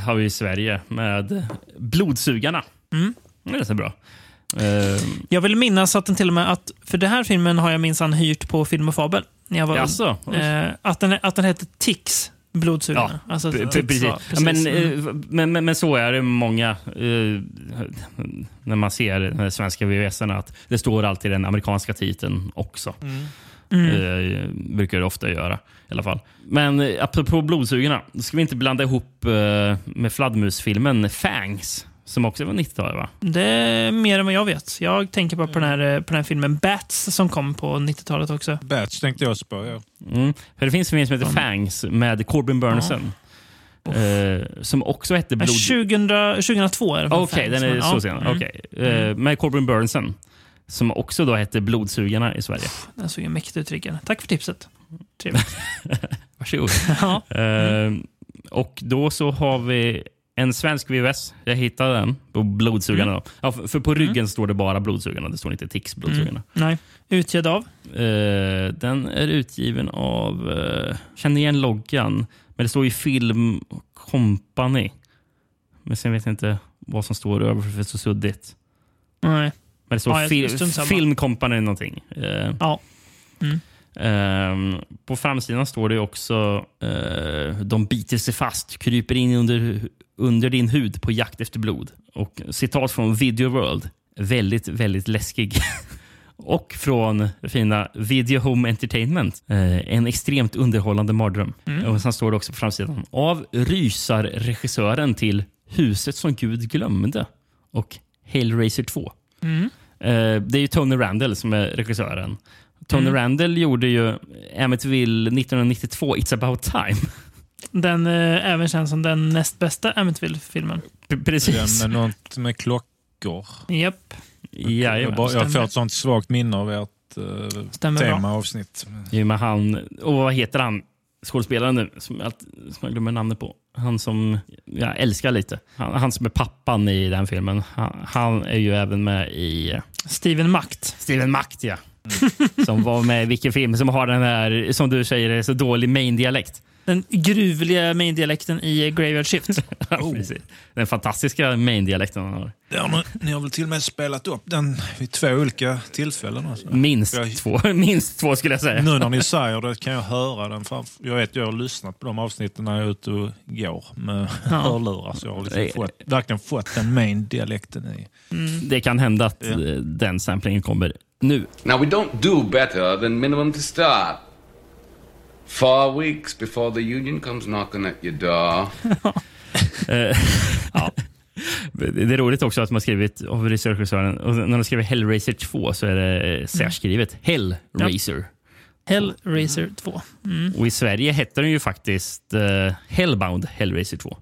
har vi Sverige med Blodsugarna. Mm. Det är så bra. Eh, Jag vill minnas att den till och med, att, för den här filmen har jag minsann hyrt på Film och Fabel. När jag var Jaså? eh, att, den, att den hette Tix, Blodsugarna. Ja, alltså, precis. Ja, precis. Men, Mm. eh, men, men, men så är det många eh, när man ser de svenska VHS att det står alltid den amerikanska titeln också. Mm. Eh, brukar det ofta göra i alla fall. Men eh, apropå blodsugarna, då ska vi inte blanda ihop eh, med fladdermusfilmen Fangs som också var 90-talet va? Det är mer än vad jag vet. Jag tänker bara på den här, eh, på den här filmen Bats som kom på 90-talet också. Batch tänkte jag också på. Ja. Mm. För det finns en film som heter Mm. Fangs med Corbin Burnson. Eh, som också hette Blod... 2000, 2002 är det. Okej, den är Ja, så sen. mm. Okej. Eh, med Corbin Burnson. Som också då hette Blodsugarna i Sverige. Den såg ju mäktigt ut, Rickard. Tack för tipset. Trevligt. (laughs) Varsågod. (laughs) ja. Eh, och då så har vi en svensk VHS. Jag hittade den på Blodsugarna. Mm. Ja, för, för på ryggen står det bara Blodsugarna. Det står inte Tix Blodsugarna. Nej. Utgedd av? Eh, den är utgiven av... Uh, känner igen loggan. Men det står ju Film Company. Men sen vet jag inte vad som står över för det är så suddigt. Nej. Men det står Ja, fil-. Film Company någonting. Eh, Ja. Mm. Ehm, på framsidan står det också eh, De biter sig fast, kryper in under, under din hud på jakt efter blod. Och citat från Video World. Väldigt, väldigt läskig. (laughs) Och från fina Video Home Entertainment. Eh, en extremt underhållande mardröm. Mm. Och sen står det också på framsidan. Av rysarregissören till Huset som Gud glömde och Hellraiser 2. Mm. Eh, det är ju Tony Randall som är regissören. Tony Mm. Randall gjorde ju Amityville 1992, It's about time. Den eh, även känns som den näst bästa Amityville-filmen. P- Precis. Den med något med klockor. Japp. Ja, jag, bara, jag får ett sånt svagt minne av ert uh, Stämmer bra. temaavsnitt. Han, och vad heter han, skådespelaren nu, som, jag som jag glömmer namnet på? Han som jag älskar lite. Han, han som är pappan i den filmen. Han, han är ju även med i Steven Makt. Steven Makt, ja. (laughs) Som var med i vilken film som har den här, som du säger, är så dålig main-dialekt. Den gruvliga main-dialekten i Graveyard Shift. (laughs) Ja, precis. Den fantastiska main-dialekten han har. Det har ni, ni har väl till och med spelat upp den vid två olika tillfällen? Alltså. Minst, Jag- två, (laughs) minst två skulle jag säga. Nu när ni säger det kan jag höra den. framför- Jag vet jag har lyssnat på de avsnitten när jag är ute och går med (laughs) Ja. hörlurar. Så jag har liksom fått, verkligen fått den main-dialekten i. Det kan hända att eh, den samplingen kommer nu. Now, we don't do better than minimum to start. Four weeks before the union comes knocking at your door. (laughs) Ja. Det är roligt också att man skrivit av regissören, och när de skriver Hellraiser 2 så är det eh, särskrivet Hellraiser. Hellraiser 2. Mm. Och i Sverige hette den ju faktiskt eh, Hellbound Hellraiser 2.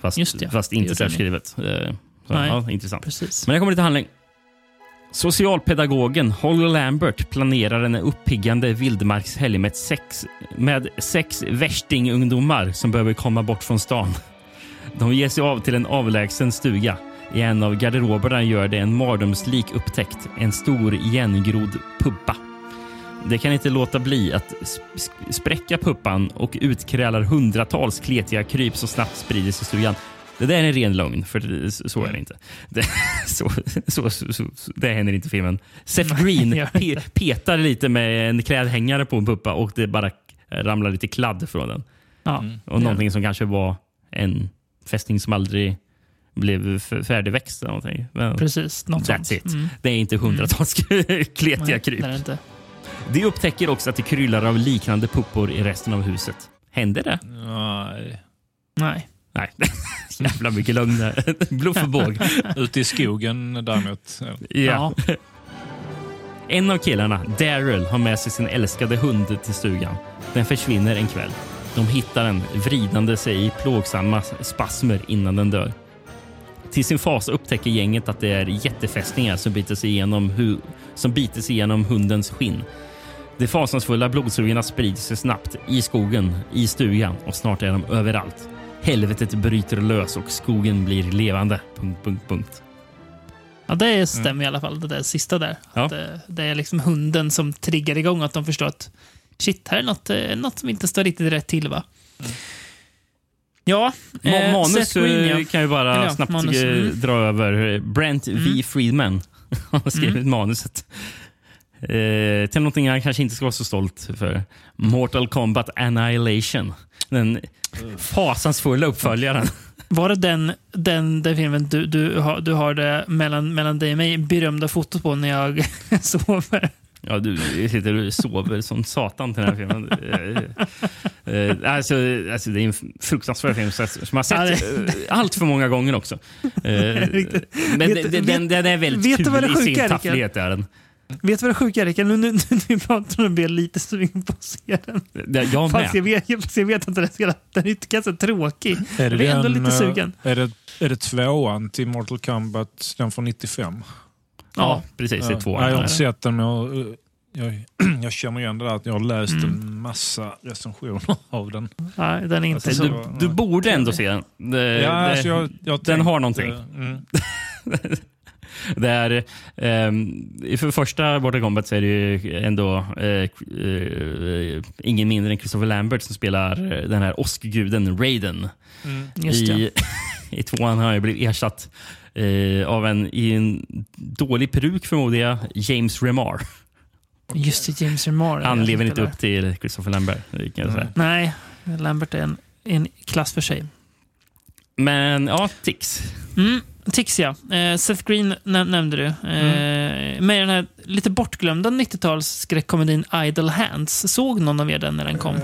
Fast, Just det, fast inte särskrivet. Så, Nej, ja, intressant. Precis. Men jag kommer lite handling. Socialpedagogen Holly Lambert planerar en uppiggande vildmarkshelg med sex, med sex värstingungdomar som behöver komma bort från stan. De ger sig av till en avlägsen stuga. I en av garderoberna gör det en mardrömslik upptäckt. En stor igengrodd puppa. Det kan inte låta bli att sp- spräcka puppan och utkrälar hundratals kletiga kryp som snabbt sprider sig i stugan. Det där är en ren lögn, för det- så är det inte. Det, (laughs) så, så, så, så, det händer inte i filmen. Seth Green pe, petar lite med en klädhängare på en puppa och det bara ramlar lite kladd från den. Ja, Och någonting som kanske var en fästing som aldrig blev färdigväxt. Eller någonting. Men Precis, något That's sånt. it. Mm. Det är inte hundratals (laughs) kletiga Nej, kryp. det är det inte. De upptäcker också att det kryllar av liknande puppor i resten av huset. Händer det? Nej. Nej. Nej. (laughs) Jävla mycket lögn där. (laughs) Bluff och båg. Ute i skogen däremot. Ja. Ja. En av killarna, Daryl, har med sig sin älskade hund till stugan. Den försvinner en kväll. De hittar den vridande sig i plågsamma spasmer innan den dör. Till sin fas upptäcker gänget att det är jättefästingar som biter sig igenom, hu- som biter sig igenom hundens skinn. De fasansfulla blodsugarna sprider sig snabbt i skogen, i stugan och snart är de överallt. Helvetet bryter lös och skogen blir levande. Punkt, punkt, punkt. Ja, det stämmer i alla fall, det där sista där. Mm. Ja. Att det, det är liksom hunden som triggar igång att de förstår att shit, här är något, eh, något som inte står riktigt rätt till va? Ja, Ma- eh, manus Seth Green, ja. eh, kan vi bara ja, snabbt manus, eh, mm. dra över. Brent V. Mm. Friedman (laughs) har skrivit Mm. manuset. Eh, till någonting han kanske inte ska vara så stolt för. Mortal Kombat Annihilation. Den fasansfulla uppföljaren. (laughs) Var det den, den, den filmen du, du, har, du har det mellan, mellan dig och mig berömda fotot på när jag (laughs) sover? Ja, du sitter och sover som satan till den här filmen. Eh, eh, alltså, alltså, det är en fruktansvärd film som jag har sett eh, allt för många gånger också. Eh, (laughs) men Vet- den, den, den är väldigt vet kul i sin tafflighet. Är den. Vet du vad det sjuka är, Rickard? Nu nu- nu pratar om det blir jag lite sugen på att se den. Det- Jag Fast jag med. vet, jag, jag vet att den är, den är ganska tråkig. Är Jag det, blir ändå den, lite eh, sugen. Är det, är det tvåan till Mortal Kombat, den från 95? Ja, precis. Det är Ja, två. nej, jag har inte sett den, men jag, eh, jag, (clears throat) jag känner igen det där att jag har läst Mm. en massa recensioner (laughs) av den. Nej, den är inte Alltså, så... Du, du borde ändå se den. Det, Ja, det, alltså jag, jag den tänkte- har någonting. Mm. (laughs) Det är, ehm, för första Mortal Kombat så är det ju ändå eh, eh, ingen mindre än Christopher Lambert som spelar eh, den här åskguden Raiden. Mm. I, (laughs) I tvåan har jag blivit ersatt eh, av en, i en dålig peruk förmodar jag, James Remar. Just det, James Remar. Han lever inte upp till Christopher Lambert. det kan jag säga. Nej, Lambert är en, en klass för sig. Men ja, Tix. Mm, Tix ja. Eh, Seth Green näm- nämnde du. Eh, Mm. Med den här lite bortglömda 90-tals skräckkomedin Idle Hands. Såg någon av er den när den kom? Eh,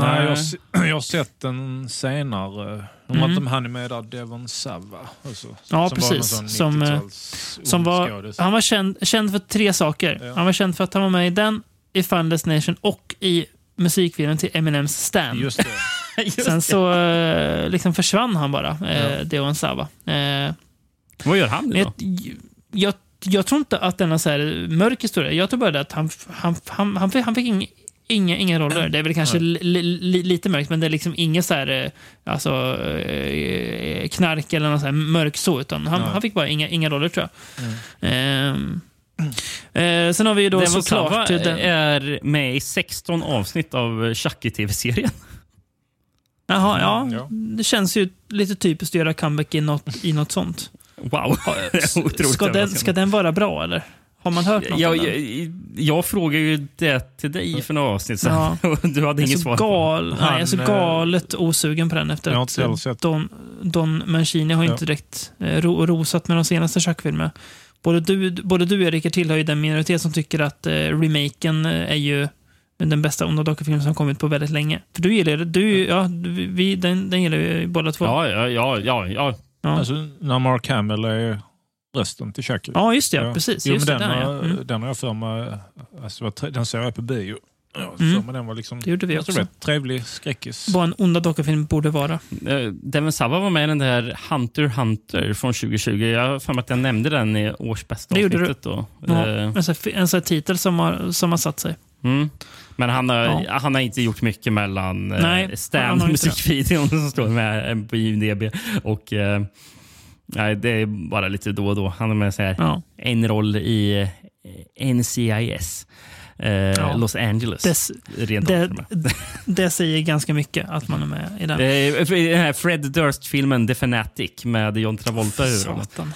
nej, jag, (clears throat) jag har sett den senare. Om Mm. att de han är med där, Devon Sava. Alltså, Ja, som Var precis. sån Som, eh, 90-tals Som var, han var känd, känd för tre saker. Ja. Han var känd för att han var med i den, i Final Destination och i musikvideon till Eminems Stand. Just det. (laughs) Sen så eh, liksom försvann han bara, eh, Ja. Deon Sava. Eh, Vad gör han nu jag, då? jag jag tror inte att den är så här mörk historia. Jag tror bara att han, han, han, han, fick, han fick ing, inga, inga roller. Det är väl kanske li, li, lite mörkt, men det är liksom inget så här, eh, alltså, eh, knark eller något så här mörkt så. Utan han, han fick bara inga, inga roller, tror jag. Ehm, eh, sen har vi ju då såklart... Den- är med i 16 avsnitt av Chucky-tv-serien. Jaha, ja. Mm, Det känns ju lite typiskt att göra comeback i något, i något sånt. Wow. (laughs) Ska den, ska den vara bra, eller? Har man hört något Jag, om jag, den? jag frågade ju det till dig för några avsnitt sedan. Ja. (laughs) Du hade Jag är inget så svar. gal, nej, jag är så eh, galet osugen på den efter jag har att inte sett. Don, Don Mancini har ju Ja. inte direkt eh, ro, rosat med de senaste Chuck-filmerna. Både du, både du och Rickard tillhör ju den minoritet som tycker att eh, remaken eh, är ju den bästa onda dockufilmen som kommit på väldigt länge. För du gillar det. Du, ja, vi, den, den gillar vi båda två. Ja, ja, ja, ja, ja. Ja. Alltså, när Mark Hamill är rösten till Chucky. Ja, just det. Precis. Jo, just men det, den, där, har, ja. Mm. den har jag för mig, alltså, den såg jag på bio. Ja, Mm. mig den var liksom, Det gjorde vi alltså, också. rätt trevlig skräckis. Vad en onda dockufilm borde vara. Eh, Devon Sawa var med i den där Hunter Hunter från 2020. Jag har för mig att jag nämnde den i årsbästa Det gjorde du. avsnittet. Då. Ja, Eh, en sån en sån titel som har, som har satt sig. Mm. Men han har, Ja. han har inte gjort mycket mellan Nej, eh, har inte Stan, musikvideon som står med eh, på IMDB och eh, nej, det är bara lite då och då. Han är med här, Ja. en roll i NCIS. Eh, Los Angeles. Des, rent det, (laughs) det säger ganska mycket att man är med i den. Eh, Den Fred Durst-filmen The Fanatic med John Travolta i huvudrollen.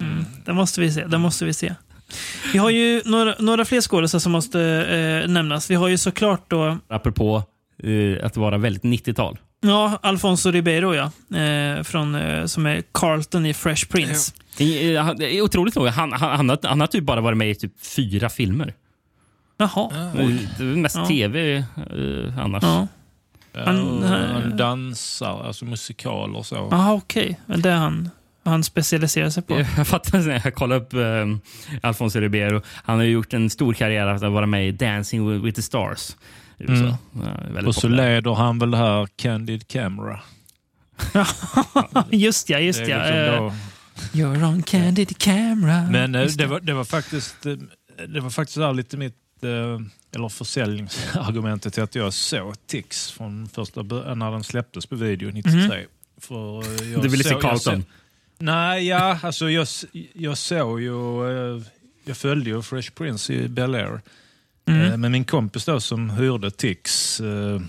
Mm, det måste vi se. Det måste vi se. Vi har ju några, några fler skådespelare som måste eh, nämnas. Vi har ju såklart då Apropå eh, att vara väldigt 90-tal. ja, Alfonso Ribeiro, ja. Eh, från, eh, som är Carlton i Fresh Prince. Det är- han- det är Otroligt nog. Han, han, han, har, han har typ bara varit med i typ fyra filmer. Jaha. Det är mest Ja. tv eh, annars. Ja. Ja, Han- och han dansar, alltså musikal och så. Jaha, okej. Men Det är han, han specialiserar sig på. (laughs) Jag fattar när jag kollade upp eh, Alfonso Ribeiro. Han har ju gjort en stor karriär att vara med i Dancing with, the Stars. Mm. Ja, Och så populär. leder han väl här Candid Camera. (laughs) just ja, just ja. liksom Eh, You're on candid camera. Men eh, Just det var, det var faktiskt det var faktiskt där lite mitt eller försäljningsargumentet till att jag såg Tix från första när den släpptes på video 93. Mhm. För, jag Du ville se Carlton? Nej, ja, alltså jag, jag såg ju... eh, Jag följde ju Fresh Prince i Bel Air. Mm. Eh, Men min kompis då som hyrde Tix, eh,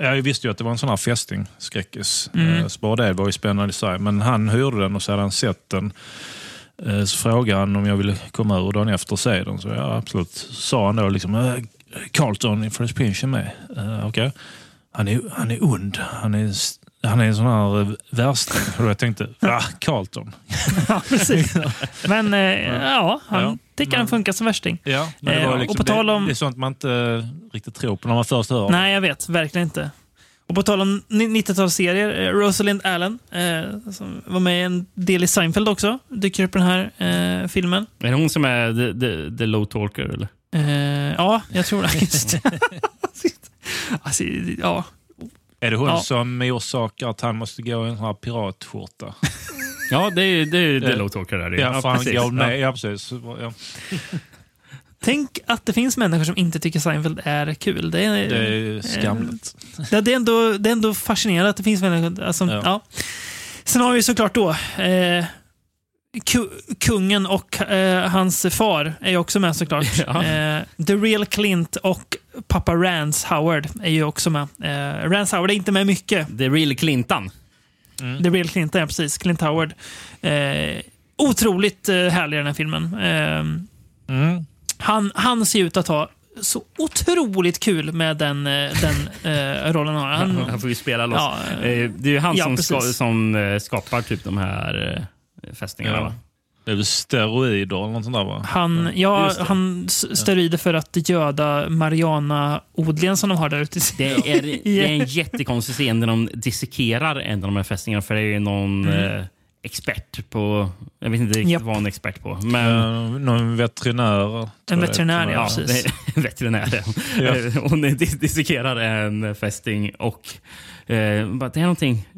jag, visste ju att det var en sån här fästing, skräckis. Mm. Så bara det var ju spännande i sig. Men han hyrde den och så hade han sett den. Så frågade han om jag ville komma ur dagen efter och se den. Så ja, absolut. Sa han då liksom, Carlton i Fresh Prince är med. Okej. Han, är, han är ond. Han är, han är en sån här eh, värsting. Och jag tänkte, va? Carlton? (laughs) ja, precis. Men eh, ja, han Ja, tycker han funkar som värsting. Ja, men det, Eh, var och liksom, på tal om- det, är sånt man inte riktigt tror på när man först hör. Nej, jag vet. Verkligen inte. Och på tal om ni- 90-talsserier, eh, Rosalind Allen, eh, som var med i en del i Seinfeld också, dyker upp i den här eh, filmen. Är det hon som är the, the, the low talker? Eller? Eh, ja, jag tror det. (laughs) Just det. alltså, ja. Är det hon Ja. som orsakar att han måste gå i en sån här piratskjorta? (laughs) Ja, det är, det är the Eh, talker. Där. Ja, han precis. går med. Ja. Ja, precis. Ja. (laughs) Tänk att det finns människor som inte tycker Seinfeld är kul. Det är, Det är skamligt. Eh, det, det, är ändå, det är ändå fascinerande att det finns människor. Alltså, ja. Ja. Sen har vi såklart då eh, kungen och eh, hans far är ju också med såklart. Ja. Eh, The Real Clint och pappa Rance Howard är ju också med. Eh, Rance Howard är inte med mycket. The real Clinton. The Real Clint, ja precis. Clint Howard. Eh, otroligt eh, härlig den här filmen. Eh, Mm. han, han ser ut att ha så otroligt kul med den, eh, den eh, rollen. Han har. (laughs) Han, får ju spela loss. Ja, Eh, det är ju han ja, som, ska, som skapar typ de här fästingarna. Ja. Va? Det är väl steroider eller något sånt där va? han, ja, han steroider för att göda Mariana-odlingen som de har där ute. Det är, det (laughs) är en jättekonstig scen där de dissekerar en av de här fästingarna för det är ju någon eh, expert på... Jag vet inte riktigt Mm. Japp. vad hon är expert på. Men, Eh, någon veterinär. jag veterinär, ja. Precis. en (laughs) veterinär. Ja. Hon dis- dissekerar en fästing och eh, bara, det är någonting...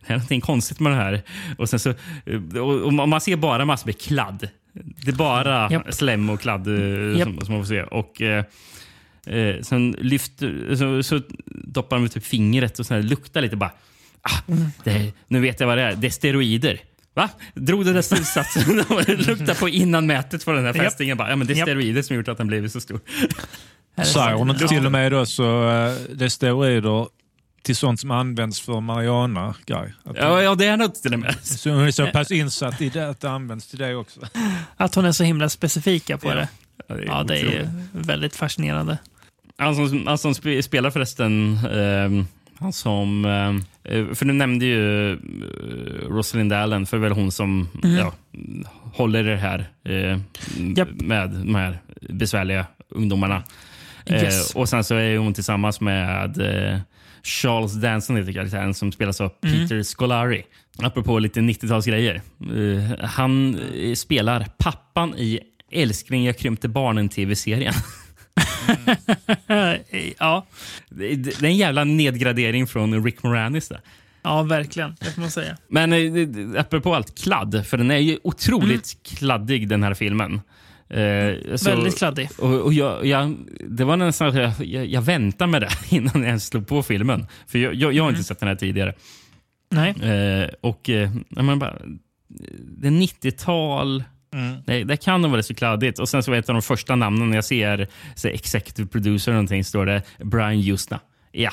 Det (laughs) är någonting konstigt med det här. Och sen så, eh, och och man ser bara massor med kladd Det är bara Japp. slem och kladd eh, Japp. som, som man får se. Och, eh, eh, sen lyfter, så, så doppar de typ fingret och så här, luktar lite. bara. Ah, det, nu vet jag vad det är. Det är steroider. Va? Drog den där slutsatsen (laughs) och luktade på innan mätet på den här fästingen. Bara, ja, men det är Japp. steroider som gjort att den blivit så stor. Säger hon inte till och med då så eh, det är steroider till sånt som används för marijuana guy. Att Ja, ja det är något till och med. (laughs) Så hon är så pass insatt i det att det används till det också. Att hon är så himla specifika på Ja. det. Ja, det är Ja, det är otroligt. väldigt fascinerande. Han som, han som sp- spelar förresten, ehm, han som... ehm, eh, för du nämnde ju uh, Rosalind Allen, för det är väl hon som Mm. ja, håller det här eh, Japp. med de här besvärliga ungdomarna. Yes. Eh, och sen så är hon tillsammans med eh, Charles Danson, heter karaktären, som spelas av Mm. Peter Scolari. Apropå lite 90-talsgrejer. Eh, han eh, spelar pappan i Älskling, jag krympte barnen-tv-serien. (laughs) ja. Det det är en jävla nedgradering från Rick Moranis. Där. ja, verkligen. Det får man säga. Men eh, apropå allt kladd, för den är ju otroligt kladdig den här filmen. Eh, så- Väldigt kladdig. Och, och jag, jag, det var nästan att jag, jag, jag väntade med det (laughs) innan jag ens slog på filmen. För jag, jag, jag har inte sett den här tidigare. Nej. Eh, och eh, men bara, Det är 90-tal. Det, det kan nog vara så kladdigt. Och sen så var ett av de första namnen jag ser, så executive producer eller någonting, står det Brian Justna. Ja,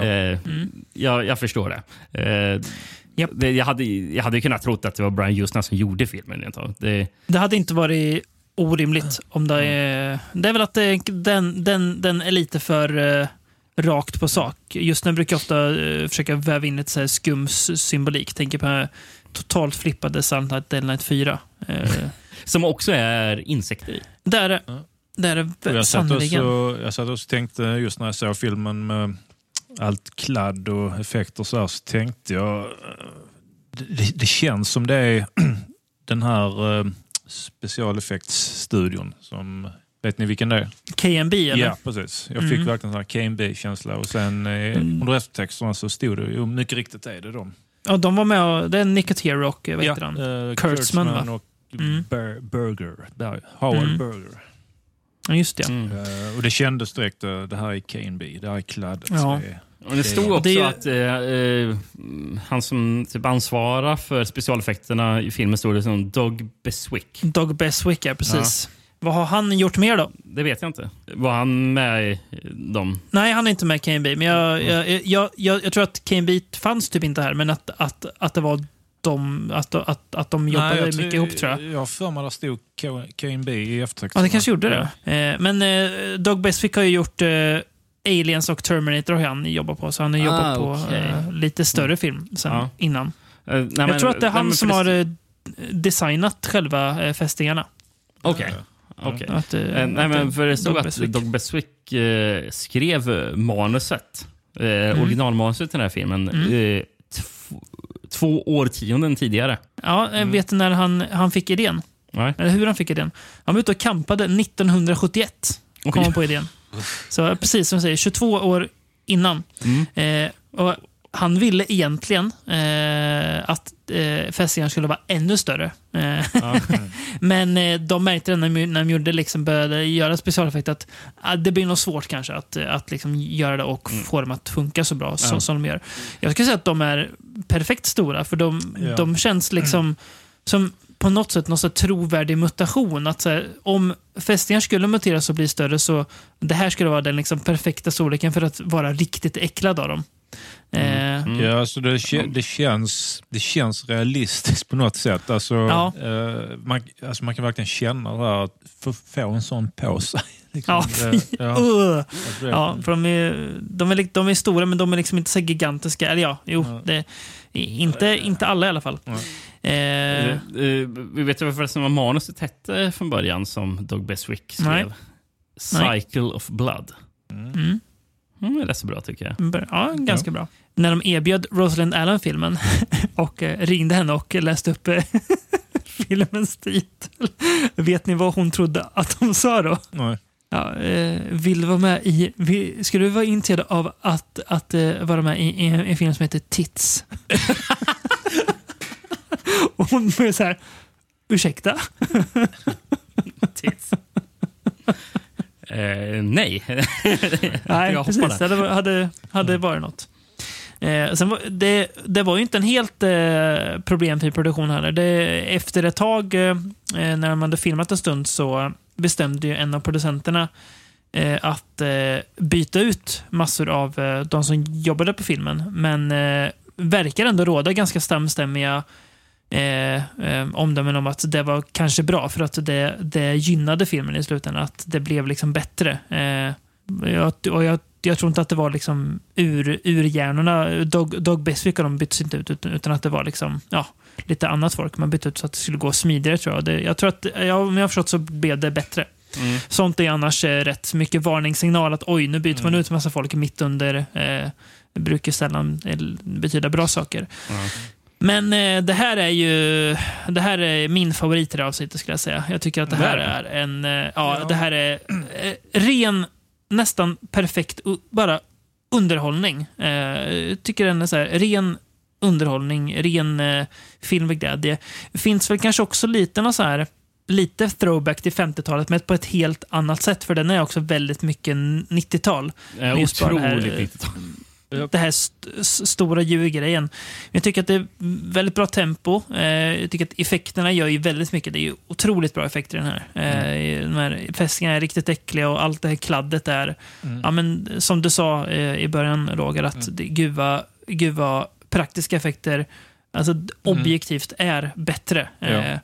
Eh, Jag, jag förstår det. Eh, det jag, hade, jag hade kunnat tro att det var Brian Justna som gjorde filmen. Det, Det hade inte varit orimligt om det är... Det är väl att det, den, den, den är lite för eh, rakt på sak. Just nu brukar jag ofta eh, försöka väva in lite så här skums symbolik. Tänker på totalt flippade Dead Night 4. Eh, (laughs) som också är insekter i. det är det. Det är Och det jag, satt sannerligen. också, jag satt också och tänkte just när jag såg filmen med allt kladd och effekter så, här, så tänkte jag eh, det, det känns som det är (clears throat) den här eh, specialeffektsstudion som Vet ni vilken det är? KMB eller? Ja, precis. Jag fick Mm. verkligen en KMB-känsla och sen eh, Mm. under eftertexterna så stod det ju mycket riktigt är det de. Ja, de var med och, Det är Nicotero och vad Ja, heter han? eh, Kurtzman, Kurtzman och Mm. Ber- Berger. Ber- Howard Mm. Berger. Ja, just det. Eh, och det kändes direkt, eh, det här är KMB, det här är kladdet. Ja. Det är- Och det stod också Det att eh, eh, han som typ ansvarar för specialeffekterna i filmen stod det som Doug Beswick. Dog Beswick, ja precis. Vad har han gjort mer då? Det vet jag inte. Var han med i dem? Nej, han är inte med i KMB, men jag, jag, jag, jag, jag tror att KMB fanns typ inte här, men att, att, att det var de, att, att, att de jobbade Nej, mycket ihop tror jag. Jag har för mig att det stod KMB i eftertexterna. Ja, det kanske gjorde det. Eh, men eh, Doug Beswick har ju gjort eh, Aliens och Terminator har han jobbat på, så han har Ah, jobbat på okej. eh, lite större film sen Ja. innan. Eh, nej, jag men- tror att det är nej, han men som har eh, designat själva eh, fästingarna. Okej. Okej. Att, eh, Eh, Nej, att men för det stod att Beswick. Doug Beswick skrev manuset, Mm. originalmanuset till den här filmen, Mm. tv- två årtionden tidigare. Ja, jag vet du när han, han fick idén? Nej. Eller hur han fick idén? Han var ute och campade 1971. Kom Oj. han på idén. (laughs) Så precis som du säger, 22 år innan. Mm. Eh, och han ville egentligen eh, att eh, fästingarna skulle vara ännu större. Eh, (laughs) Men eh, de märkte det när de, när de gjorde, liksom började göra specialeffekter att ah, det blir nog svårt kanske att, att liksom göra det och få dem att funka så bra så, Ja. som de gör. Jag skulle säga att de är perfekt stora för de, Ja. de känns liksom som på något sätt någon sorts trovärdig mutation. Att så här, om fästingar skulle muteras och bli större så det här skulle vara den liksom perfekta storleken för att vara riktigt äcklad av dem. Eh, Ja, alltså det, det, känns, det känns realistiskt på något sätt. Alltså, Ja. eh, man, alltså man kan verkligen känna det här att få, en sån på sig. (laughs) Liksom, Ja, ja. (laughs) uh. Ja, för de är, de, är, de är stora men de är liksom inte så gigantiska. Eller ja, jo. Det, inte, inte alla i alla fall. Eh, Eh, eh, vi vet förresten vad manuset hette från början som Doug Beswick skrev. Nej. Cycle of Blood. mm. Mm, det är så bra tycker jag. Ja, ganska bra. När de erbjöd Rosalind Allen filmen (laughs) och eh, ringde henne och läste upp eh, (laughs) filmens titel. Vet ni vad hon trodde att de sa då? Nej. Ja, eh, vill du vara med i... Vi, skulle du vara intresserad av att, att eh, vara med i, en film som heter Tits? (laughs) och (laughs) hon började så här... Ursäkta? Eh, nej. (laughs) Nej, jag precis. Det hade, hade, hade varit något. Eh, sen var, det, det var ju inte en helt eh, problemfri produktion heller. Det, efter ett tag, eh, när de hade filmat en stund, så bestämde ju en av producenterna eh, att eh, byta ut massor av eh, de som jobbade på filmen. Men eh, verkar ändå råda ganska samstämmiga eh, eh, omdömen om att det var kanske bra för att det, det gynnade filmen i slutändan. Att det blev liksom bättre. Eh, jag, och jag, jag tror inte att det var liksom ur, ur hjärnorna. Dog, Dog Beswick och de byttes inte ut utan, att det var liksom, ja, lite annat folk man bytte ut så att det skulle gå smidigare tror jag. Det, jag tror att, ja, om jag har förstått så blev det bättre. Mm. Sånt är annars eh, rätt mycket varningssignal att oj, nu byter man ut massa folk mitt under. Eh, det brukar sällan eh, betyda bra saker. Men eh, det här är ju det här är min favorit i det avsnittet skulle jag säga. Jag tycker att det här är en, eh, ja, ja, det här är eh, ren, nästan perfekt, bara underhållning. Eh, jag tycker den är så här, ren underhållning, ren eh, film med glädje. Finns väl kanske också lite någon så här, lite throwback till 50-talet, men på ett helt annat sätt, för den är också väldigt mycket 90-tal. Otroligt eh, 90-tal mm. det här st stora djurgrejen. Jag tycker att det är väldigt bra tempo. Eh, jag tycker att effekterna gör ju väldigt mycket. Det är ju otroligt bra effekter i den här. Eh, mm. de här fästingarna är riktigt äckliga och allt det här kladdet är, mm. ja, men, som du sa eh, i början Roger, att mm. det, gud, vad, gud vad praktiska effekter alltså, mm. objektivt är bättre. Ja. Eh,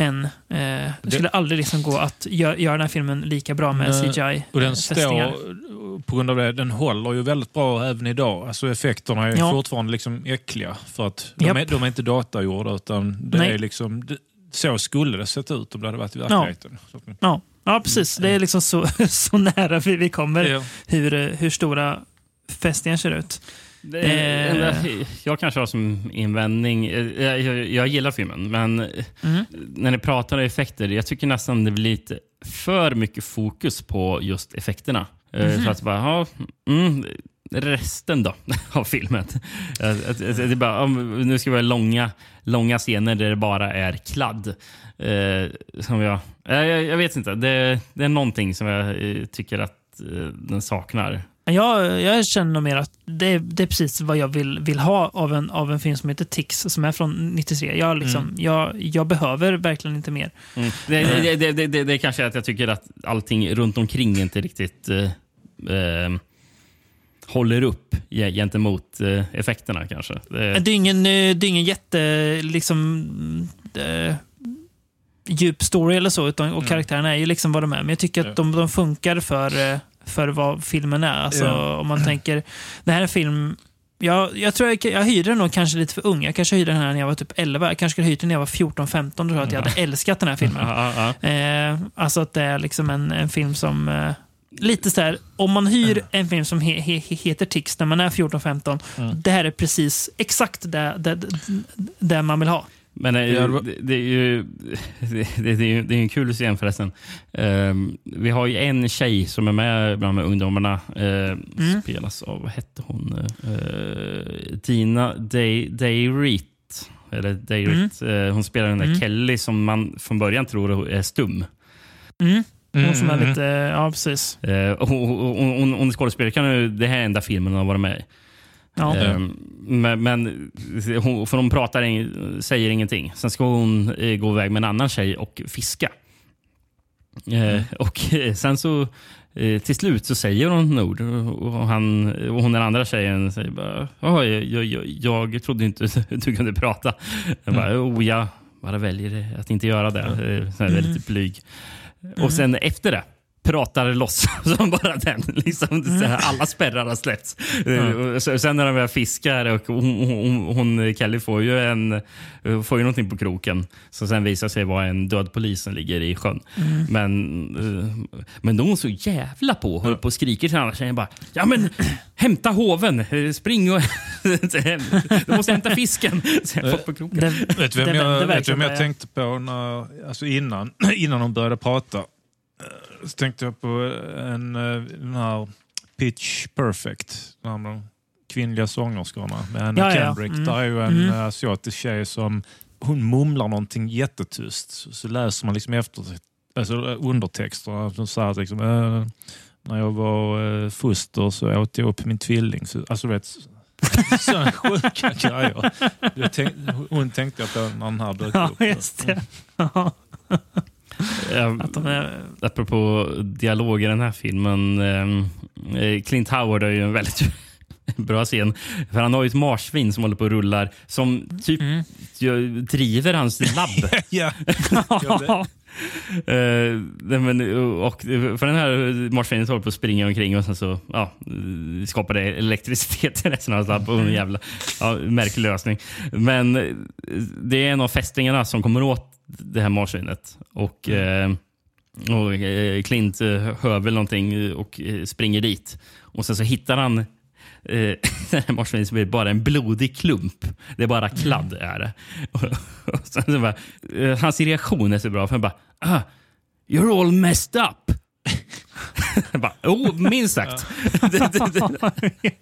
Eh, än, eh, det skulle aldrig liksom gå att gö göra den här filmen lika bra med Nej, CGI. Och den eh, står, på grund av det, den håller ju väldigt bra även idag. Alltså effekterna är Ja. fortfarande liksom äckliga. För att de, är, de är inte datagjorda utan det Nej. är liksom, det, så skulle det sett ut om det hade varit i verkligheten. Så- Ja, ja precis. Det är liksom så, (laughs) så nära vi, vi kommer Ja. hur, eh, hur stora fästingar ser ut. Är- Eh. enda Jag kanske har som invändning, eh, jag, jag, jag gillar filmen, men Mm. när ni pratar om effekter, jag tycker nästan det blir lite för mycket fokus på just effekterna. Eh, Mhm. Så att bara, ja, mm, resten då (laughs) av filmen. Det är bara, nu ska vi ha långa, långa scener där det bara är kladd. Som jag, jag, jag vet inte, det, det är någonting som jag tycker att den saknar. Jag, jag känner nog mer att det, är- det är precis vad jag vill, vill ha av en, av en film som heter Tix, som är från 93. Jag, liksom, Mm. jag, jag behöver verkligen inte mer. Mm. Det, det, det, det, det, det är kanske är att jag tycker att allting runt omkring inte riktigt eh, eh, håller upp ge- gentemot eh, effekterna kanske. Det, Det är ingen, eh, det är ingen jätte... Liksom, eh, djup story eller så, utan, och karaktärerna är ju liksom vad de är. Men jag tycker att de, de funkar för, eh, för vad filmen är. Alltså, Ja. Om man tänker, det här är en film jag, jag tror jag, jag hyrde den nog kanske lite för ung. Jag kanske hyrde den här när jag var typ 11. Jag kanske skulle hyrt den när jag var 14-15. Då tror jag att jag hade älskat den här filmen. Ja. Eh, alltså att det är liksom en, en film som... Eh, lite så här, om man hyr en film som he, he, he- heter Tix när man är 14-15. Det här är precis exakt det, det, det man vill ha. Men eh, det var- (laughs) det, det är ju det, är ju det är en kul scen förresten. Ehm, vi har ju en tjej som är med bland de här ungdomarna. Uh, Mm. Spelas av, vad hette hon? Uh, Tina Day, Dayrit. Eller Dayrit. Eh, hon spelar den där Mm. Kelly som man från början tror är stum. Mm. Hon som är Mm, lite... Ja, precis. Uh, hon, hon, hon, hon är skådespelerska nu. Det här är enda filmen hon har varit med i. Ja. Ehm, Men, men hon, för hon pratar, ing- säger ingenting. Sen ska hon eh, gå iväg med en annan tjej och fiska. Eh, och eh, sen så eh, till slut så säger hon ett ord och, han, och hon den andra tjejen säger bara "Ja, jag, jag, jag, trodde inte (laughs) du kunde prata. Jag bara, oh, jag bara väljer att inte göra det. Så här, väldigt blyg. Och sen efter det pratar loss (laughs) som bara den. Liksom, så här, alla spärrar har släppts. Eh, så- Sen när de börjar fiska och hon, hon, hon, Kelly får ju, en, eh, får ju någonting på kroken som sen visar sig vara en död polis som ligger i sjön. Men, eh, men då är hon så jävla på och håller på och skriker till andra tjejen bara Ja men hämta hoven, Eh, spring och (laughs) du måste hämta fisken. (laughs) På kroken. Det, Vet du vem det jag, vet vem jag tänkte på när, alltså innan, innan de började prata? Eh, Så tänkte jag på en, eh, den här Pitch Perfect. De kvinnliga sångerskorna med Anna Ja, ja, ja. Kendrick. Mm. Där är ju en Mm. eh, asiatisk tjej som hon mumlar någonting jättetyst. Så, så läser man liksom efter, alltså undertexterna. som här, liksom, eh, när jag var eh, foster så åt jag upp min tvilling. Så, alltså, vet, sådana (laughs) sjuka grejer. Jag tänk, hon tänkte jag på när den här dök Ja, upp. just det. Ja. Um, Att de är, Apropå dialog i den här filmen. eh, Clint Howard har ju en väldigt (laughs) bra scen. För Han har ju ett marsvin som håller på och rullar som typ ju- driver hans labb. (laughs) ja. (laughs) Eh, nej, men, och, för den här marsvinet håller på att springa omkring och sen så ja, eh, skapar det elektricitet i resten av hans. Och en jävla ja, märklig lösning. Men eh, det är en av fästingarna som kommer åt det här marsvinet. Och, eh, och eh, Clint eh, hör väl någonting och springer dit. Och sen så hittar han eh, (laughs) det här marsvinet som är bara en blodig klump. Det är bara kladd. är det. (laughs) Och, och sen så bara, eh, hans reaktion är så bra. För han bara ah, “You're all messed up”. (laughs) Bara, oh, minst sagt. Det- det- det-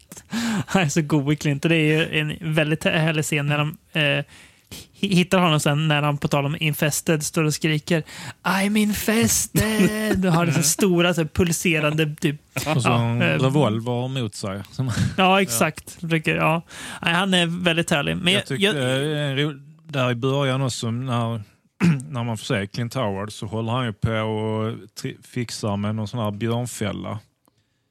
Han är så god i Clint. Det är ju en väldigt härlig scen när de eh, hittar honom sen när han på tal om infested står och skriker I'm infested! Och har så stora så pulserande typ. Och så ja, en eh, revolver mot sig. (laughs) Ja, exakt. Ja. Han är väldigt härlig. Men jag jag, tyckte, jag, där i början också, när, (clears throat) när man får se Clint Howard så håller han ju på och fixar med någon sån här björnfälla.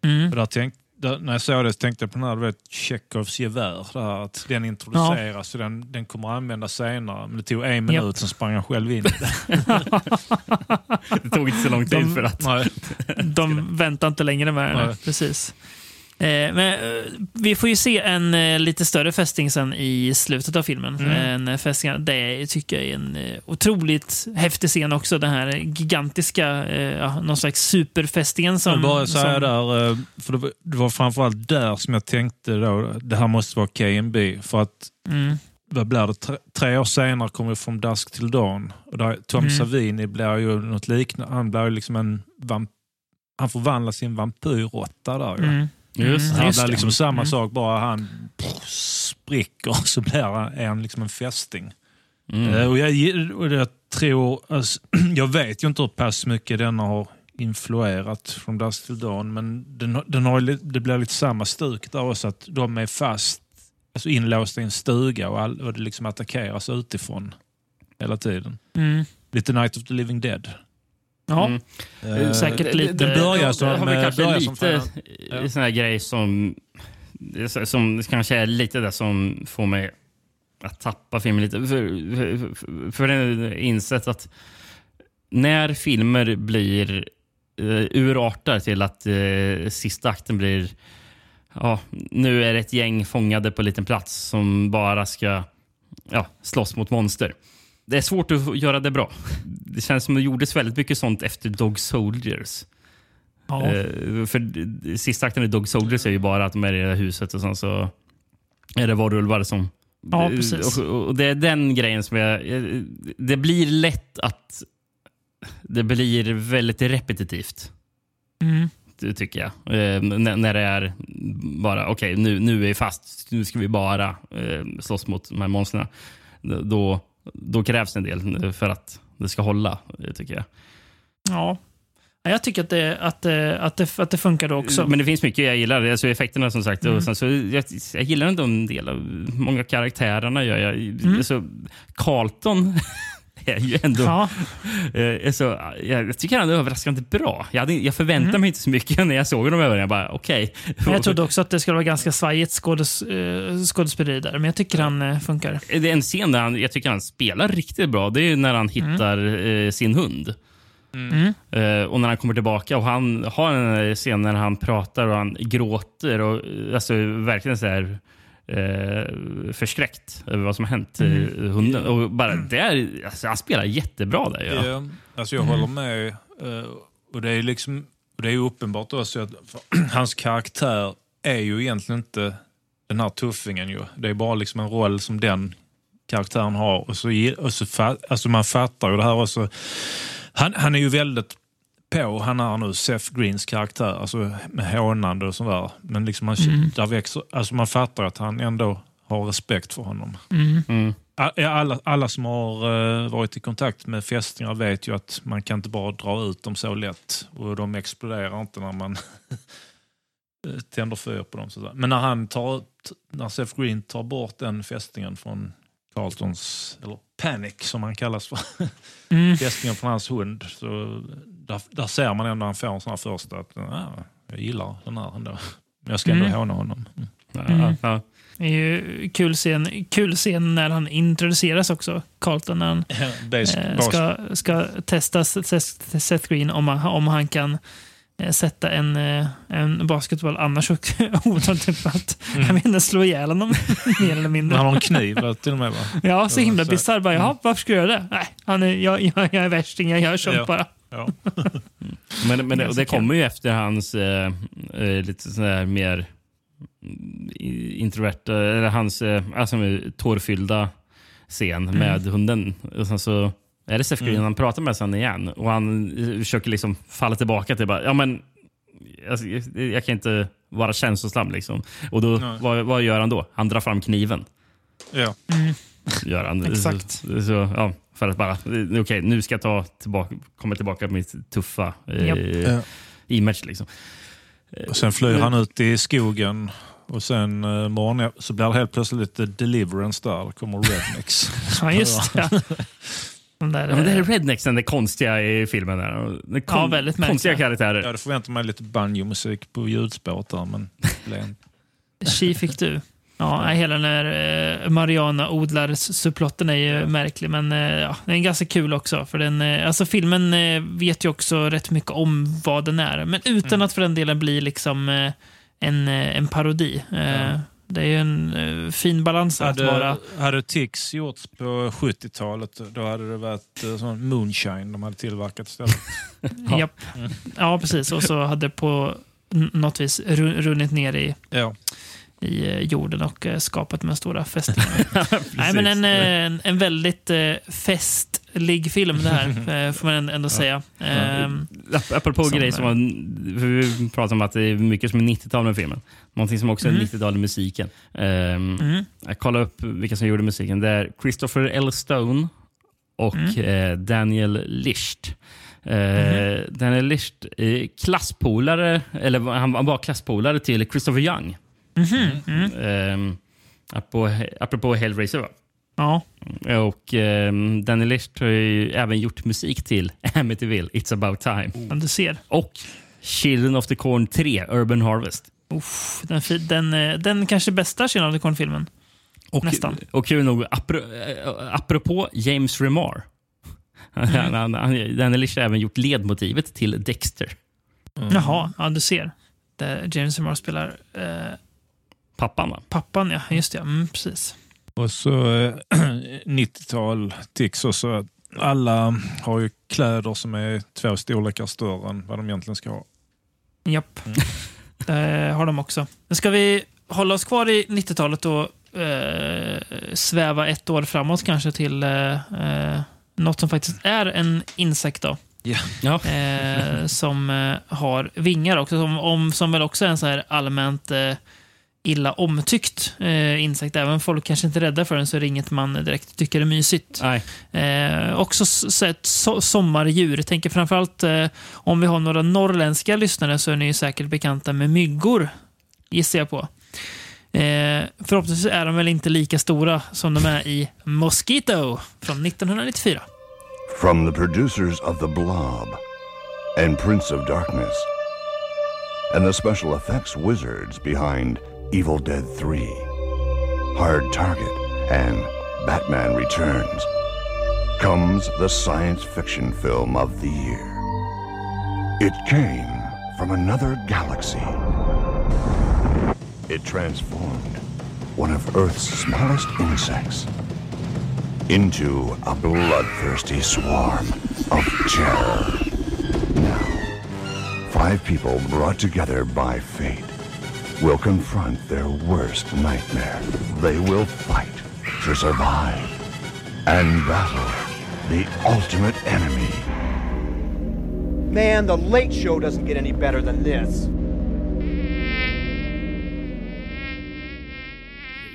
Mm. Och där tänk, där, när jag såg det så tänkte jag på den här du vet, Tjechovs gevär. Där, att den introduceras och den, den kommer användas senare. Men det tog en minut, Japp. sen sprang han själv in det. (laughs) det tog inte så lång tid De- för att... Nej. (laughs) de väntar inte längre med det. Nej. Precis. Eh, men, eh, vi får ju se en eh, lite större fästing sen i slutet av filmen. Mm. En fästing, det tycker jag är en otroligt häftig scen också. Den här gigantiska, ja, någon slags superfästingen Jag som... vill bara säga som där, för det var, framförallt där som jag tänkte då, det här måste vara K&B för att Mm. vad blir det? Tre, tre år senare kommer vi From Dusk Till Dawn. Och där, Tom Mm. Savini blir ju något liknande. Han blir ju liksom en vamp, Han förvandlas till en vampyrråtta där. Mm. Just Mm, Han just blir det. liksom samma Mm. sak, bara han pff, spricker så blir han, är han liksom en fästing. Mm. Eh, Och jag, och jag tror, alltså, (clears throat) jag vet ju inte hur pass mycket denna har influerat från Dusk Till Dawn, men den, har- den har, det blir lite samma stuk där också, att de är fast alltså inlåsta i en stuga och, all, och det liksom attackeras utifrån hela tiden. Mm. Lite Night of the Living Dead. Ja, Mm. Eh, säkert lite- Den börjar som, har vi eh, kanske börjar som lite Ja. sån här grej som, som kanske är lite det som får mig att tappa filmen lite. För, för, för jag har insett att när filmer blir uh, urartar till att eh, sista akten blir ja, nu är det ett gäng fångade på en liten plats som bara ska ja, slåss mot monster. Det är svårt att göra det bra. Det känns som det gjordes väldigt mycket sånt efter Dog Soldiers. ja. Eh, för sista akten i Dog Soldiers är ju bara att de är i det här huset och sen så är det varulvar som... Ja, precis. Och, och det är den grejen som jag... eh, Det blir lätt att det blir väldigt repetitivt, Mm. tycker jag. Eh, när, det är bara, okej, nu, nu är vi fast. Nu ska vi bara eh, slåss mot de här monstren. Då, då krävs en del för att det ska hålla, eh, tycker jag. ja. Ja, Jag tycker att det, att, det, att, det, att det funkar då också. Men det finns mycket jag gillar. Alltså effekterna som sagt. Mm. Och sen så, jag, jag gillar ändå en del av många karaktärerna. Gör jag. Mm. Alltså, Carlton (laughs) är ju ändå... Ja. Eh, alltså, jag, jag tycker han är överraskande bra. Jag, hade, jag förväntade Mm. mig inte så mycket (laughs) när jag såg honom i början. Jag bara, okej. Men jag (laughs) trodde också att det skulle vara ganska svajigt skådes, eh, skådespeleri där, men jag tycker han eh, funkar. Det är en scen där han, jag tycker han spelar riktigt bra. Det är ju när han hittar eh, sin hund. Mm. Eh, och när han kommer tillbaka och han har en scen när han pratar och han gråter och eh, alltså verkligen så här eh, förskräckt över vad som har hänt Mm. hunden. Och bara där, alltså, han spelar jättebra där. Ja. Ja, alltså jag Mm. håller med. eh, Och det är liksom och det är ju uppenbart också att (clears throat) hans karaktär är ju egentligen inte den här tuffingen. Ju. Det är bara liksom en roll som den karaktären har. Och så, och så alltså man fattar ju det här också. Han, han är ju väldigt på, han är nu Seth Greens karaktär, alltså med hånande och sådär. Men liksom man, Mm. där växer, alltså man fattar att han ändå har respekt för honom. Mm. Mm. Alla, alla som har eh, varit i kontakt med fästingar vet ju att man kan inte bara dra ut dem så lätt. Och de exploderar inte när man (laughs) eh, tänder fyr på dem. Sådär. Men när han tar, när Seth Green tar bort den fästingen från Carltons, eller Panic som han kallas för, (laughs) Mm. fästingen från hans hund. Så där, där ser man ändå han får en sån här första att ah, jag gillar den här ändå. Men jag ska ändå Mm. håna honom. Mm. Mm. Ja. Det är ju kul scen, kul scen när han introduceras också, Carlton, när han (laughs) eh, ska, ska testa Seth Green om han, om han kan eh, sätta en, eh, en basketboll. Annars (laughs) hotar han typ att Mm. jag inte, slå ihjäl honom (laughs) mer eller mindre. Han har en kniv till och med va? Ja, så himla bisarr. Bara, Jaha, varför ska jag göra det? Nej, han är, jag, jag, jag är värsting, jag gör sånt Ja. bara. Ja. (laughs) Men, men det, det kommer ju efter hans eh, eh, lite sådär mer mm, introverta, eller hans eh, alltså, tårfyllda scen Mm. med hunden. Och sen så är det Seth Green, Mm. han pratar med sen igen och han eh, försöker liksom falla tillbaka till bara, ja men alltså, jag, jag kan inte vara känslosam liksom. Och då, Nej. vad, vad gör han då? Han drar fram kniven. Ja. Gör han. Exakt. Så, så, ja, för att bara, eh, okej, nu ska jag ta tillbaka, komma tillbaka med mitt tuffa eh. Ja. image. Liksom. Och sen flyr han ut i skogen och sen uh, morgon så blir det helt plötsligt lite deliverance där. Det kommer rednecks. (laughs) Ja, just det. De där, Ja, men det är eh, rednexen, det konstiga i filmen. Där. Det kon- Ja, väldigt märkligt. Konstiga Jag karaktärer. hade förväntat mig lite banjo-musik på ljudspåret där, men. Tji fick du. Ja, hela den här eh, Mariana odlar-supplotten är ju märklig, men eh, ja, den är ganska kul också. För den, eh, alltså filmen vet ju också rätt mycket om vad den är, men utan Mm. att för den delen bli liksom en, en parodi. Eh, Det är ju en fin balans att vara... Hade, hade Tix gjorts på 70-talet, då hade det varit sån moonshine de hade tillverkat istället. Ja. (laughs) Japp. ja, precis. Och så hade på n- något vis ru- runnit ner i, Ja. I eh, jorden och eh, skapat med stora fästingar. (laughs) Nej, men en, eh, en, en väldigt festlig film det här, (laughs) får man ändå säga. Ehm, Ap- Apropå Som, grejer som var, vi pratar om att det är mycket som är 90-tal med filmen. Någonting som också är Mm. 90-tal i musiken. Um, Mm. Jag kollade upp vilka som gjorde musiken. Det är Christopher L. Stone och Mm. eh, Daniel Licht. Eh, Daniel Licht är klasspolare, eller han var klasspolare till Christopher Young. Mhm, mm. Um, apropå, apropå Hellraiser. Va? Ja. Och um, Daniel Licht har ju även gjort musik till (laughs) Amityville, It's about time. Ja, du ser. Och Children of the Corn 3, Urban Harvest. Uff, den, den, eh, den kanske bästa Children of the Corn-filmen. Och, Nästan. Och kul nog, äh, apropå James Remar. (laughs) Mm. Han, han, han, Daniel Licht har även gjort ledmotivet till Dexter. Jaha, ja, du ser. Där James Remar spelar eh, Pappan va? pappan, ja. Just det, mm, precis. Och så eh, 90-tal Tix också. Alla har ju kläder som är två storlekar större än vad de egentligen ska ha. Japp. Det har de också. Men ska vi hålla oss kvar i 90-talet och eh, sväva ett år framåt kanske till eh, eh, något som faktiskt är en insekt då. Ja. Eh, som eh, har vingar också. Som, om, som väl också är en så här allmänt eh, illa omtyckt eh, insekt. Även om folk kanske inte är rädda för den så är det inget man direkt tycker är mysigt. Nej. Eh, också ett so sommardjur. Jag tänker framförallt eh, om vi har några norrländska lyssnare så är ni ju säkert bekanta med myggor. Gissar jag på. Eh, förhoppningsvis är de väl inte lika stora som de är i Mosquito från 1994. From the producers of The Blob and Prince of Darkness, and the special effects wizards behind Evil Dead 3, Hard Target, and Batman Returns, comes the science fiction film of the year. It came from another galaxy. It transformed one of Earth's smallest insects into a bloodthirsty swarm of terror. Now, five people brought together by fate will confront their worst nightmare. They will fight to survive and battle the ultimate enemy. Man, the late show doesn't get any better than this.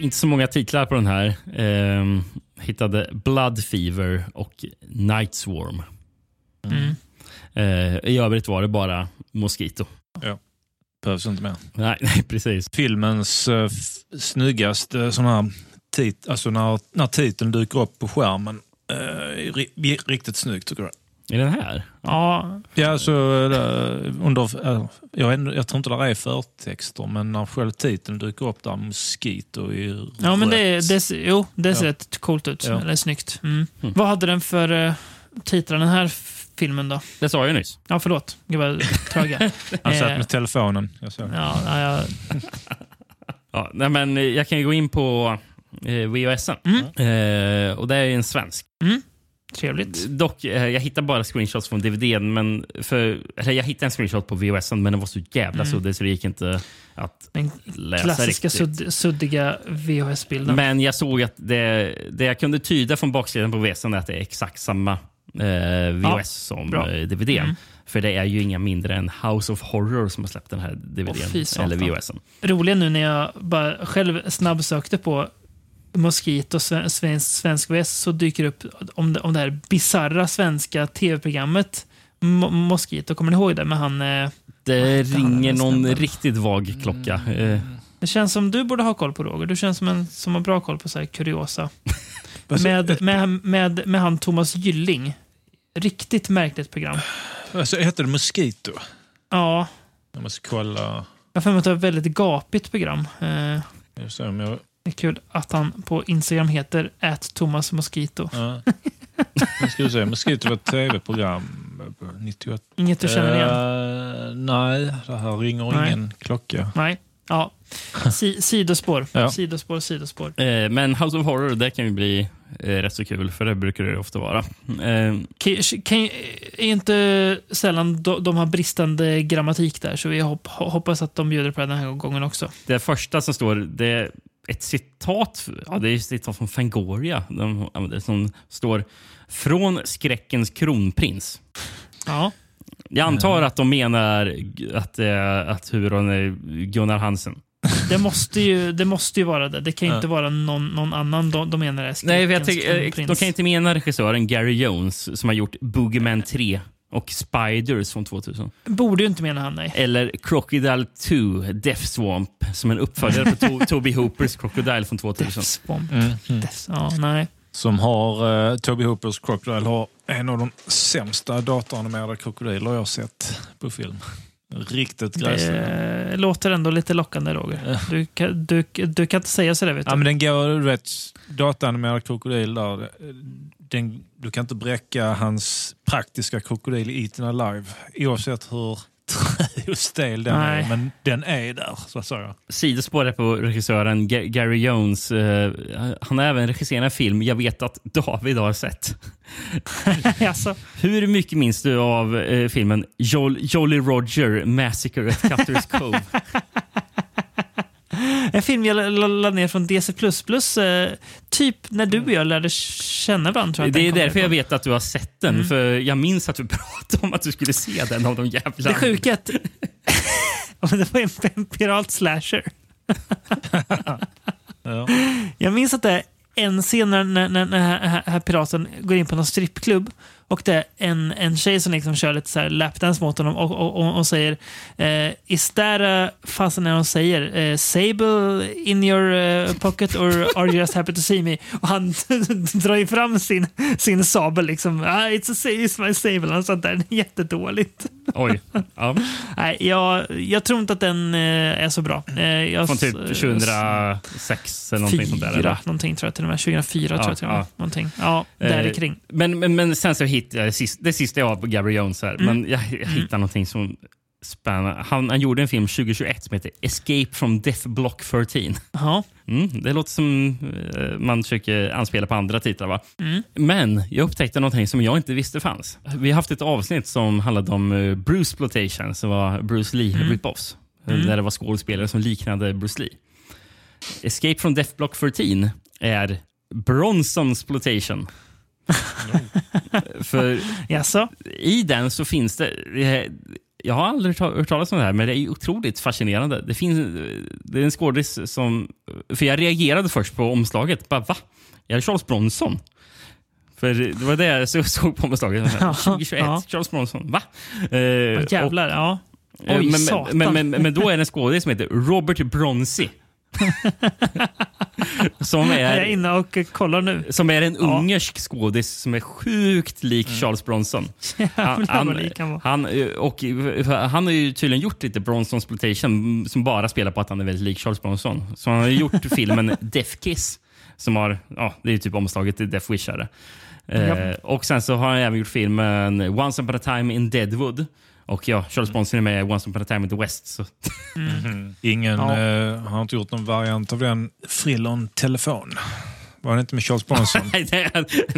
Inte så många titlar på den här. Ehm, hittade Blood Fever och Night Swarm. Mm. Eh, I övrigt var det bara Mosquito. Ja. Behövs inte mer. Nej, (laughs) nej precis. Filmens uh, snyggaste sån här tit alltså när, när titeln dyker upp på skärmen. Uh, ri, riktigt snyggt tycker jag. Är den här? Ja. Ja, alltså, uh, under, uh, jag, jag tror inte det är förtexter, men när själv titeln dyker upp där, Mosquito i Ja, men det, det, jo, det ser Ja. rätt coolt ut. Ja. Eller snyggt. Mm. Vad hade den för uh, titlar, den här filmen då? Det sa jag nyss. Ja, förlåt. Gud vad trög jag (laughs) Han satt Eh, med telefonen. Jag såg. Ja, ja, jag, Ja, nej, men eh, jag kan gå in på eh, VHSen. Eh, och det är ju en svensk. Mm. Trevligt. Dock, eh, jag hittar bara screenshots från DVDn. Men för, eller jag hittade en screenshot på VHSen, men den var så jävla Mm. suddig så det gick inte att Den läsa klassiska riktigt. sudd, suddiga VHS-bilden. Men jag såg att det, det jag kunde tyda från baksidan på VHSen är att det är exakt samma eh, VHS Ja, som bra. eh, DVDn. Mm. För det är ju inga mindre än House of Horror som har släppt den här DVDn. Satan. eller VHSen. Roliga nu när jag bara själv snabbsökte på Mosquito sven- svensk, svensk VS så dyker det upp om det, om det här bizarra svenska tv-programmet Mo- Mosquito. Kommer ni ihåg det? Med han, eh, Det ringer någon snubben? riktigt vag klocka. Eh, det känns som du borde ha koll på Roger. Du känns som en som har bra koll på så här kuriosa. (laughs) Alltså, med, med, med, med han Thomas Gylling. Riktigt märkligt program. Alltså, heter det Mosquito? Ja, Jag måste kolla. jag har att det var ett väldigt gapigt program. Eh, Jag ser om jag... det är kul att han på Instagram heter at Thomas Mosquito. Ja. Nu ska vi se. Mosquito var ett tv-program. 98. Inget du känner igen? Eh, nej, det här ringer Nej. ingen klocka. Nej. Ja. Si sidospår. (laughs) Ja. Sidospår, sidospår. eh, men House of Horror, det kan ju bli eh, rätt så kul, för det brukar det ofta vara. Eh, Kan, kan, är inte sällan de, de har bristande grammatik där, så vi hopp, hoppas att de bjuder på det den här gången också. det första som står, det är ett citat, ja, det är ett citat från Fangoria. De, som står “Från skräckens kronprins”. Ja. Jag antar att de menar att, eh, att huvudrollen är Gunnar Hansen. Det måste ju, det måste ju vara det. Det kan ju inte vara någon, någon annan de, de menar är Nej, för jag tänker, eh, de kan inte mena regissören Gary Jones som har gjort Boogeyman 3 och Spiders från 2000. Borde ju inte mena han, nej. Eller Crocodile 2, Death Swamp, som en uppföljare på to (laughs) Toby Hoopers Crocodile från 2000. Swamp. Mm, mm. Dess, ja, nej. Som har, eh, Toby Hoopers Crocodile har en av de sämsta datoranimerade krokodiler jag sett på film. Riktigt gräslig. Det låter ändå lite lockande, Roger. Du, kan- du, du kan inte säga sådär, vet du. Ja, men den går, du vet, dataanimerad krokodil där. Den, du kan inte bräcka hans praktiska krokodil i Eaten Alive. Oavsett hur (laughs) stel den Nej. är. Men den är där, så att säga. Sidospår på regissören Ga- Gary Jones. Eh, han har även regisserat en film jag vet att David har sett. (laughs) Jaså? Hur mycket minns du av eh, filmen Jol Jolly Roger Massacre at Cutter's Cove? (laughs) (laughs) En film jag la- la- laddade ner från DC++, eh, typ när du och jag lärde känna varandra. Tror jag Det är därför jag vet att du har sett den. Mm. För Jag minns att du (laughs) pratade om att du skulle se den av de jävla... Det sjuka är att (laughs) det var en, en pirat-slasher. Jag minns att det är en scen när, när, när, när här piraten går in på någon strippklubb och det är en, en tjej som liksom kör lite så här lapdance mot honom och, och, och, och säger eh, Is that a... Fasen när hon säger eh, Sable in your eh, pocket or are you just happy to see me? Och han (laughs) drar ju fram sin, sin sabel liksom. Ah, it's, a, it's my sable. Och sånt där. Jättedåligt. Oj. Ja. (laughs) Nej, jag, jag tror inte att den eh, är så bra. Eh, jag, Från typ 2006 eller någonting sånt där. Fyra, någonting tror jag till och med. 2004 tror jag till och med. ja. Någonting. Ja, där Eh, kring. Men, men, men sen så hittade jag sist, det sista jag har på Gary Jones här. Mm. Men jag, jag hittade någonting som spännande. Han, han gjorde en film 2021 som heter Escape from Death Block 13. Jaha. Mm, det låter som eh, man försöker anspela på andra titlar. va? Mm. Men jag upptäckte någonting som jag inte visste fanns. Vi har haft ett avsnitt som handlade om eh, Bruce Exploitation, som var Bruce Lee Mm. rip-offs. Mm. Där det var skådespelare som liknade Bruce Lee. Escape from Death Block 13 är Bronson Exploitation. (laughs) För Jaså? i den så finns det... eh, Jag har aldrig hört talas om det här, men det är otroligt fascinerande. Det, finns, det är en skådis som... För jag reagerade först på omslaget. Bara, va? är det Charles Bronson? För det var det jag så- såg på omslaget. (laughs) Ja, (laughs) 2021, ja. Charles Bronson. Va? Eh, Jävlar, ja. Eh, Oj, men, satan. men, men, men då är det en skådis som heter Robert Bronzy. (laughs) som, Jag är är, inne och kollar nu. som är en ungersk skådis som är sjukt lik Charles Bronson. Han var. han, eh, och, eh, han har ju tydligen gjort lite Bronson exploitation som bara spelar på att han är väldigt lik Charles Bronson. Så han har gjort (laughs) filmen Death Kiss. Som har, ja, det är typ omslaget till Death Wish. Här. Eh, och sen så har han även gjort filmen Once upon a time in Deadwood. Och ja, Charles Bronson är med i Once upon a time in the West. Så. (laughs) Ingen Ja. eh, har inte gjort någon variant av den frillon telefon. Var det inte med Charles Bronson? (laughs) Nej, det,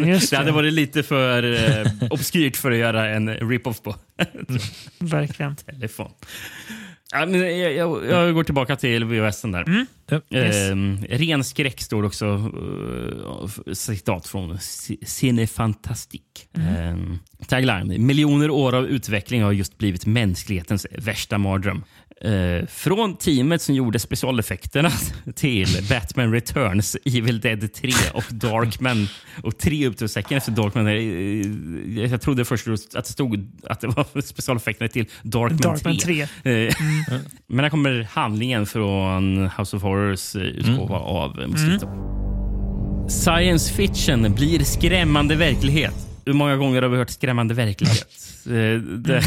Just det hade varit lite för eh, (laughs) obskyrt för att göra en rip-off på. Verkligen. Telefon. Ja, men jag, jag, jag går tillbaka till VHSen där. Mm. Yes. Ehm, ren skräck står det också. Uh, citat från Cinefantastik. Mm. Ehm, tagline. Miljoner år av utveckling har just blivit mänsklighetens värsta mardröm. Eh, från teamet som gjorde specialeffekterna (laughs) till Batman Returns, Evil Dead 3 och Darkman. Och tre uppdragssäcken efter Darkman. eh, Jag trodde först att det stod att det var (laughs) specialeffekterna till Darkman, Darkman 3. 3. Eh, (laughs) Men här kommer handlingen från House of Horrors eh, utgåva av eh, Mosquito. Science fiction blir skrämmande verklighet. Hur många gånger har vi hört skrämmande verklighet? Eh, det,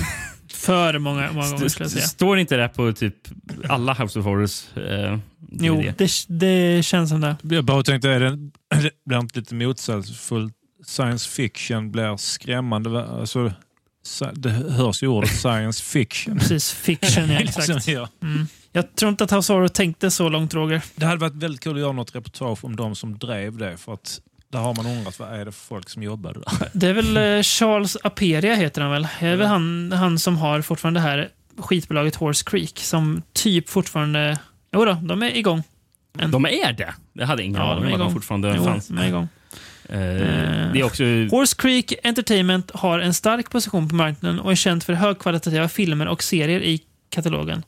För många, många gånger skulle jag säga. Står inte det på typ alla House of Horrors? Eh, Jo, det, det känns som det. Jag bara tänkte, är det, blir inte lite motsägelsefullt? Science fiction blir skrämmande. Alltså, det hörs ju ordet (laughs) science fiction. Precis, fiction, ja, (laughs) exakt. ja. Mm. Jag tror inte att House of Horror tänkte så långt, Roger. Det hade varit väldigt kul att göra något reportage om de som drev det. För att där har man undrat vad är det för folk som jobbade där. (laughs) Det är väl eh, Charles Aperia heter han väl? Det är väl han, han som har fortfarande det här skitbolaget Horse Creek som typ fortfarande... Jo då, de är igång. De är det? Det hade ingen Ja, aning om att de igång. fortfarande Jo, fanns. de är igång. Eh, det är också... Horse Creek Entertainment har en stark position på marknaden och är känt för högkvalitativa filmer och serier i katalogen.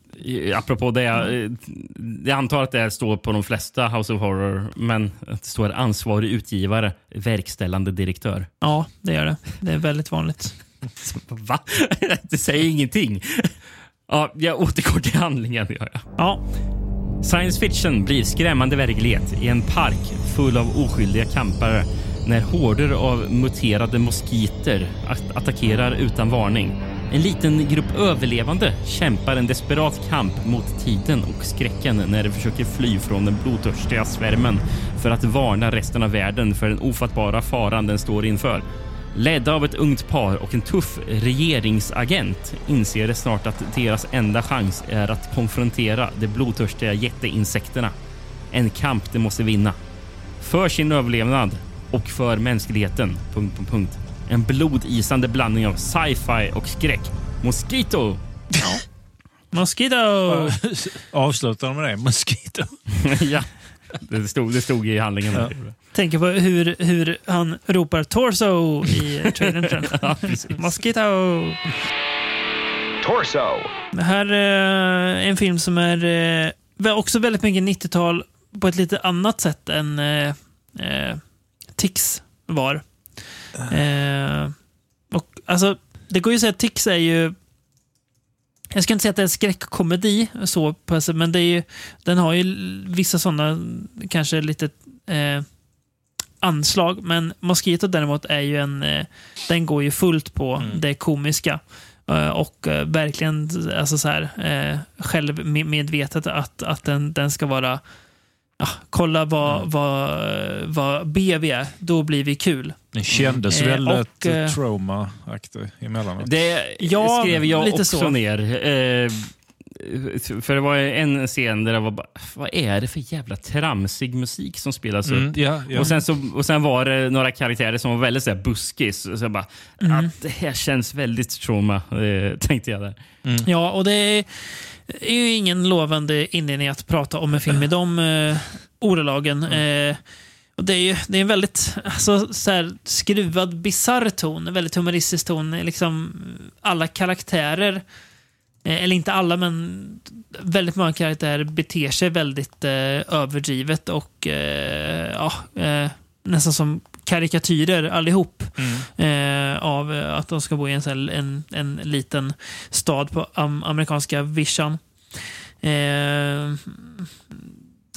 Apropå det, eh, jag antar att det står på de flesta House of Horror, men att det står ansvarig utgivare, verkställande direktör. Ja, det gör det. Det är väldigt vanligt. (laughs) Va? Det säger ingenting. Ja, jag återgår till handlingen. Gör jag. Ja. Science fiction blir skrämmande verklighet i en park full av oskyldiga campare när horder av muterade moskiter att- attackerar utan varning. En liten grupp överlevande kämpar en desperat kamp mot tiden och skräcken när de försöker fly från den blodtörstiga svärmen för att varna resten av världen för den ofattbara faran den står inför. Ledda av ett ungt par och en tuff regeringsagent inser de snart att deras enda chans är att konfrontera de blodtörstiga jätteinsekterna. En kamp de måste vinna. För sin överlevnad och för mänskligheten. Punkt, punkt, punkt. En blodisande blandning av sci-fi och skräck. Mosquito! Mosquito! (laughs) Avslutar de med det? Mosquito. (laughs) ja, det stod, det stod i handlingen. Ja. Tänker på hur, hur han ropar torso i (laughs) trailern. Ja. Mosquito! Torso. Det här är en film som är eh, också väldigt mycket 90-tal på ett lite annat sätt än eh, eh, Tix var. Eh, och alltså, det går ju att säga att Tix är ju jag ska inte säga att det är en skräckkomedi, så, men det är ju, den har ju vissa sådana, kanske lite eh, anslag. Men Mosquito däremot är ju en, eh, den går ju fullt på det komiska. Eh, och eh, verkligen alltså så här, eh, självmedvetet att, att den, den ska vara Ja, kolla vad, vad, vad B vi är, då blir vi kul. Den kändes Eh, väldigt och, eh, trauma-aktig emellanåt. Det Ja, skrev jag lite också så. ner. Eh, för det var en scen där det var bara, vad är det för jävla tramsig musik som spelas Mm, upp? ja, ja. Och, sen så, och sen var det några karaktärer som var väldigt så här buskis. Så jag bara, Mm. att det här känns väldigt trauma, eh, tänkte jag där. Ja, och det är, är ju ingen lovande inledning att prata om en film i de eh, ordalagen. Eh, och det är ju det är en väldigt alltså, så här, skruvad, bisarr ton. Väldigt humoristisk ton. Liksom, alla karaktärer, eh, eller inte alla, men väldigt många karaktärer beter sig väldigt eh, överdrivet och eh, ja, eh, nästan som karikatyrer allihop. Eh, av att de ska bo i en, här- en, en liten stad på am, amerikanska vischan. Eh,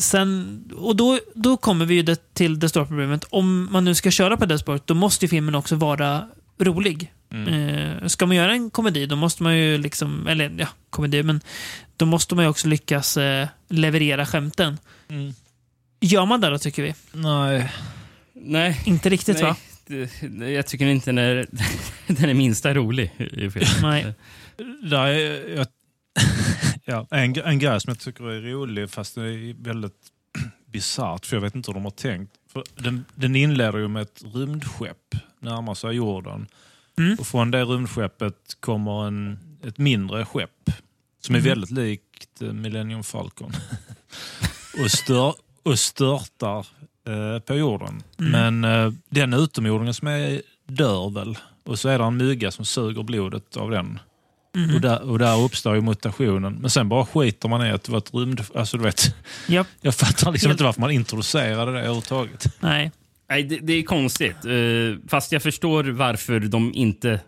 sen, och då, då kommer vi ju det, till det stora problemet. Om man nu ska köra på det spåret, då måste ju filmen också vara rolig. Eh, ska man göra en komedi, då måste man ju liksom, eller ja, komedi, men då måste man ju också lyckas eh, leverera skämten. Mm. Gör man det då, tycker vi? Nej. Nej. Inte riktigt, Nej, va? Jag tycker inte den är, (laughs) den är minsta rolig i filmen. Nej. Är, jag, ja, en, en grej som jag tycker är rolig, fast det är väldigt (clears throat) bisarrt, för jag vet inte hur de har tänkt. För den, den inleder ju med ett rymdskepp närmar sig jorden. Mm. Och från det rymdskeppet kommer en, ett mindre skepp som är Mm. väldigt likt eh, Millennium Falcon. (laughs) och, stör, och störtar eh, på jorden. Mm. Men eh, den utomjordingen som är dör väl. Och så är det en mygga som suger blodet av den. Mhm. Och, där, och där uppstår ju mutationen. Men sen bara skiter man i att det var ett rymd... Alltså du vet, Japp. (laughs) jag fattar liksom inte varför man introducerade det överhuvudtaget. Nej. Nej, det, det är konstigt. Eh, fast jag förstår varför de inte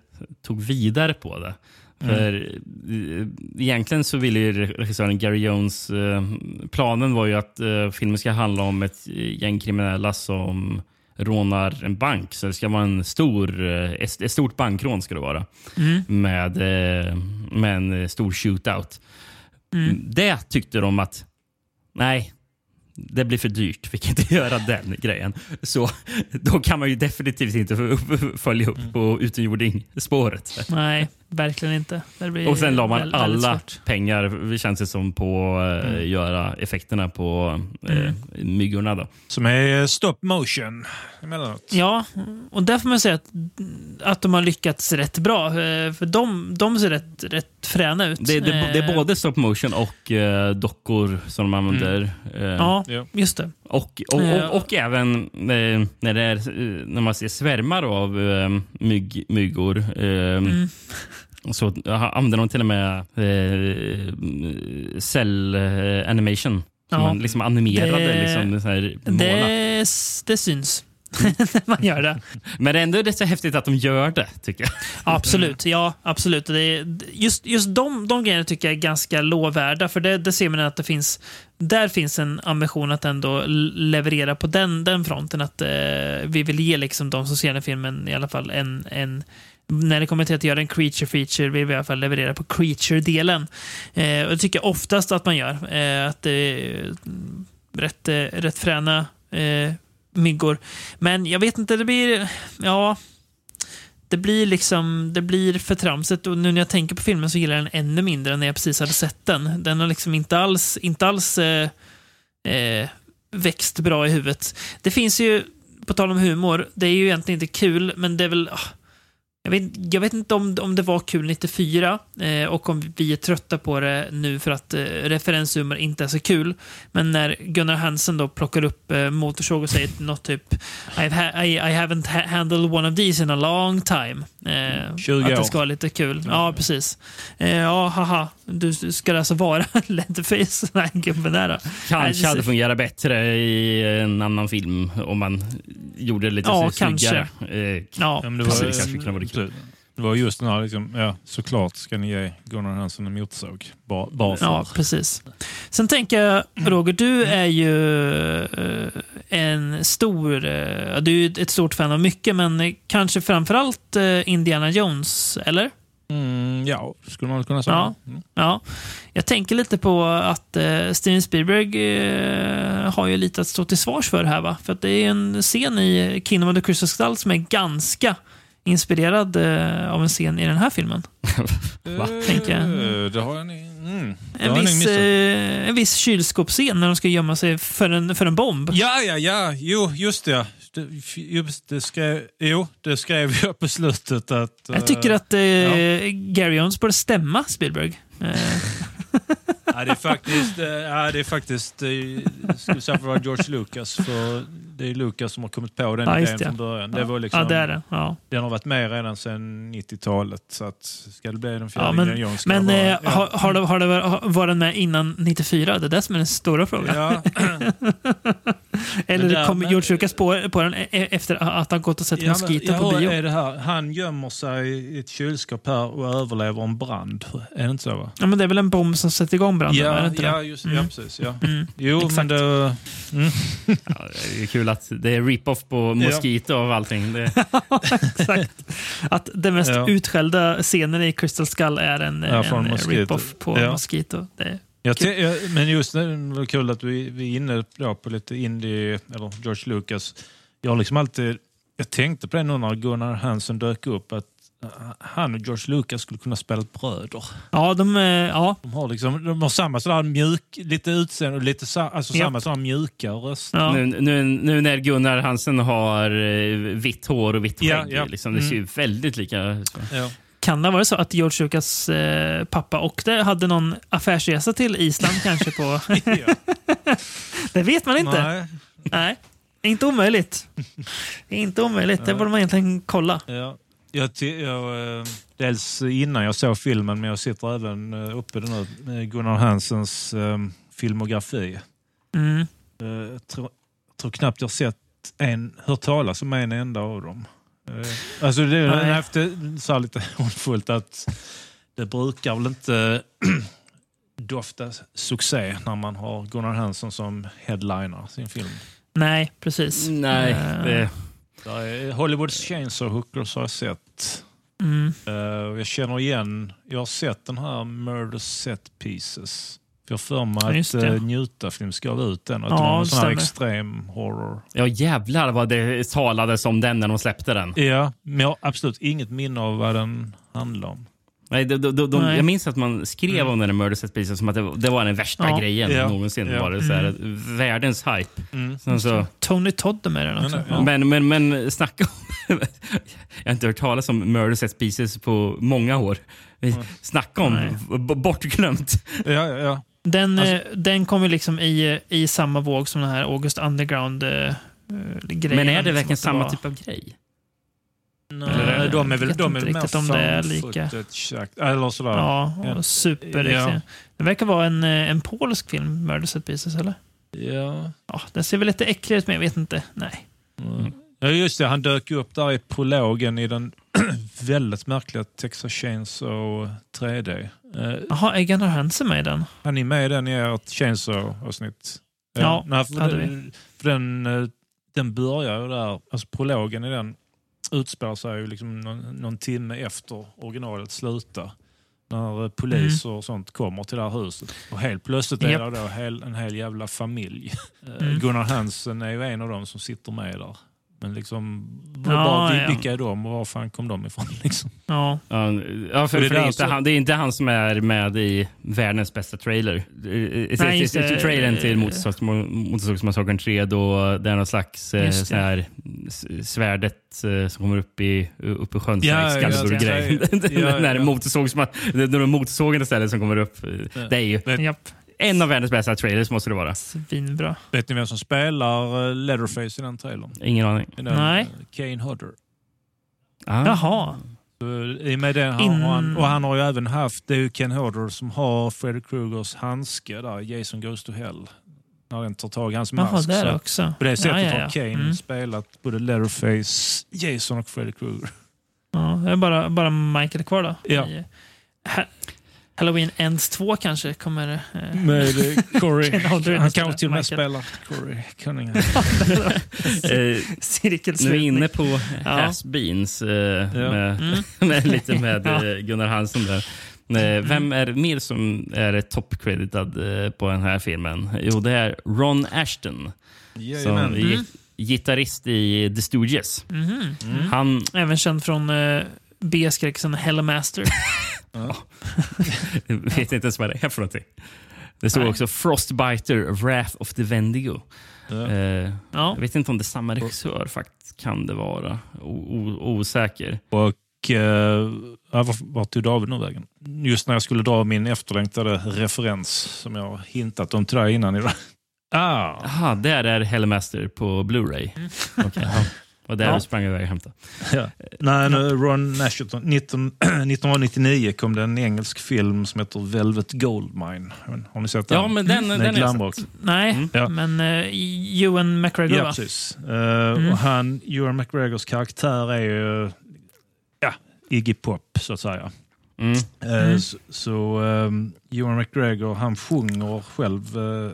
tog vidare på det. Mm. För eh, egentligen så ville ju regissören Gary Jones... Eh, planen var ju att filmen ska handla om ett gäng kriminella som rånar en bank. Så det ska vara en stor, eh, ett, stort bankrån ska det vara. Mm. Med, eh, med en stor shootout. Mm. Det tyckte de att nej, det blir för dyrt. Vi kan inte (laughs) göra den grejen. Så då kan man ju definitivt inte följa upp på utomjording-spåret. Nej, verkligen inte. Det blir Och sen la man väldigt alla svårt. pengar, det känns det som, på att Mm. göra effekterna på eh, Mm. myggorna. Då. Som är stop motion emellanåt. Ja, och där får man säga att, att de har lyckats rätt bra. eh, För de, de ser rätt, rätt fräna ut. Det, det, det är Eh, både stop motion och eh, dockor som de använder. Eh, Ja, just det. Och, och, och, och även eh, när, det är, eh, när man ser svärmar av eh, mygg, myggor eh, Mm. så använder de till och med eh, cell animation. Ja. man liksom animerade. Det- liksom, så här. Det, det syns (laughs) man gör det. Men det är ändå rätt så häftigt att de gör det, tycker jag. Absolut, ja. absolut. Det är, just just de, de grejerna tycker jag är ganska lovvärda. För det, det ser man att det finns, där finns en ambition att ändå leverera på den, den fronten. Att eh, vi vill ge liksom de som ser den filmen i alla fall en, en när det kommer till att göra en creature feature vill vi i alla fall leverera på creature-delen. Eh, och det tycker jag oftast att man gör. Eh, att det är rätt, eh, rätt fräna eh, myggor. Men jag vet inte, det blir... Ja, det blir liksom det blir för tramset och nu när jag tänker på filmen så gillar jag den ännu mindre än när jag precis hade sett den. Den har liksom inte alls, inte alls eh, eh, växt bra i huvudet. Det finns ju, på tal om humor, det är ju egentligen inte kul, men det är väl... ah, jag vet, jag vet inte om, om det var kul 94 eh, och om vi är trötta på det nu för att eh, referenshumor inte är så kul. Men när Gunnar Hansen då plockar upp eh, motorsåg och säger något typ ha I, I haven't ha handled one of these in a long time. Eh, 20 att det år. ska vara lite kul. Ja, precis. Eh, ja, haha. Du, du ska alltså vara (laughs) Leatherface, den här gubben där Kanske hade fungerat bättre i en annan film om man gjorde det lite Ja, så snyggare. kanske. Eh, Ja, men det, precis. kanske kunde vara kul. Absolut. det var just den här, liksom, ja, såklart ska ni ge Gunnar Hansen en motorsåg. Bara, bara för. Ja, precis. Sen tänker jag, Roger, du är ju eh, en stor... eh, du är ett stort fan av mycket, men eh, kanske framförallt uh, Indiana Jones, eller? Mm, ja, skulle man kunna säga. Ja. Mm. Ja. Jag tänker lite på att uh, Steven Spielberg eh, har ju lite att stå till svars för här. Va? För att det är en scen i Kingdom of the Crystal Skull som är ganska inspirerad eh, av en scen i den här filmen. (laughs) Va? Tänker jag. Eh, Det har jag. Mm, det En viss, eh, en viss kylskåpsscen när de ska gömma sig för en, för en bomb. Ja, ja, ja. Jo, just det. det just det skrev, jo, det skrev jag på slutet att... Jag tycker eh, att eh, ja. Gary Jones borde stämma Spielberg. Ja, det är faktiskt, ja, det är faktiskt skulle säga för att vara George Lucas. För det är Lucas som har kommit på den Ja, idén det. från början. Det Ja. var liksom, Ja, det är det. Ja. Den har varit med redan sedan 90-talet. Så att, ska det bli den fjärde ja, men Jones men vara- eh, har, har, det, har det var- var den med innan 94? Det är det som är den stora frågan. Ja. (laughs) Eller Men där- kommer men- George Lucas på, på den e- efter att han gått och sett Ja, men, Mosquito ja, på hur bio? är det här? Han gömmer sig i ett kylskåp här och överlever en brand. Är det inte så? Va? Ja, men det är väl en bomb som sätter igång branden? är det Ja, inte ja, just, Mm. ja, precis. Ja. Mm. Jo, men Exakt. det... Mm. Ja, det är kul att det är rip-off på Mosquito av allting. Det, (laughs) Exakt. Att den mest Ja. utskällda scenen i Crystal Skull är en, Ja, en rip-off på Ja. Mosquito. Jag kul. jag, men just nu det var kul att vi, vi är inne då på lite indie, eller George Lucas. Jag har liksom alltid, jag tänkte på det nu när Gunnar Hansen dök upp, att han och George Lucas skulle kunna spela bröder. Ja, de, eh, ja. De har, liksom, de har samma sådär mjuk, lite utseende och lite sa, alltså Ja. samma sådär mjuka röster. Ja. nu, nu, nu när Gunnar Hansen har eh, vitt hår och vitt skägg, Ja, ja. Liksom, det ser ju Mm. väldigt lika ut. Ja. Kan det vara så att George Lucas eh, pappa åkte, hade någon affärsresa till Island kanske? på... (laughs) (laughs) det vet man inte. Nej. Nej. Inte omöjligt. Inte omöjligt. Det borde man egentligen kolla. Ja. Jag, jag, eh, dels innan jag såg filmen, men jag sitter även eh, uppe nu, med Gunnar Hansens eh, filmografi. Mm. Eh, Jag tror, tror knappt jag sett en, hört talas om en enda av dem. Eh, Alltså det Nej. är efter, så här lite (laughs) hånfullt att det brukar väl inte (clears throat) dofta succé när man har Gunnar Hansson som headliner sin film. Nej, precis. Nej, Eh, det, Hollywoods Chainsaw Hookers har jag sett. Mm. Eh, jag känner igen, jag har sett den här Murder Set Pieces. För jag har för Ja, mig att det. uh, Njuta-film gav ut den. Och att Ja, det var en sån här extrem horror. ja, jävlar vad det talades om den när de släppte den. Ja, men jag har absolut inget minne av vad den handlar om. Nej, de, de, de, Nej. jag minns att man skrev om den här Murder Set Pieces som att det, var- det var den värsta Ja. grejen Ja. någonsin. Ja. Var det, så här, Världens hype. Mm. Sen så, Tony Todd är med den också. Ja, men, men, men snacka om... (laughs) jag har inte hört talas om Murder Set Pieces på många år. Snacka om Nej. bortglömt. Ja, ja, ja. Den, Alltså- eh, den kom ju liksom i, i samma våg som den här August Underground eh, eh, grejen. Men är det liksom, verkligen samma var- typ av grej? Nej, de är jag väl, vet de är inte riktigt om det är lika. Eller sådär. Ja, Ja. och super. Ja. Det verkar vara en, eh, en polsk film, Murder Set Pieces, eller? Ja. Ja, den ser väl lite äcklig ut, men jag vet inte. Nej. Mm. Ja, just det. Han dök upp där i prologen i den (clears throat) väldigt märkliga Texas Chainsaw 3D. Eh, Jaha, är Gunnar Hansen med i den? Han är med i den i ert Chainsaw-avsnitt. Ja, nej, för hade den, för den, eh, den börjar ju där, alltså prologen i den utspelar sig ju liksom någon, någon timme efter originalet slutar. När eh, poliser och sånt kommer till det här huset. Och helt plötsligt är Japp. det då en hel jävla familj. (laughs) Eh, Mm. Gunnar Hansen är ju en av dem som sitter med där. Men liksom, Ja, bara, ja. vilka är de och var fan kom de ifrån? (laughs) Liksom? Ja. Ja, ja för, Och det det, för det, är inte så- han, det är inte han som är med i världens bästa trailer. Nej, just det. Trailern till Motorsågs- Motorsågsmassakern 3 då det är någon slags eh, sån här svärdet eh, som kommer upp i, upp i sjön. Ja, Ja, ja, ja, ja, ja. (laughs) Den här motorsågsma- det- de motorsågen istället som kommer upp. Det är ju Japp. En av världens bästa trailers måste det vara. Svinbra. vet ni vem som spelar eh, Leatherface i den trailern? Ingen aning. Den, Nej. eh, Kane Hodder. Ah. Jaha. Så I och med den har In- han, och han har ju även haft, det är ju Ken Hodder som har Freddy Krugers handske där, Jason Goes to Hell. När den tar tag i hans Jaha, mask. där Så också. På det sättet Ja, ja, har ja. Kane Mm. spelat både Leatherface, Jason och Freddy Krueger. Ja, det är bara, bara Michael kvar då. Ja. I, Halloween Ends 2 kanske kommer... Eh, eh, Corey, (laughs) han kanske till och med spelar Corey Cunningham. (laughs) Eh, Cirkelslutning. Nu är vi inne på Ja. has-beens eh, med, Mm. (laughs) med, lite med Ja. eh, Gunnar Hansson där. Eh, Vem är det mer som är top-creditad eh, på den här filmen? Jo, det är Ron Ashton. Som Jajamän. är gi- gitarrist i The Stooges. Mhm. Han Även känd från eh, B-skräckisen Hellmaster. (laughs) (laughs) vet inte ens vad det är för någonting. Det står Nej. också Frostbiter, Wrath of the Vendigo. Ja. Eh, Ja. Jag vet inte om det är samma regissör faktiskt. Kan det vara. O- osäker. Och eh, ja, vart var tog David nu vägen? Just när jag skulle dra min efterlängtade referens som jag hintat om till dig innan idag. (laughs) Ah, Jaha, där är Hellmaster på Blu-ray. Mm. Okej. Och där Ja. sprang jag iväg och hämtade. Ja. Nej, nu, Ron Asherton. 19, 1999 (clears throat) kom det en engelsk film som heter Velvet Goldmine. Har ni sett den? Ja, men den- Med den glamrock. sett. Nej, Ja. men uh, Ewan McGregor Ja, precis. Eh, Mm. och han, Ewan McGregors karaktär är ju ja, Iggy Pop, så att säga. Mm. Eh, Mm. Så, så um, Ewan McGregor han sjunger själv uh,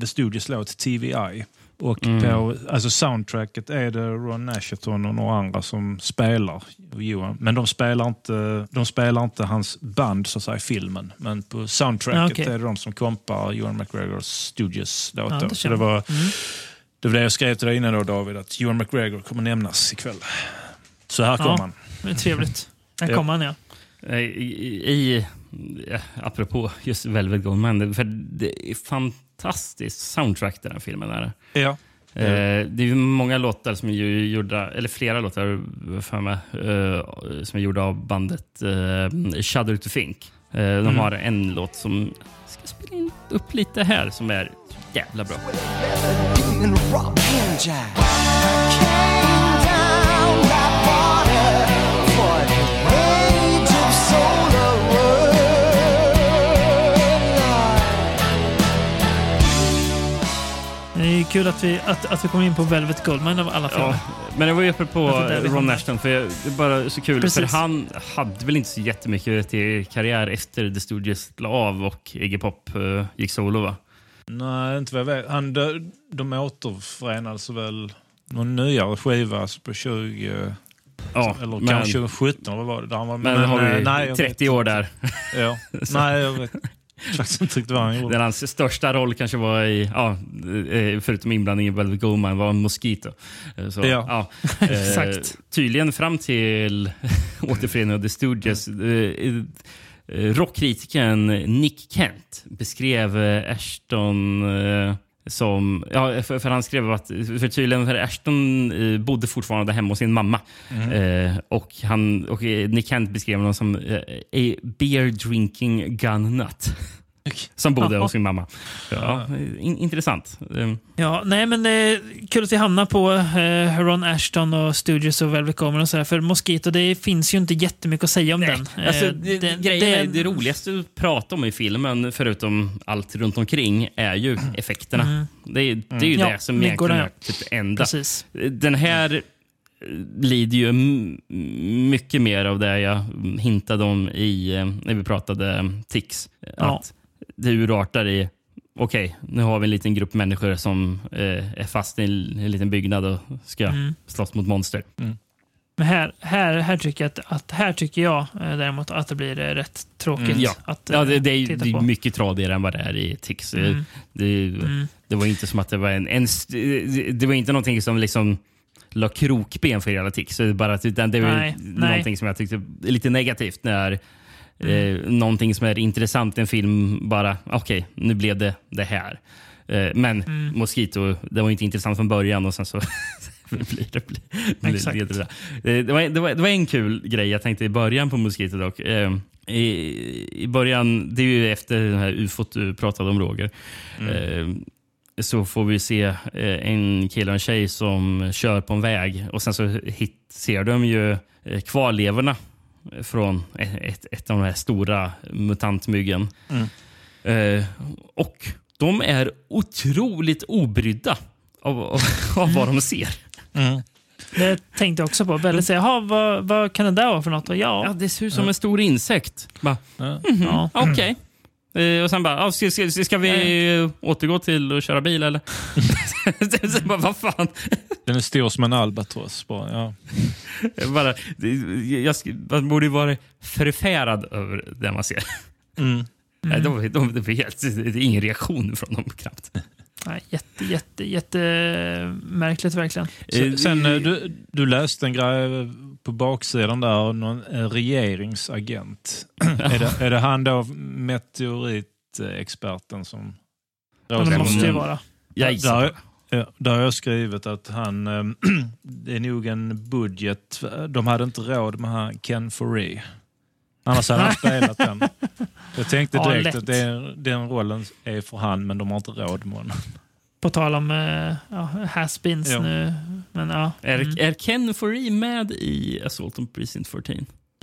The Studios låt TVI. Och Mm. på alltså soundtracket är det Ron Asherton och några andra som spelar. Men de spelar inte, de spelar inte hans band så att säga, i filmen. Men på soundtracket Ja, okej. är det de som kompar Ewan McGregors Studios låt. Ja, det så det var, jag. Mm. det var det jag skrev till dig innan då David, att Ewan McGregor kommer nämnas ikväll. Så här kommer Ja. han. Det är trevligt. Där Ja. kom han ja. Eh, I, i, apropå just Velvet Goldmine, för det är fantastiskt soundtrack den här filmen. Är. det. Ja. Eh, det är ju många låtar som är gjorda, eller flera låtar för mig, eh, som är gjorda av bandet eh, Shudder to Think. De Mm. har en låt som jag ska spela in upp lite här som är jävla bra. Är kul att vi, att, att vi kom in på Velvet Goldmine av alla filmer. Ja, men det var ju på vi Ron. Ashton, för jag, det är bara så kul. Precis. För han hade väl inte så jättemycket till karriär efter The Studios la av och Iggy Pop eh, gick solo va? Nej, inte vad jag vet. Han, de, de återförenades väl någon nyare skiva alltså på 20... Ja, eller men- kanske 2017. Vad var det? Där han var, Men, har eh, vi nej, jag 30 vet år där. Ja. Nej, jag vet (laughs) faktiskt inte riktigt vad han gjorde. Där hans största roll kanske var i, ja, förutom inblandning i Velvet Goldmine, var Mosquito. Eh, Så, Ja. (laughs) Eh, Exakt. Tydligen fram till (laughs) återföreningen av The Stooges. Eh, rockkritikern Nick Kent beskrev Ashton som... Ja, för, för han skrev att för tydligen för Ashton eh, bodde fortfarande hemma hos sin mamma. Mhm. Eh, och, han, och eh, Nick Kent beskrev honom som eh, a beer drinking gun nut. Som bodde hos sin mamma. Ja, in, intressant. Eh, Ja, nej men är kul att vi hamnar på eh, Ron Ashton och Studios och Velvet Goldmine och sådär. För Mosquito, det finns ju inte jättemycket att säga om den. Eh, Alltså, det, det- grejen det- är, det roligaste att prata om i filmen, förutom allt runt omkring, är ju effekterna. Mm. Det, är, det är ju Ja, det som myggorna, egentligen är ja. typ enda. Precis. Den här eh, lider ju mycket mer av det jag hintade om i, eh, när vi pratade eh, tics. Ja. Det urartar i Okej, nu har vi en liten grupp människor som eh, är fast i en, en liten byggnad och ska Mm. slåss mot monster. Men här, här, här, tycker jag att, att, här tycker jag eh, däremot att det blir eh, rätt tråkigt Mm, ja. att ja, eh, det, det är, titta det är på. mycket tradigare än vad det är i Tix. Mm. Det, Mm. det var inte som att det var en... en det var inte någonting som liksom la krokben för hela Tix. Det, bara utan det var Nej, nej. någonting som jag tyckte lite negativt när Mm. eh, någonting som är intressant i en film bara, okej, nu blev det det här. Eh, men Mm. Mosquito, det var inte intressant från början och sen så (laughs) blir det, blir, blir, Exakt. leder det. Eh, Det var, det, var, det var en kul grej jag tänkte i början på Mosquito dock. Eh, i, I början, det är ju efter den här ufot du pratade om Roger. Eh, så får vi se en kille och en tjej som kör på en väg och sen så hit, ser de ju kvarlevorna från ett, ett, av de här stora mutantmyggen. Mm. Eh, och de är otroligt obrydda av, av, av vad de ser. Mm. Det tänkte jag också på. Väldigt säga, "Jaha, vad, vad kan det där vara för något? Och ja, Ja, det ser ut som en stor insekt. Bara, Ja. mhm, Ja. Okej. Eh, och sen bara, ah, ska, ska, ska vi eh, återgå till att köra bil eller? (laughs) så bara, vad fan? Den är stor som en albatross. Bara, ja. Jag bara, jag, man borde ju vara förfärad över det man ser. Mm. Nej, de, de, det, var helt, det är ingen reaktion från dem knappt. nej, jätte, jätte, jätte märkligt verkligen. Sen, sen eh, du, du läste en grej på baksidan där, någon regeringsagent. är, det, är det han då, meteoritexperten som... Det måste ju vara. Jag Där, där, ja, har jag skrivit att han, eh, (clears throat) det är nog en budget. De hade inte råd med han Ken Foree. Annars hade han spelat den. (laughs) Jag tänkte Ja, direkt lätt. att det, den rollen är för han, men de har inte råd med honom. På tal om eh, ja, has-beens Ja. nu. Men ja. Är, Mm. är Ken Foree med i Assault on Precinct 14?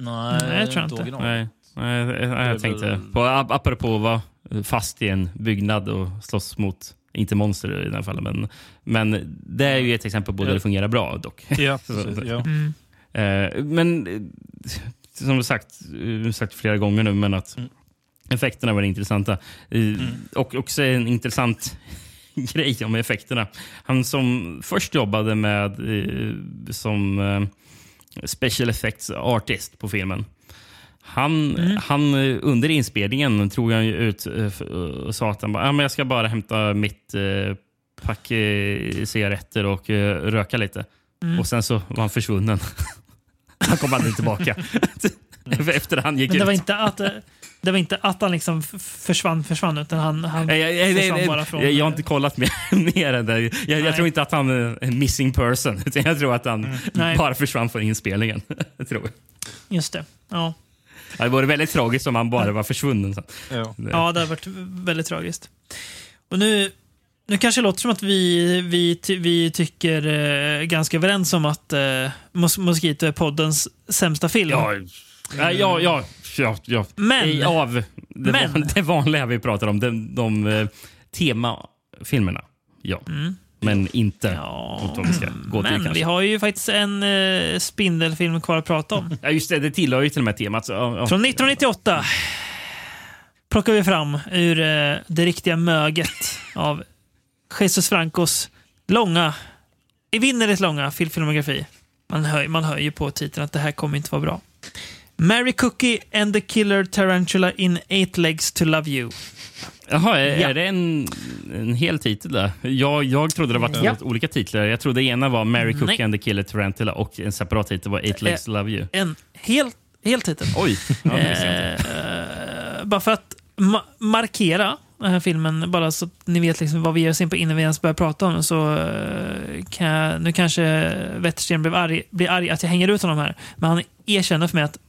Nej, Nej, jag tror inte. Nej, nej, är jag tänkte på, ap- apropå att vara fast i en byggnad och slåss mot, inte monster i det här fallet, men, men det är ju ett exempel på där Ja. det fungerar bra dock. Ja, (laughs) precis. Ja. Mm. Eh, men eh, som sagt, sagt flera gånger nu, men att Mm. effekterna var intressanta. Eh, Och också en intressant (laughs) grej om effekterna. Han som först jobbade med eh, som eh, special effects artist på filmen. Han, han eh, under inspelningen tog han ut och sa att han bara, ja, men jag ska bara hämta mitt pack cigaretter och röka lite. Mm. Och sen så var han försvunnen. (laughs) han kom aldrig tillbaka. (laughs) (laughs) Efter han gick Men det ut. var inte att, eh, det var inte att han liksom försvann, försvann utan han, han Nej, jag, jag, försvann bara från... jag, jag har inte kollat mer, (laughs) mer än det. Jag, jag Nej. tror inte att han är en missing person. (laughs) Utan jag tror att han Nej. bara försvann från inspelningen. jag tror. Just det. Ja. Det vore väldigt tragiskt om han bara var försvunnen. Sen. Ja. Det- ja, det har varit väldigt tragiskt. Och nu, nu kanske det låter som att vi, vi, ty, vi tycker eh, ganska överens om att eh, Mos Mosquito är poddens sämsta film. Ja, ja, ja, ja, ja, ja. Men- Av det, men- van- (laughs) det vanliga vi pratar om, de, de eh, temafilmerna. Ja. Men inte Ja, vi ska gå till Men kanske. vi har ju faktiskt en eh, spindelfilm kvar att prata om. Ja, just det. Det tillhör ju till och med temat. Så, ja, ja. Från 1998 plockar vi fram ur eh, det riktiga möget av Jesus Francos långa, evinnerligt långa fil- filmografi. Man hör, man hör ju på titeln att det här kommer inte vara bra. Mary Cookie and the Killer Tarantula in Eight Legs to Love You. Jaha, är, Ja. är det en, en hel titel där? Jag, jag trodde det var Ja. olika titlar. Jag trodde ena var Mary Cookie Nej. and the Killer Tarantula och en separat titel var Eight Legs to Love You. En hel, hel titel. Oj! Ja. Eh, bara för att ma markera den här filmen, bara så att ni vet liksom vad vi ger oss in på innan vi ens börjar prata om den, så eh, kan jag, nu kanske Wettersten blev arg, blir arg att jag hänger ut honom här, men han erkänner för mig att eh,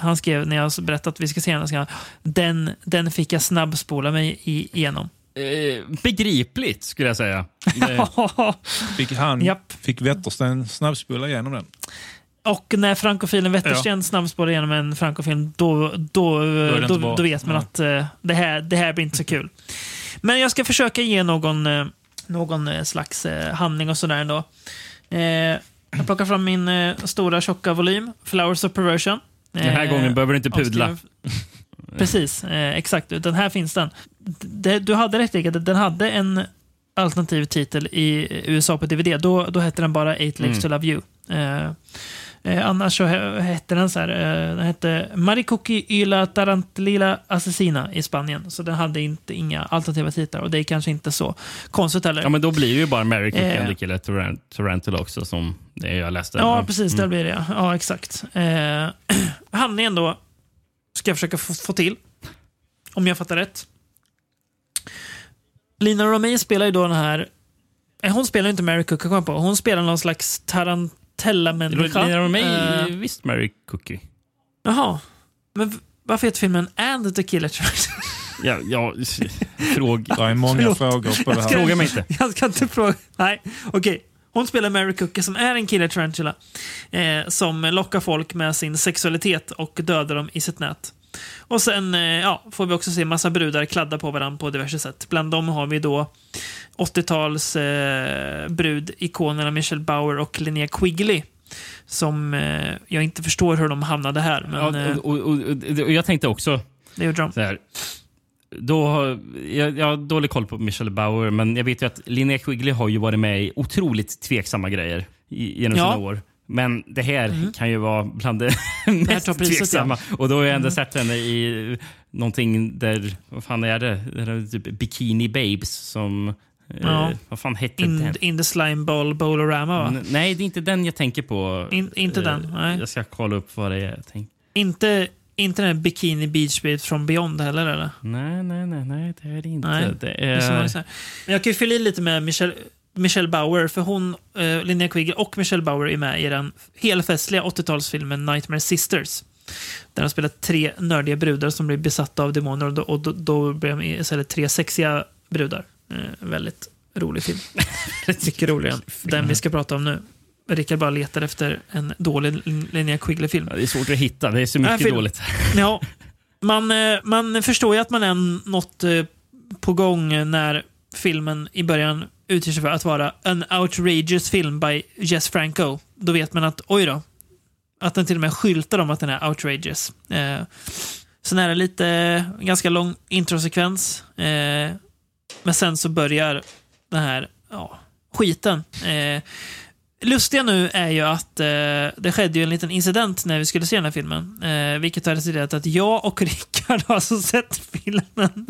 han skrev när jag berättade att vi ska se den, ska han, den, den fick jag snabbspola mig i, igenom. Eh, begripligt, skulle jag säga. (laughs) Fick, han, Japp. fick Wettersten snabbspola igenom den? Och när frankofilen Wettersten snabbspårar igenom en frankofilm, då, då, då, då, bra. vet man Nej. att eh, det, här, det här blir inte så kul. Men jag ska försöka ge någon, eh, någon slags eh, handling och sådär ändå. Jag plockar fram min stora tjocka volym, Flowers of Perversion. Den här Eh, gången behöver du inte pudla. (laughs) Precis, eh, exakt. Den här finns den. Du hade rätt Rickard, den hade en alternativ titel i USA på DVD. Då, då hette den bara Eight Legs Mm. to Love You. Eh, annars så he- hette den så här, eh, den hette Maricoki y la Tarantlila Asesina i Spanien. Så den hade inte inga alternativa titlar och det är kanske inte så konstigt heller. Ja, men då blir det ju bara Mary Cookie Eh. Tarantula också, som det jag läste. Ja, precis. Mm. blir det ja. Ja, exakt. Eh, (clears throat) handlingen då ska jag försöka få, få till. Om jag fattar rätt. Lina Romay spelar ju då den här... eh, Hon spelar ju inte Mary kom jag på. Hon spelar någon slags Tarantella-människa. Lina Romay Eh, är visst Mary Cookie. Jaha. Men varför heter filmen And the Killer Tarantula? (laughs) Ja, ja, fråg... (laughs) Det är många Förlåt. frågor på det Jag här. ska- Fråga mig inte. Jag ska inte fråga. Nej, okej. Hon spelar Mary Cookie som är en killer tarantula eh, som lockar folk med sin sexualitet och dödar dem i sitt nät. Och sen eh, ja, får vi också se massa brudar kladda på varandra på diverse sätt. Bland dem har vi då 80-tals eh, brudikonerna Michelle Bauer och Linnea Quigley. Som eh, jag inte förstår hur de hamnade här. Men, Ja, eh, och, och, och, och jag tänkte också det gjorde de. så här. Då har, jag, jag har dålig koll på Michelle Bauer, men jag vet ju att Linnea Quigley har ju varit med i otroligt tveksamma grejer genom Ja. sina år. Men det här Mm. kan ju vara bland det (laughs) här mest priset, tveksamma. ja. Och då har jag ändå Mm. sett henne i någonting där, vad fan är det? det är typ Bikini Babes som... Ja. Eh, vad fan hette In, den? in the slime ball bowlorama va? N- Nej, det är inte den jag tänker på. In, inte Eh, den, nej. Jag ska kolla upp vad det är. Jag tänk. Inte, inte den Bikini Beach Babe från Beyond heller eller? Nej, nej, nej, nej, det är det inte. Nej, det Det är så är... jag kan ju fylla i lite med Michelle, Michelle Bauer, för hon, eh, Linnea Quigley och Michelle Bauer är med i den helfestliga 80-talsfilmen Nightmare Sisters. Där de spelar tre nördiga brudar som blir besatta av demoner och då, och då, då blir de istället tre sexiga brudar. Eh, väldigt rolig film. (laughs) Mycket roligare än den vi ska prata om nu. Rickard bara letar efter en dålig Linnea Quigley-film. Ja, det är svårt att hitta. Det är så mycket film- dåligt. (laughs) Ja, man, eh, man förstår ju att man är något eh, på gång när filmen i början utger sig för att vara en outrageous film by Jess Franco. Då vet man att, oj då, att den till och med skyltar om att den är outrageous. Eh, sen är det lite, ganska lång introsekvens. Eh, men sen så börjar den här ja, skiten. Eh, lustiga nu är ju att eh, det skedde ju en liten incident när vi skulle se den här filmen. Eh, vilket har resulterat i att jag och (laughs) Rickard har alltså sett filmen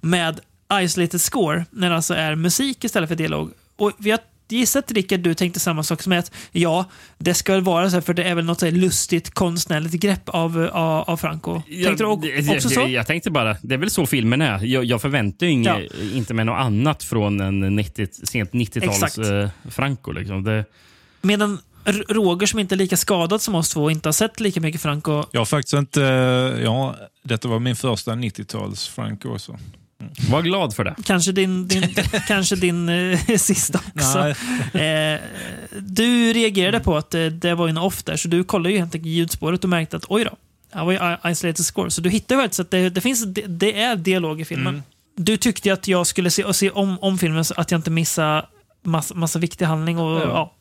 med isolated score, när det alltså är musik istället för dialog. Och vi har gissat Rickard, du tänkte samma sak som att ja, det ska väl vara så här, för det är väl något så här lustigt konstnärligt grepp av, av, av Franco. Tänkte du också det- så? Jag tänkte bara, det är väl så filmen är. Jag, jag förväntar ju inget, inte med något annat från en 90, sent 90-tals Exakt. eh, Franco. Liksom. Det, Medan Roger som inte är lika skadad som oss två och inte har sett lika mycket Franco. Jag har faktiskt inte... Ja, detta var min första 90-tals Frank också. Var glad för det. Kanske din, din, (laughs) kanske din eh, (laughs) sista också. Eh, du reagerade på att eh, det var en off där, så du kollade ju helt enkelt ljudspåret och märkte att oj då, det var ju isolated score. Så du hittade faktiskt att det, det, finns, det, det är dialog i filmen. Mm. Du tyckte att jag skulle se, se om, om filmen så att jag inte missar massa, massa viktig handling. Och, ja.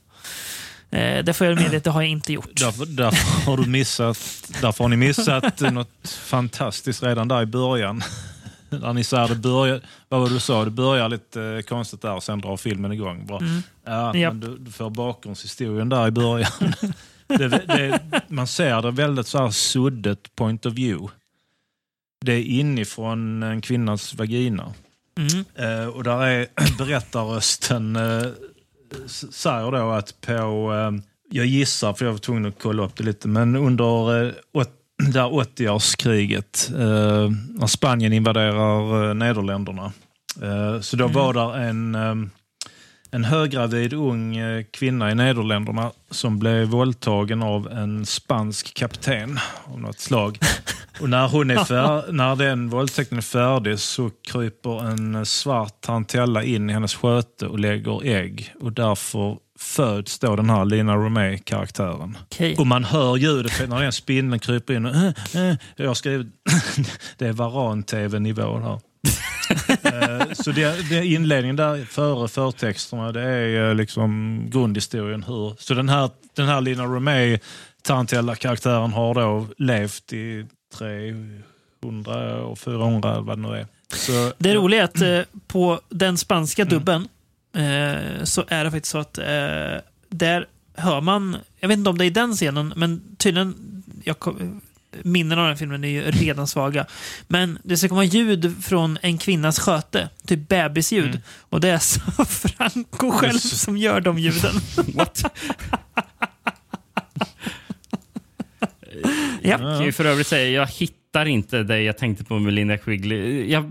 Eh, det får jag medge att det har jag inte gjort. Därför, därför, har du missat, därför har ni missat något fantastiskt redan där i början. (laughs) När ni säger det börjar, vad var det du sa? Det börjar lite eh, konstigt där och sen drar filmen igång. Bra. Mm. Ja, Japp. men du, du får bakgrundshistorien där i början. (laughs) det, det, man ser det väldigt så här suddet point of view. Det är inifrån en kvinnas vagina. Mm. Eh, och där är (clears throat) berättarrösten eh, säger då att på, eh, jag gissar för jag var tvungen att kolla upp det lite, men under eh, här 80-årskriget eh, när Spanien invaderar eh, Nederländerna. Eh, så då var där en, eh, en höggravid ung eh, kvinna i Nederländerna som blev våldtagen av en spansk kapten av något slag. (laughs) Och när, hon är fär, (laughs) när den våldtäkten är färdig så kryper en svart tarantella in i hennes sköte och lägger ägg. Och därför föds då den här Lina Romay-karaktären. Okej. Och man hör ljudet när den spindeln kryper in. Och, äh, äh. Jag har skrivit, (laughs) det är Varan-TV-nivå här. Eh, så det, det inledningen där före förtexterna, det är liksom grundhistorien. Hur. Så den här, den här Lina Romay, Tarantella-karaktären, har då levt i 300 och 400 eller vad det nu är. Så, Det roliga är att på den spanska dubben eh, så är det faktiskt så att eh, där hör man, jag vet inte om det är i den scenen, men tydligen, jag, kom- minnen av den filmen är ju redan svaga. Men det ska komma ljud från en kvinnas sköte, typ bebisljud. Och det är så (laughs) Franco själv som gör de ljuden. (laughs) What? Ja. Jag kan ju för övrigt säga, jag hittar inte det jag tänkte på med Linda Quigley. Jag,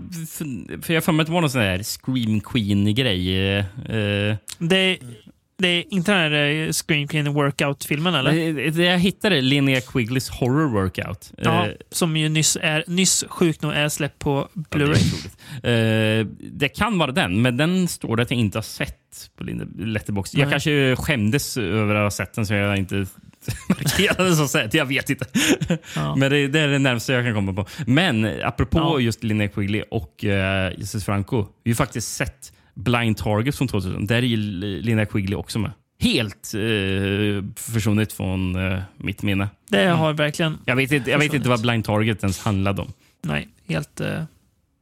för jag har för mig att det var någon sån här Scream Queen-grej. Eh, Det, det är inte den här eh, Scream Queen Workout-filmen, eller? det, det jag hittade Linnea Quigleys Horror Workout. Ja, Eh, som ju nyss, är, nyss sjukt nog är släppt på Blu-ray. Eh, det kan vara den, men den står det att jag inte har sett på Letterbox. Jag kanske skämdes över att ha sett den så jag inte (laughs) markerade så sett. Jag vet inte. Ja. Men det, det är det närmaste jag kan komma på. Men apropå Ja. just Linnea Quigley och uh, Jesus Franco. Vi har faktiskt sett Blind Target från 2000. Där är ju Linnea Quigley också med. Helt uh, försvunnit från eh, mitt minne. Det har verkligen... Jag vet, inte, jag vet inte vad Blind Target ens handlade om. Nej, helt... eh,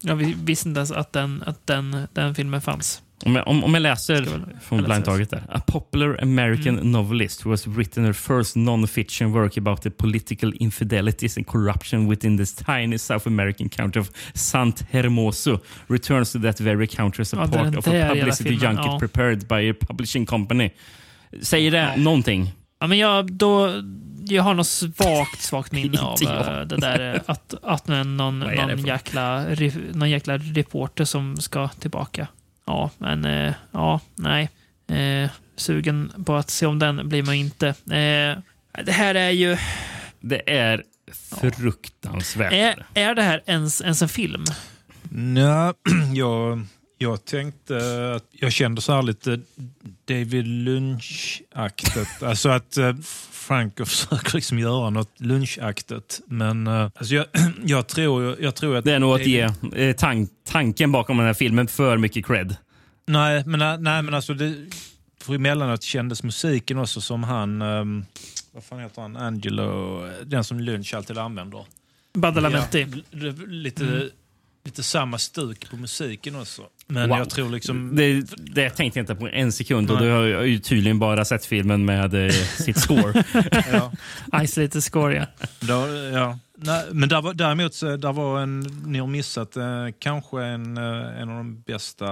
jag vi- visste inte ens att den, att den, den filmen fanns. Om jag, om, om jag läser från eller Blind så. Target där. A popular American Mm. novelist who has written her first non-fiction work about the political infidelities and corruption within this tiny South American county of Sant Hermoso returns to that very county as a Ja, part of a publicity junket ja. prepared by a publishing company. Säger det någonting? Ja, men jag, då, jag har något svagt, svagt (laughs) minne av jag. eh, det där eh, att, att någon, någon, jäkla, någon jäkla reporter som ska tillbaka. Ja, men eh, ja, nej. Eh, sugen på att se om den blir man inte. Eh, det här är ju... Det är fruktansvärt. Är, är det här ens, ens en film? Nja, (clears throat) jag, Jag tänkte att jag kände så här lite David Lynch-aktigt. alltså att eh, Franco (laughs) försöker liksom göra något lunchaktigt. Men eh, alltså jag, (clears throat) jag, tror, jag tror att... Det är nog att ge eh, tank, tanken bakom den här filmen för mycket cred. Nej, men, nej, men alltså det, för emellanåt kändes musiken också som han, ehm, vad fan heter han, Angelo, den som Lynch alltid använder. Badalamenti. Ja, lite, Mm. Lite samma stuk på musiken också. Men Wow. jag tror liksom... Det, det tänkte jag inte på en sekund och då har ju tydligen bara sett filmen med eh, sitt score. (laughs) ja. Isolated score, ja. Då, ja. Nej, men där var, däremot så, där var en, ni har missat eh, kanske en, eh, en av de bästa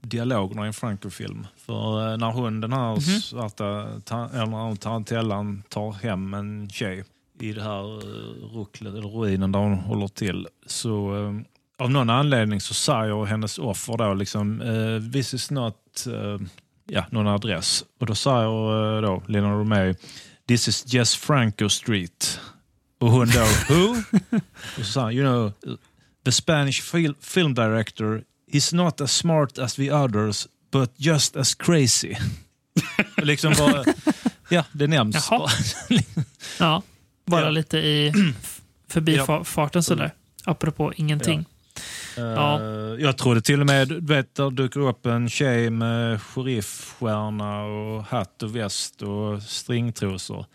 dialogerna i en Franco-film. För eh, när hon, den här Mhm. svarta, ta, eller när hon tarantellan tar hem en tjej i det här eh, rucklet, eller ruinen där hon håller till, så eh, av någon anledning så säger hennes offer då liksom eh, this is not eh, ja, någon adress. Och då säger eh, då Lina Romay this is Jess Franco Street. Och hon då, who? (laughs) Och så sa han, you know, the Spanish fil film director is not as smart as the others, but just as crazy. Liksom bara, (laughs) ja, det nämns. Bara. Ja, bara Ja. lite i (clears throat) förbifarten sådär. Apropå ingenting. Ja. Eh, Jag trodde till och med, du vet, där dyker upp en tjej med sheriffstjärna och hatt och väst och stringtrosor.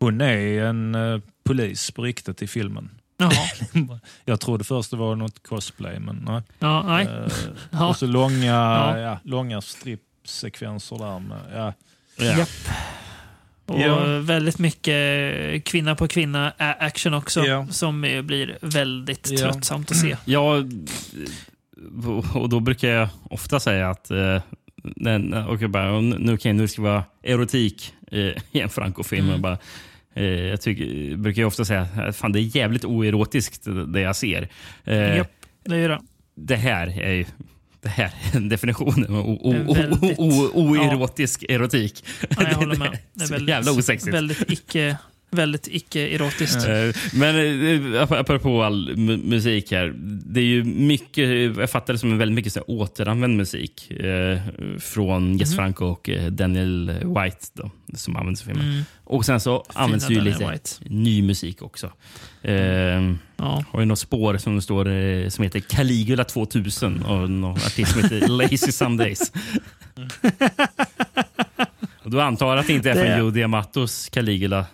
Hon är en eh, polis på riktigt i filmen. Jaha. (laughs) Jag trodde först det var något cosplay, men nej. Ja, nej. Eh, Ja. Och så långa, Ja. ja. långa strippsekvenser där. Med, ja. Japp. Och Ja. väldigt mycket kvinna på kvinna action också. Ja. Som eh, blir väldigt tröttsamt att se. Ja, och då brukar jag ofta säga att eh, den, jag bara, nu, okej, nu ska det vara erotik eh, i en Franco-film. Mm. Och Bara, eh, jag tycker, brukar jag ofta säga att fan, det är jävligt oerotiskt det jag ser. Eh, Japp, det är det. Det här är ju det här är definitionen av oerotisk erotik. Ja, jag (laughs) håller med. Det är väldigt, jävla osexigt. Väldigt icke, väldigt icke-erotiskt. Eh, Men eh, ap- apropå all mu- musik här. Det är ju mycket, jag fattar det som väldigt mycket så här återanvänd musik eh, från Jess Mhm. Franco och eh, Daniel White då, som används i filmen. Mm. Och sen så används det ju lite White. ny musik också. Eh, Ja. Har ju något spår som står eh, som heter Caligula 2000 och någon artist som heter (laughs) Lazy Sundays. och då antar att det inte är från Joe Diamatos Caligula.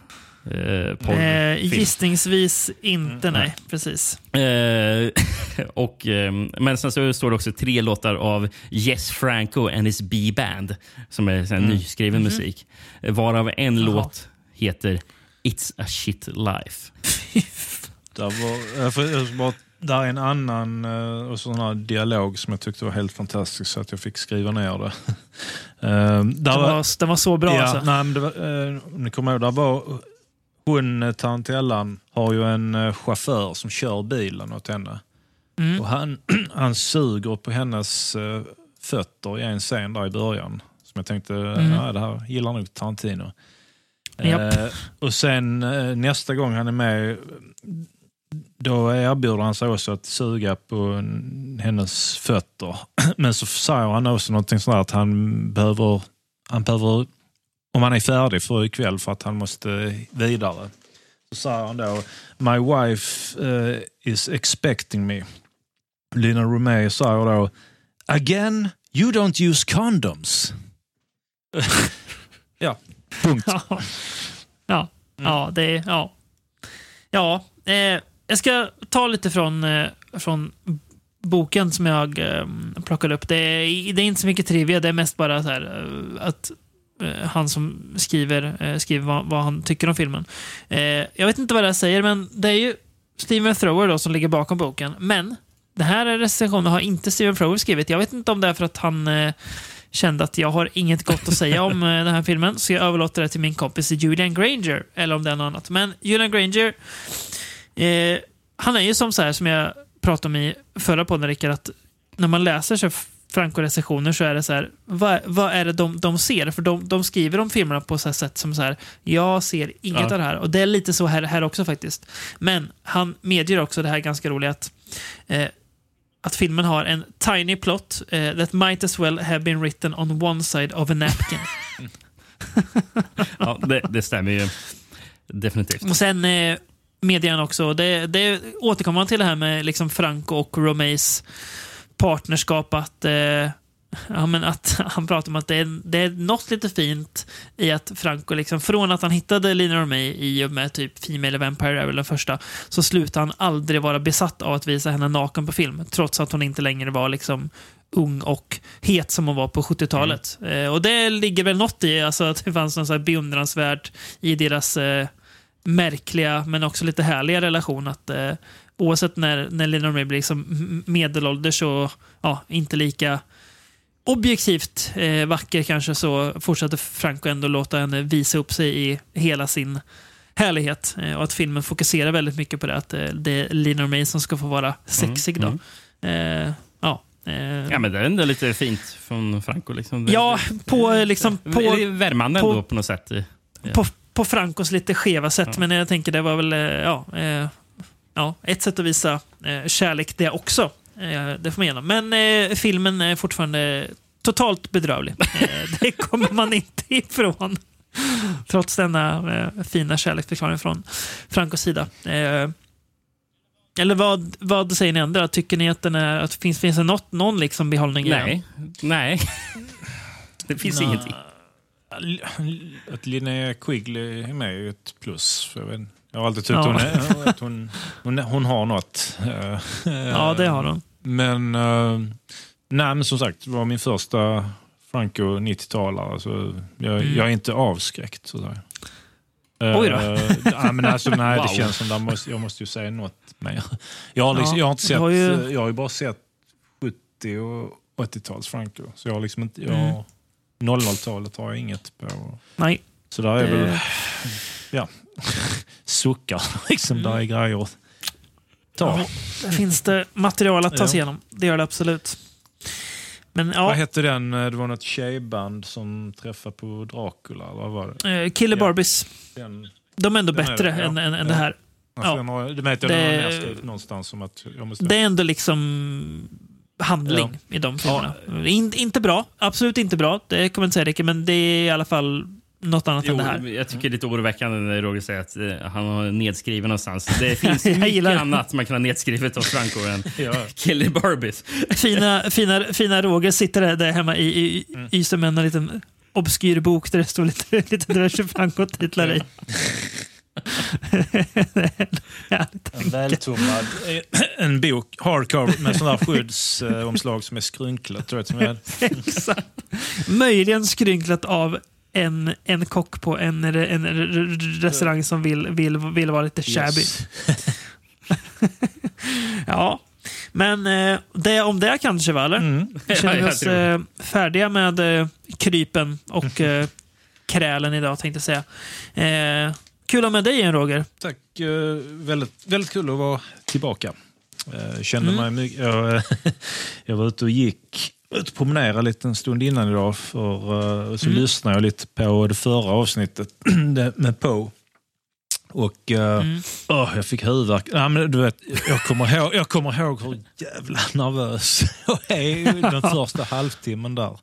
Eh. Eh, gissningsvis inte, nej. Precis. Eh, (laughs) och, eh, men sen så står det också tre låtar av Jess Franco and his B-band som är sån Mm. nyskriven Mhm. musik. Eh, Varav en Jaha. låt heter It's a shit life. Där, var, är en annan eh, och sån här dialog som jag tyckte var helt fantastisk så att jag fick skriva ner det. (laughs) Eh, Den var, den var så bra ja, alltså. Nej, men det var, eh, ni kommer ihåg, där var hon, tarantellan, har ju en chaufför som kör bilen åt henne. Mm. Och han, (clears throat) han suger på hennes fötter i en scen där i början. Som jag tänkte, Mm. ja, det här gillar nog Tarantino. Eh, och sen eh, nästa gång han är med, då erbjuder han sig också att suga på en, hennes fötter. (clears throat) Men så säger han också någonting sånt att han behöver, han behöver, om han är färdig för ikväll för att han måste vidare. Så säger han då, My wife eh, is expecting me. Lina Romay säger då, Again, you don't use condoms. (laughs) ja, punkt. Ja, ja, ja det är... Ja, ja eh, jag ska ta lite från, eh, från boken som jag ehm, plockade upp. Det är, det är inte så mycket trivia, det är mest bara så här, eh, att eh, han som skriver, skriver vad, vad han tycker om filmen. Jag vet inte vad det här säger, men det är ju Steven Thrower då som ligger bakom boken. Men den här recensionen har inte Steven Thrower skrivit. Jag vet inte om det är för att han kände att jag har inget gott att säga om den här filmen, så jag överlåter det till min kompis Julian Granger, eller om det är något annat. Men Julian Granger, eh, han är ju som så här som jag pratade om i förra podden, Rickard, att när man läser så Franco-recensioner så är det så här, vad, vad är det de, de ser? För de, de skriver om filmerna på så sätt som så här, jag ser inget Ja. av det här. Och det är lite så här, här också faktiskt. Men han medger också det här ganska roliga att eh, att filmen har en tiny plot eh, that might as well have been written on one side of a napkin. (laughs) (laughs) Ja, det, det stämmer ju definitivt. Och sen eh, medger han också, det, det återkommer han till det här med liksom Franco och Romays partnerskap. Att, eh, ja, men att (laughs) han pratar om att det är, det är något lite fint i att Franco, liksom, från att han hittade Lina Romay i och med typ Female Vampire är väl den första, så slutade han aldrig vara besatt av att visa henne naken på film. Trots att hon inte längre var liksom ung och het som hon var på 70-talet. Eh, och det ligger väl något i alltså, att det fanns något så här beundransvärt i deras eh, märkliga men också lite härliga relation. Att eh, Oavsett när, när Lina Romay blir liksom medelålders och ja, inte lika objektivt eh, vacker kanske så fortsätter Franco ändå låta henne visa upp sig i hela sin härlighet. Eh, och att filmen fokuserar väldigt mycket på det. Att eh, det är Lina Romay som ska få vara sexig. Då. Eh, ja, eh, Ja, men det är ändå lite fint från Franco. Liksom. Ja, på, liksom, på, värmande på- ändå på något sätt. På, på Francos lite skeva sätt. Ja. Men jag tänker det var väl eh, ja, eh, ja, ett sätt att visa eh, kärlek det också. Det får man igenom. Men filmen är fortfarande totalt bedrövlig. (laughs) Det kommer man inte ifrån. Trots denna fina kärleksförklaring från Francos sida. Eller vad, vad säger ni andra? Tycker ni att, den är, att finns, finns det något, någon liksom behållning? Nej. Nej. (laughs) Det finns Nej. ingenting. Att Linnea Quigley är med är ett plus. För jag, vet, jag har alltid tyckt Ja. hon, är, att hon, hon, hon har något. Eh, (laughs) Ja, det har hon. Men, uh, nej, men som sagt, det var min första Franco 90-talare. Så jag, Mm. jag är inte avskräckt. Så att säga. Oj då. Eh, nej, men alltså, nej, (laughs) Wow. det känns som att måste, jag måste ju säga något mer. Jag har, liksom, Ja, jag har inte sett, har ju- jag har bara sett 70 och 80-tals Franco. Så jag har liksom inte, jag, Mm. 00-talet har jag inget på. Nej. Så där är väl, ja, (laughs) suckar liksom. Där är grejer att ta. Ja, finns det material att ta sig Ja. igenom. Det gör det absolut. Men ja, Vad hette den? Det var något tjejband som träffade på Dracula. Vad var det? eh, Killer. Barbies. Den, De är ändå Den är bättre det, än, än, än det här. Ja. har, det vet jag, Det- någonstans. Som att jag måste, Det är ändå liksom handling i de filmerna. In, inte bra. Absolut inte bra. Det kommer jag inte säga Rickard, men det är i alla fall något annat än Jo, det här. jag tycker det är lite oroväckande när Roger säger att eh, han har nedskriven någonstans. Det (laughs) finns mycket annat man kan ha nedskrivet av Franco än (laughs) Ja. Killer Barbies. Fina, fina, fina Roger sitter där, där hemma i, i, Mm. i som en liten obskyr bok där det står lite, (laughs) lite diverse Franco-titlar i. En vältummad (laughs) en bok, hardcover med sådana skyddsomslag som är skrynklat. Som är, Exakt. Möjligen skrynklat av en, en kock på en, en, restaurang som vill, vill, vill vara lite shabby. Yes. (laughs) Ja, men eh, det om det kanske va, eller? Mm. Känner vi jag oss tror eh, färdiga med eh, krypen och (laughs) eh, krälen idag tänkte jag säga. Kul att ha med dig igen Roger. Tack. eh, väldigt, väldigt kul att vara tillbaka. Eh, kände Mm. mig jag, (laughs) jag var ute och gick ut och promenerade lite en stund innan idag. För, eh, så Mm. lyssnade jag lite på det förra avsnittet (clears throat) med Poe. Och eh, Mm. åh, jag fick huvudvärk. Ja, men du vet, jag, kommer ihåg, jag kommer ihåg hur jävla nervös (laughs) jag är den första halvtimmen där.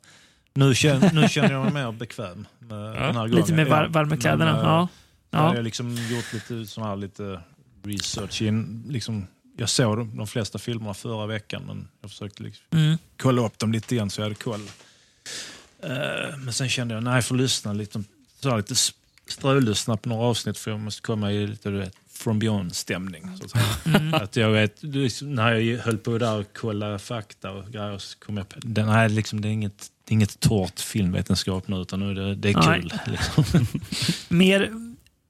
Nu känner, nu känner jag mig mer bekväm med den här gången. Lite mer var, Ja, varma kläderna. men, eh, Ja. Jag har Ja. liksom gjort lite, sån här, lite research. In, liksom, jag såg de, de flesta filmerna förra veckan men jag försökte liksom Mm. kolla upp dem lite igen så jag hade koll. Eh, men sen kände jag, nej jag får lyssna lite, så här, lite strölyssna på några avsnitt för jag måste komma i lite du vet, from beyond-stämning. Så att. Mm. (laughs) att jag vet, när jag höll på där och kolla fakta och grejer så kom jag på, det, nej, liksom, det är inget det är inget torrt filmvetenskap nu utan nu är det, det är kul. Liksom. (laughs) Mer,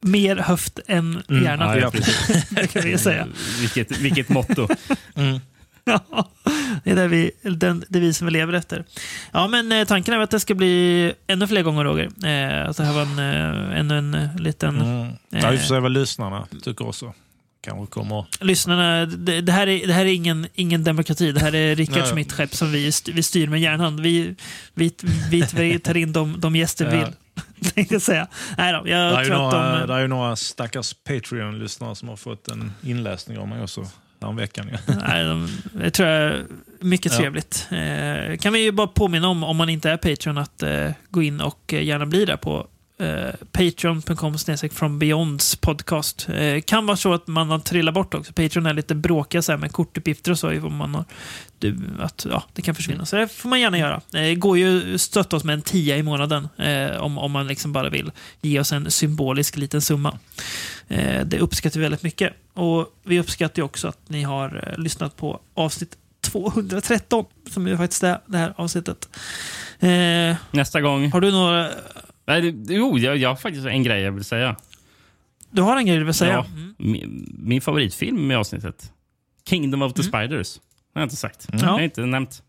mer höft än Mm, hjärna. ja, (laughs) det kan vi säga. Vilket, vilket motto. Mm. Ja, det är det vi, den devisen vi lever efter. Ja, men eh, tanken är att det ska bli ännu fler gånger, Roger. Eh, att det här var en, eh, ännu en eh, liten... Mm. Ja, vi får se vad lyssnarna tycker också. Kanske kommer... Lyssnarna, det, det, här är, det här är ingen, ingen demokrati. Det här är Rickard Nej. Schmidt skepp som vi, vi styr med järnhand. Vi, vi, vi, vi tar in de, de gäster vi Ja. vill. (laughs) Tänkte jag säga. Nej då, Det jag är, ju tror att några, de... det är ju några stackars Patreon-lyssnare som har fått en inläsning av mig också. häromveckan. Ja. (laughs) Nej, de, det tror jag är mycket Ja. trevligt. Eh, kan vi ju bara påminna om, om man inte är Patreon, att eh, gå in och eh, gärna bli där på eh, patreon.com from beyonds podcast. Eh, kan vara så att man har trillat bort också. Patreon är lite bråkiga så här med kortuppgifter och så. Om man har, du, att, ja, det kan försvinna. Så det får man gärna göra. Eh, Det går ju att stötta oss med en tia i månaden eh, om, om man liksom bara vill ge oss en symbolisk liten summa. Eh, det uppskattar vi väldigt mycket. Och vi uppskattar ju också att ni har eh, lyssnat på avsnitt 213, som ju faktiskt är det här avsnittet. Eh, Nästa gång. har du några... Nej, det, jo, jag, jag har faktiskt en grej jag vill säga. Du har en grej du vill säga? Ja, Mm. min, min favoritfilm i avsnittet. Kingdom of the Spiders. har jag inte sagt. Mm. Jag har inte nämnt.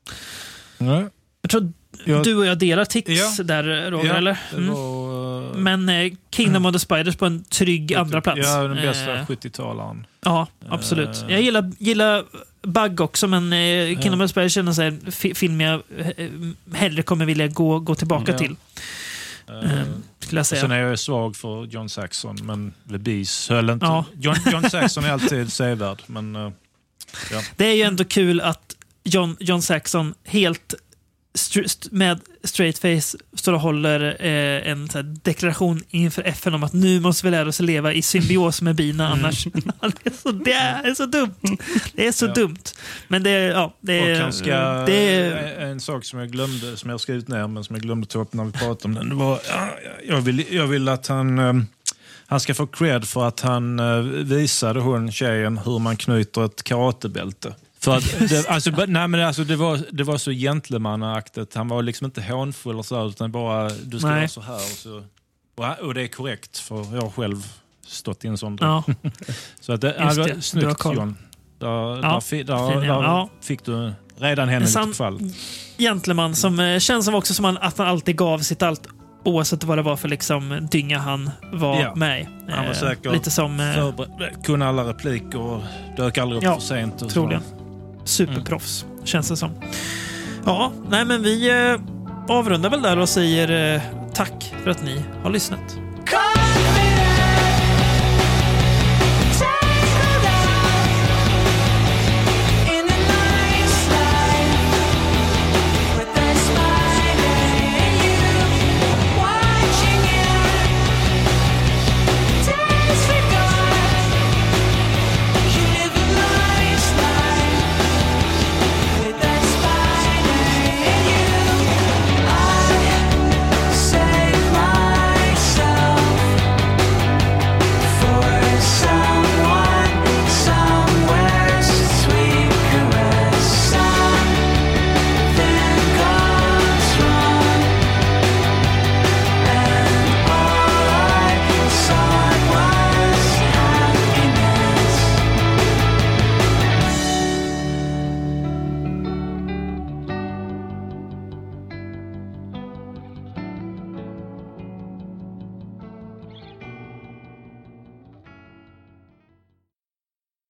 Nej. Jag tror Jag- du och jag delar tics Ja. där, Roger, Ja, eller? det Mm. var, eh, Men eh, Kingdom of the Spiders på en trygg andra plats. Ja, den bästa Eh, 70-talaren. Ja, absolut. Eh. Jag gillar, gillar Bug också, men eh, Kingdom of the Spiders känns en fi- film jag eh, hellre kommer vilja gå, gå tillbaka Ja. till. Eh, skulle jag säga. Sen är jag svag för John Saxon, men The Bees höll inte. Ja. John, John Saxon är alltid sevärd, men... eh, ja. Det är ju ändå kul att John, John Saxon helt med straight face står och håller eh, en här, deklaration inför FN om att nu måste vi lära oss leva i symbios med bina Mm. annars. (laughs) det, är så, det är så dumt. Det är så dumt. Men det. Ja, det Och är, han ska, det är en sak som jag glömde, som jag skrivit ner, men som jag glömde ta upp när vi pratade om den. Det var, ja, jag, vill, jag vill att han, eh, han ska få cred för att han eh, visade hon tjejen hur man knyter ett karatebälte. För att det, alltså, nej, men alltså, det, var, det var så gentlemannaaktigt. Han var liksom inte hånfull och så, utan bara du ska Nej. vara så här. Och, så, och, och det är korrekt, för jag har själv stått i en sån Ja. (laughs) Så att det, Just det snyggt. John. Där, Ja, där, där, där ja. fick du redan henne En lite sann- fall. gentleman som eh, känns som också som han, att han alltid gav sitt allt oavsett vad det var för liksom, dynga han var Ja. med i. Han var Eh, säker. Lite som... eh, kunde alla repliker och dök aldrig upp Ja, för sent. Och troligen. Så superproffs, mm. känns det som. Ja, nej men vi eh, avrundar väl där och säger eh, tack för att ni har lyssnat.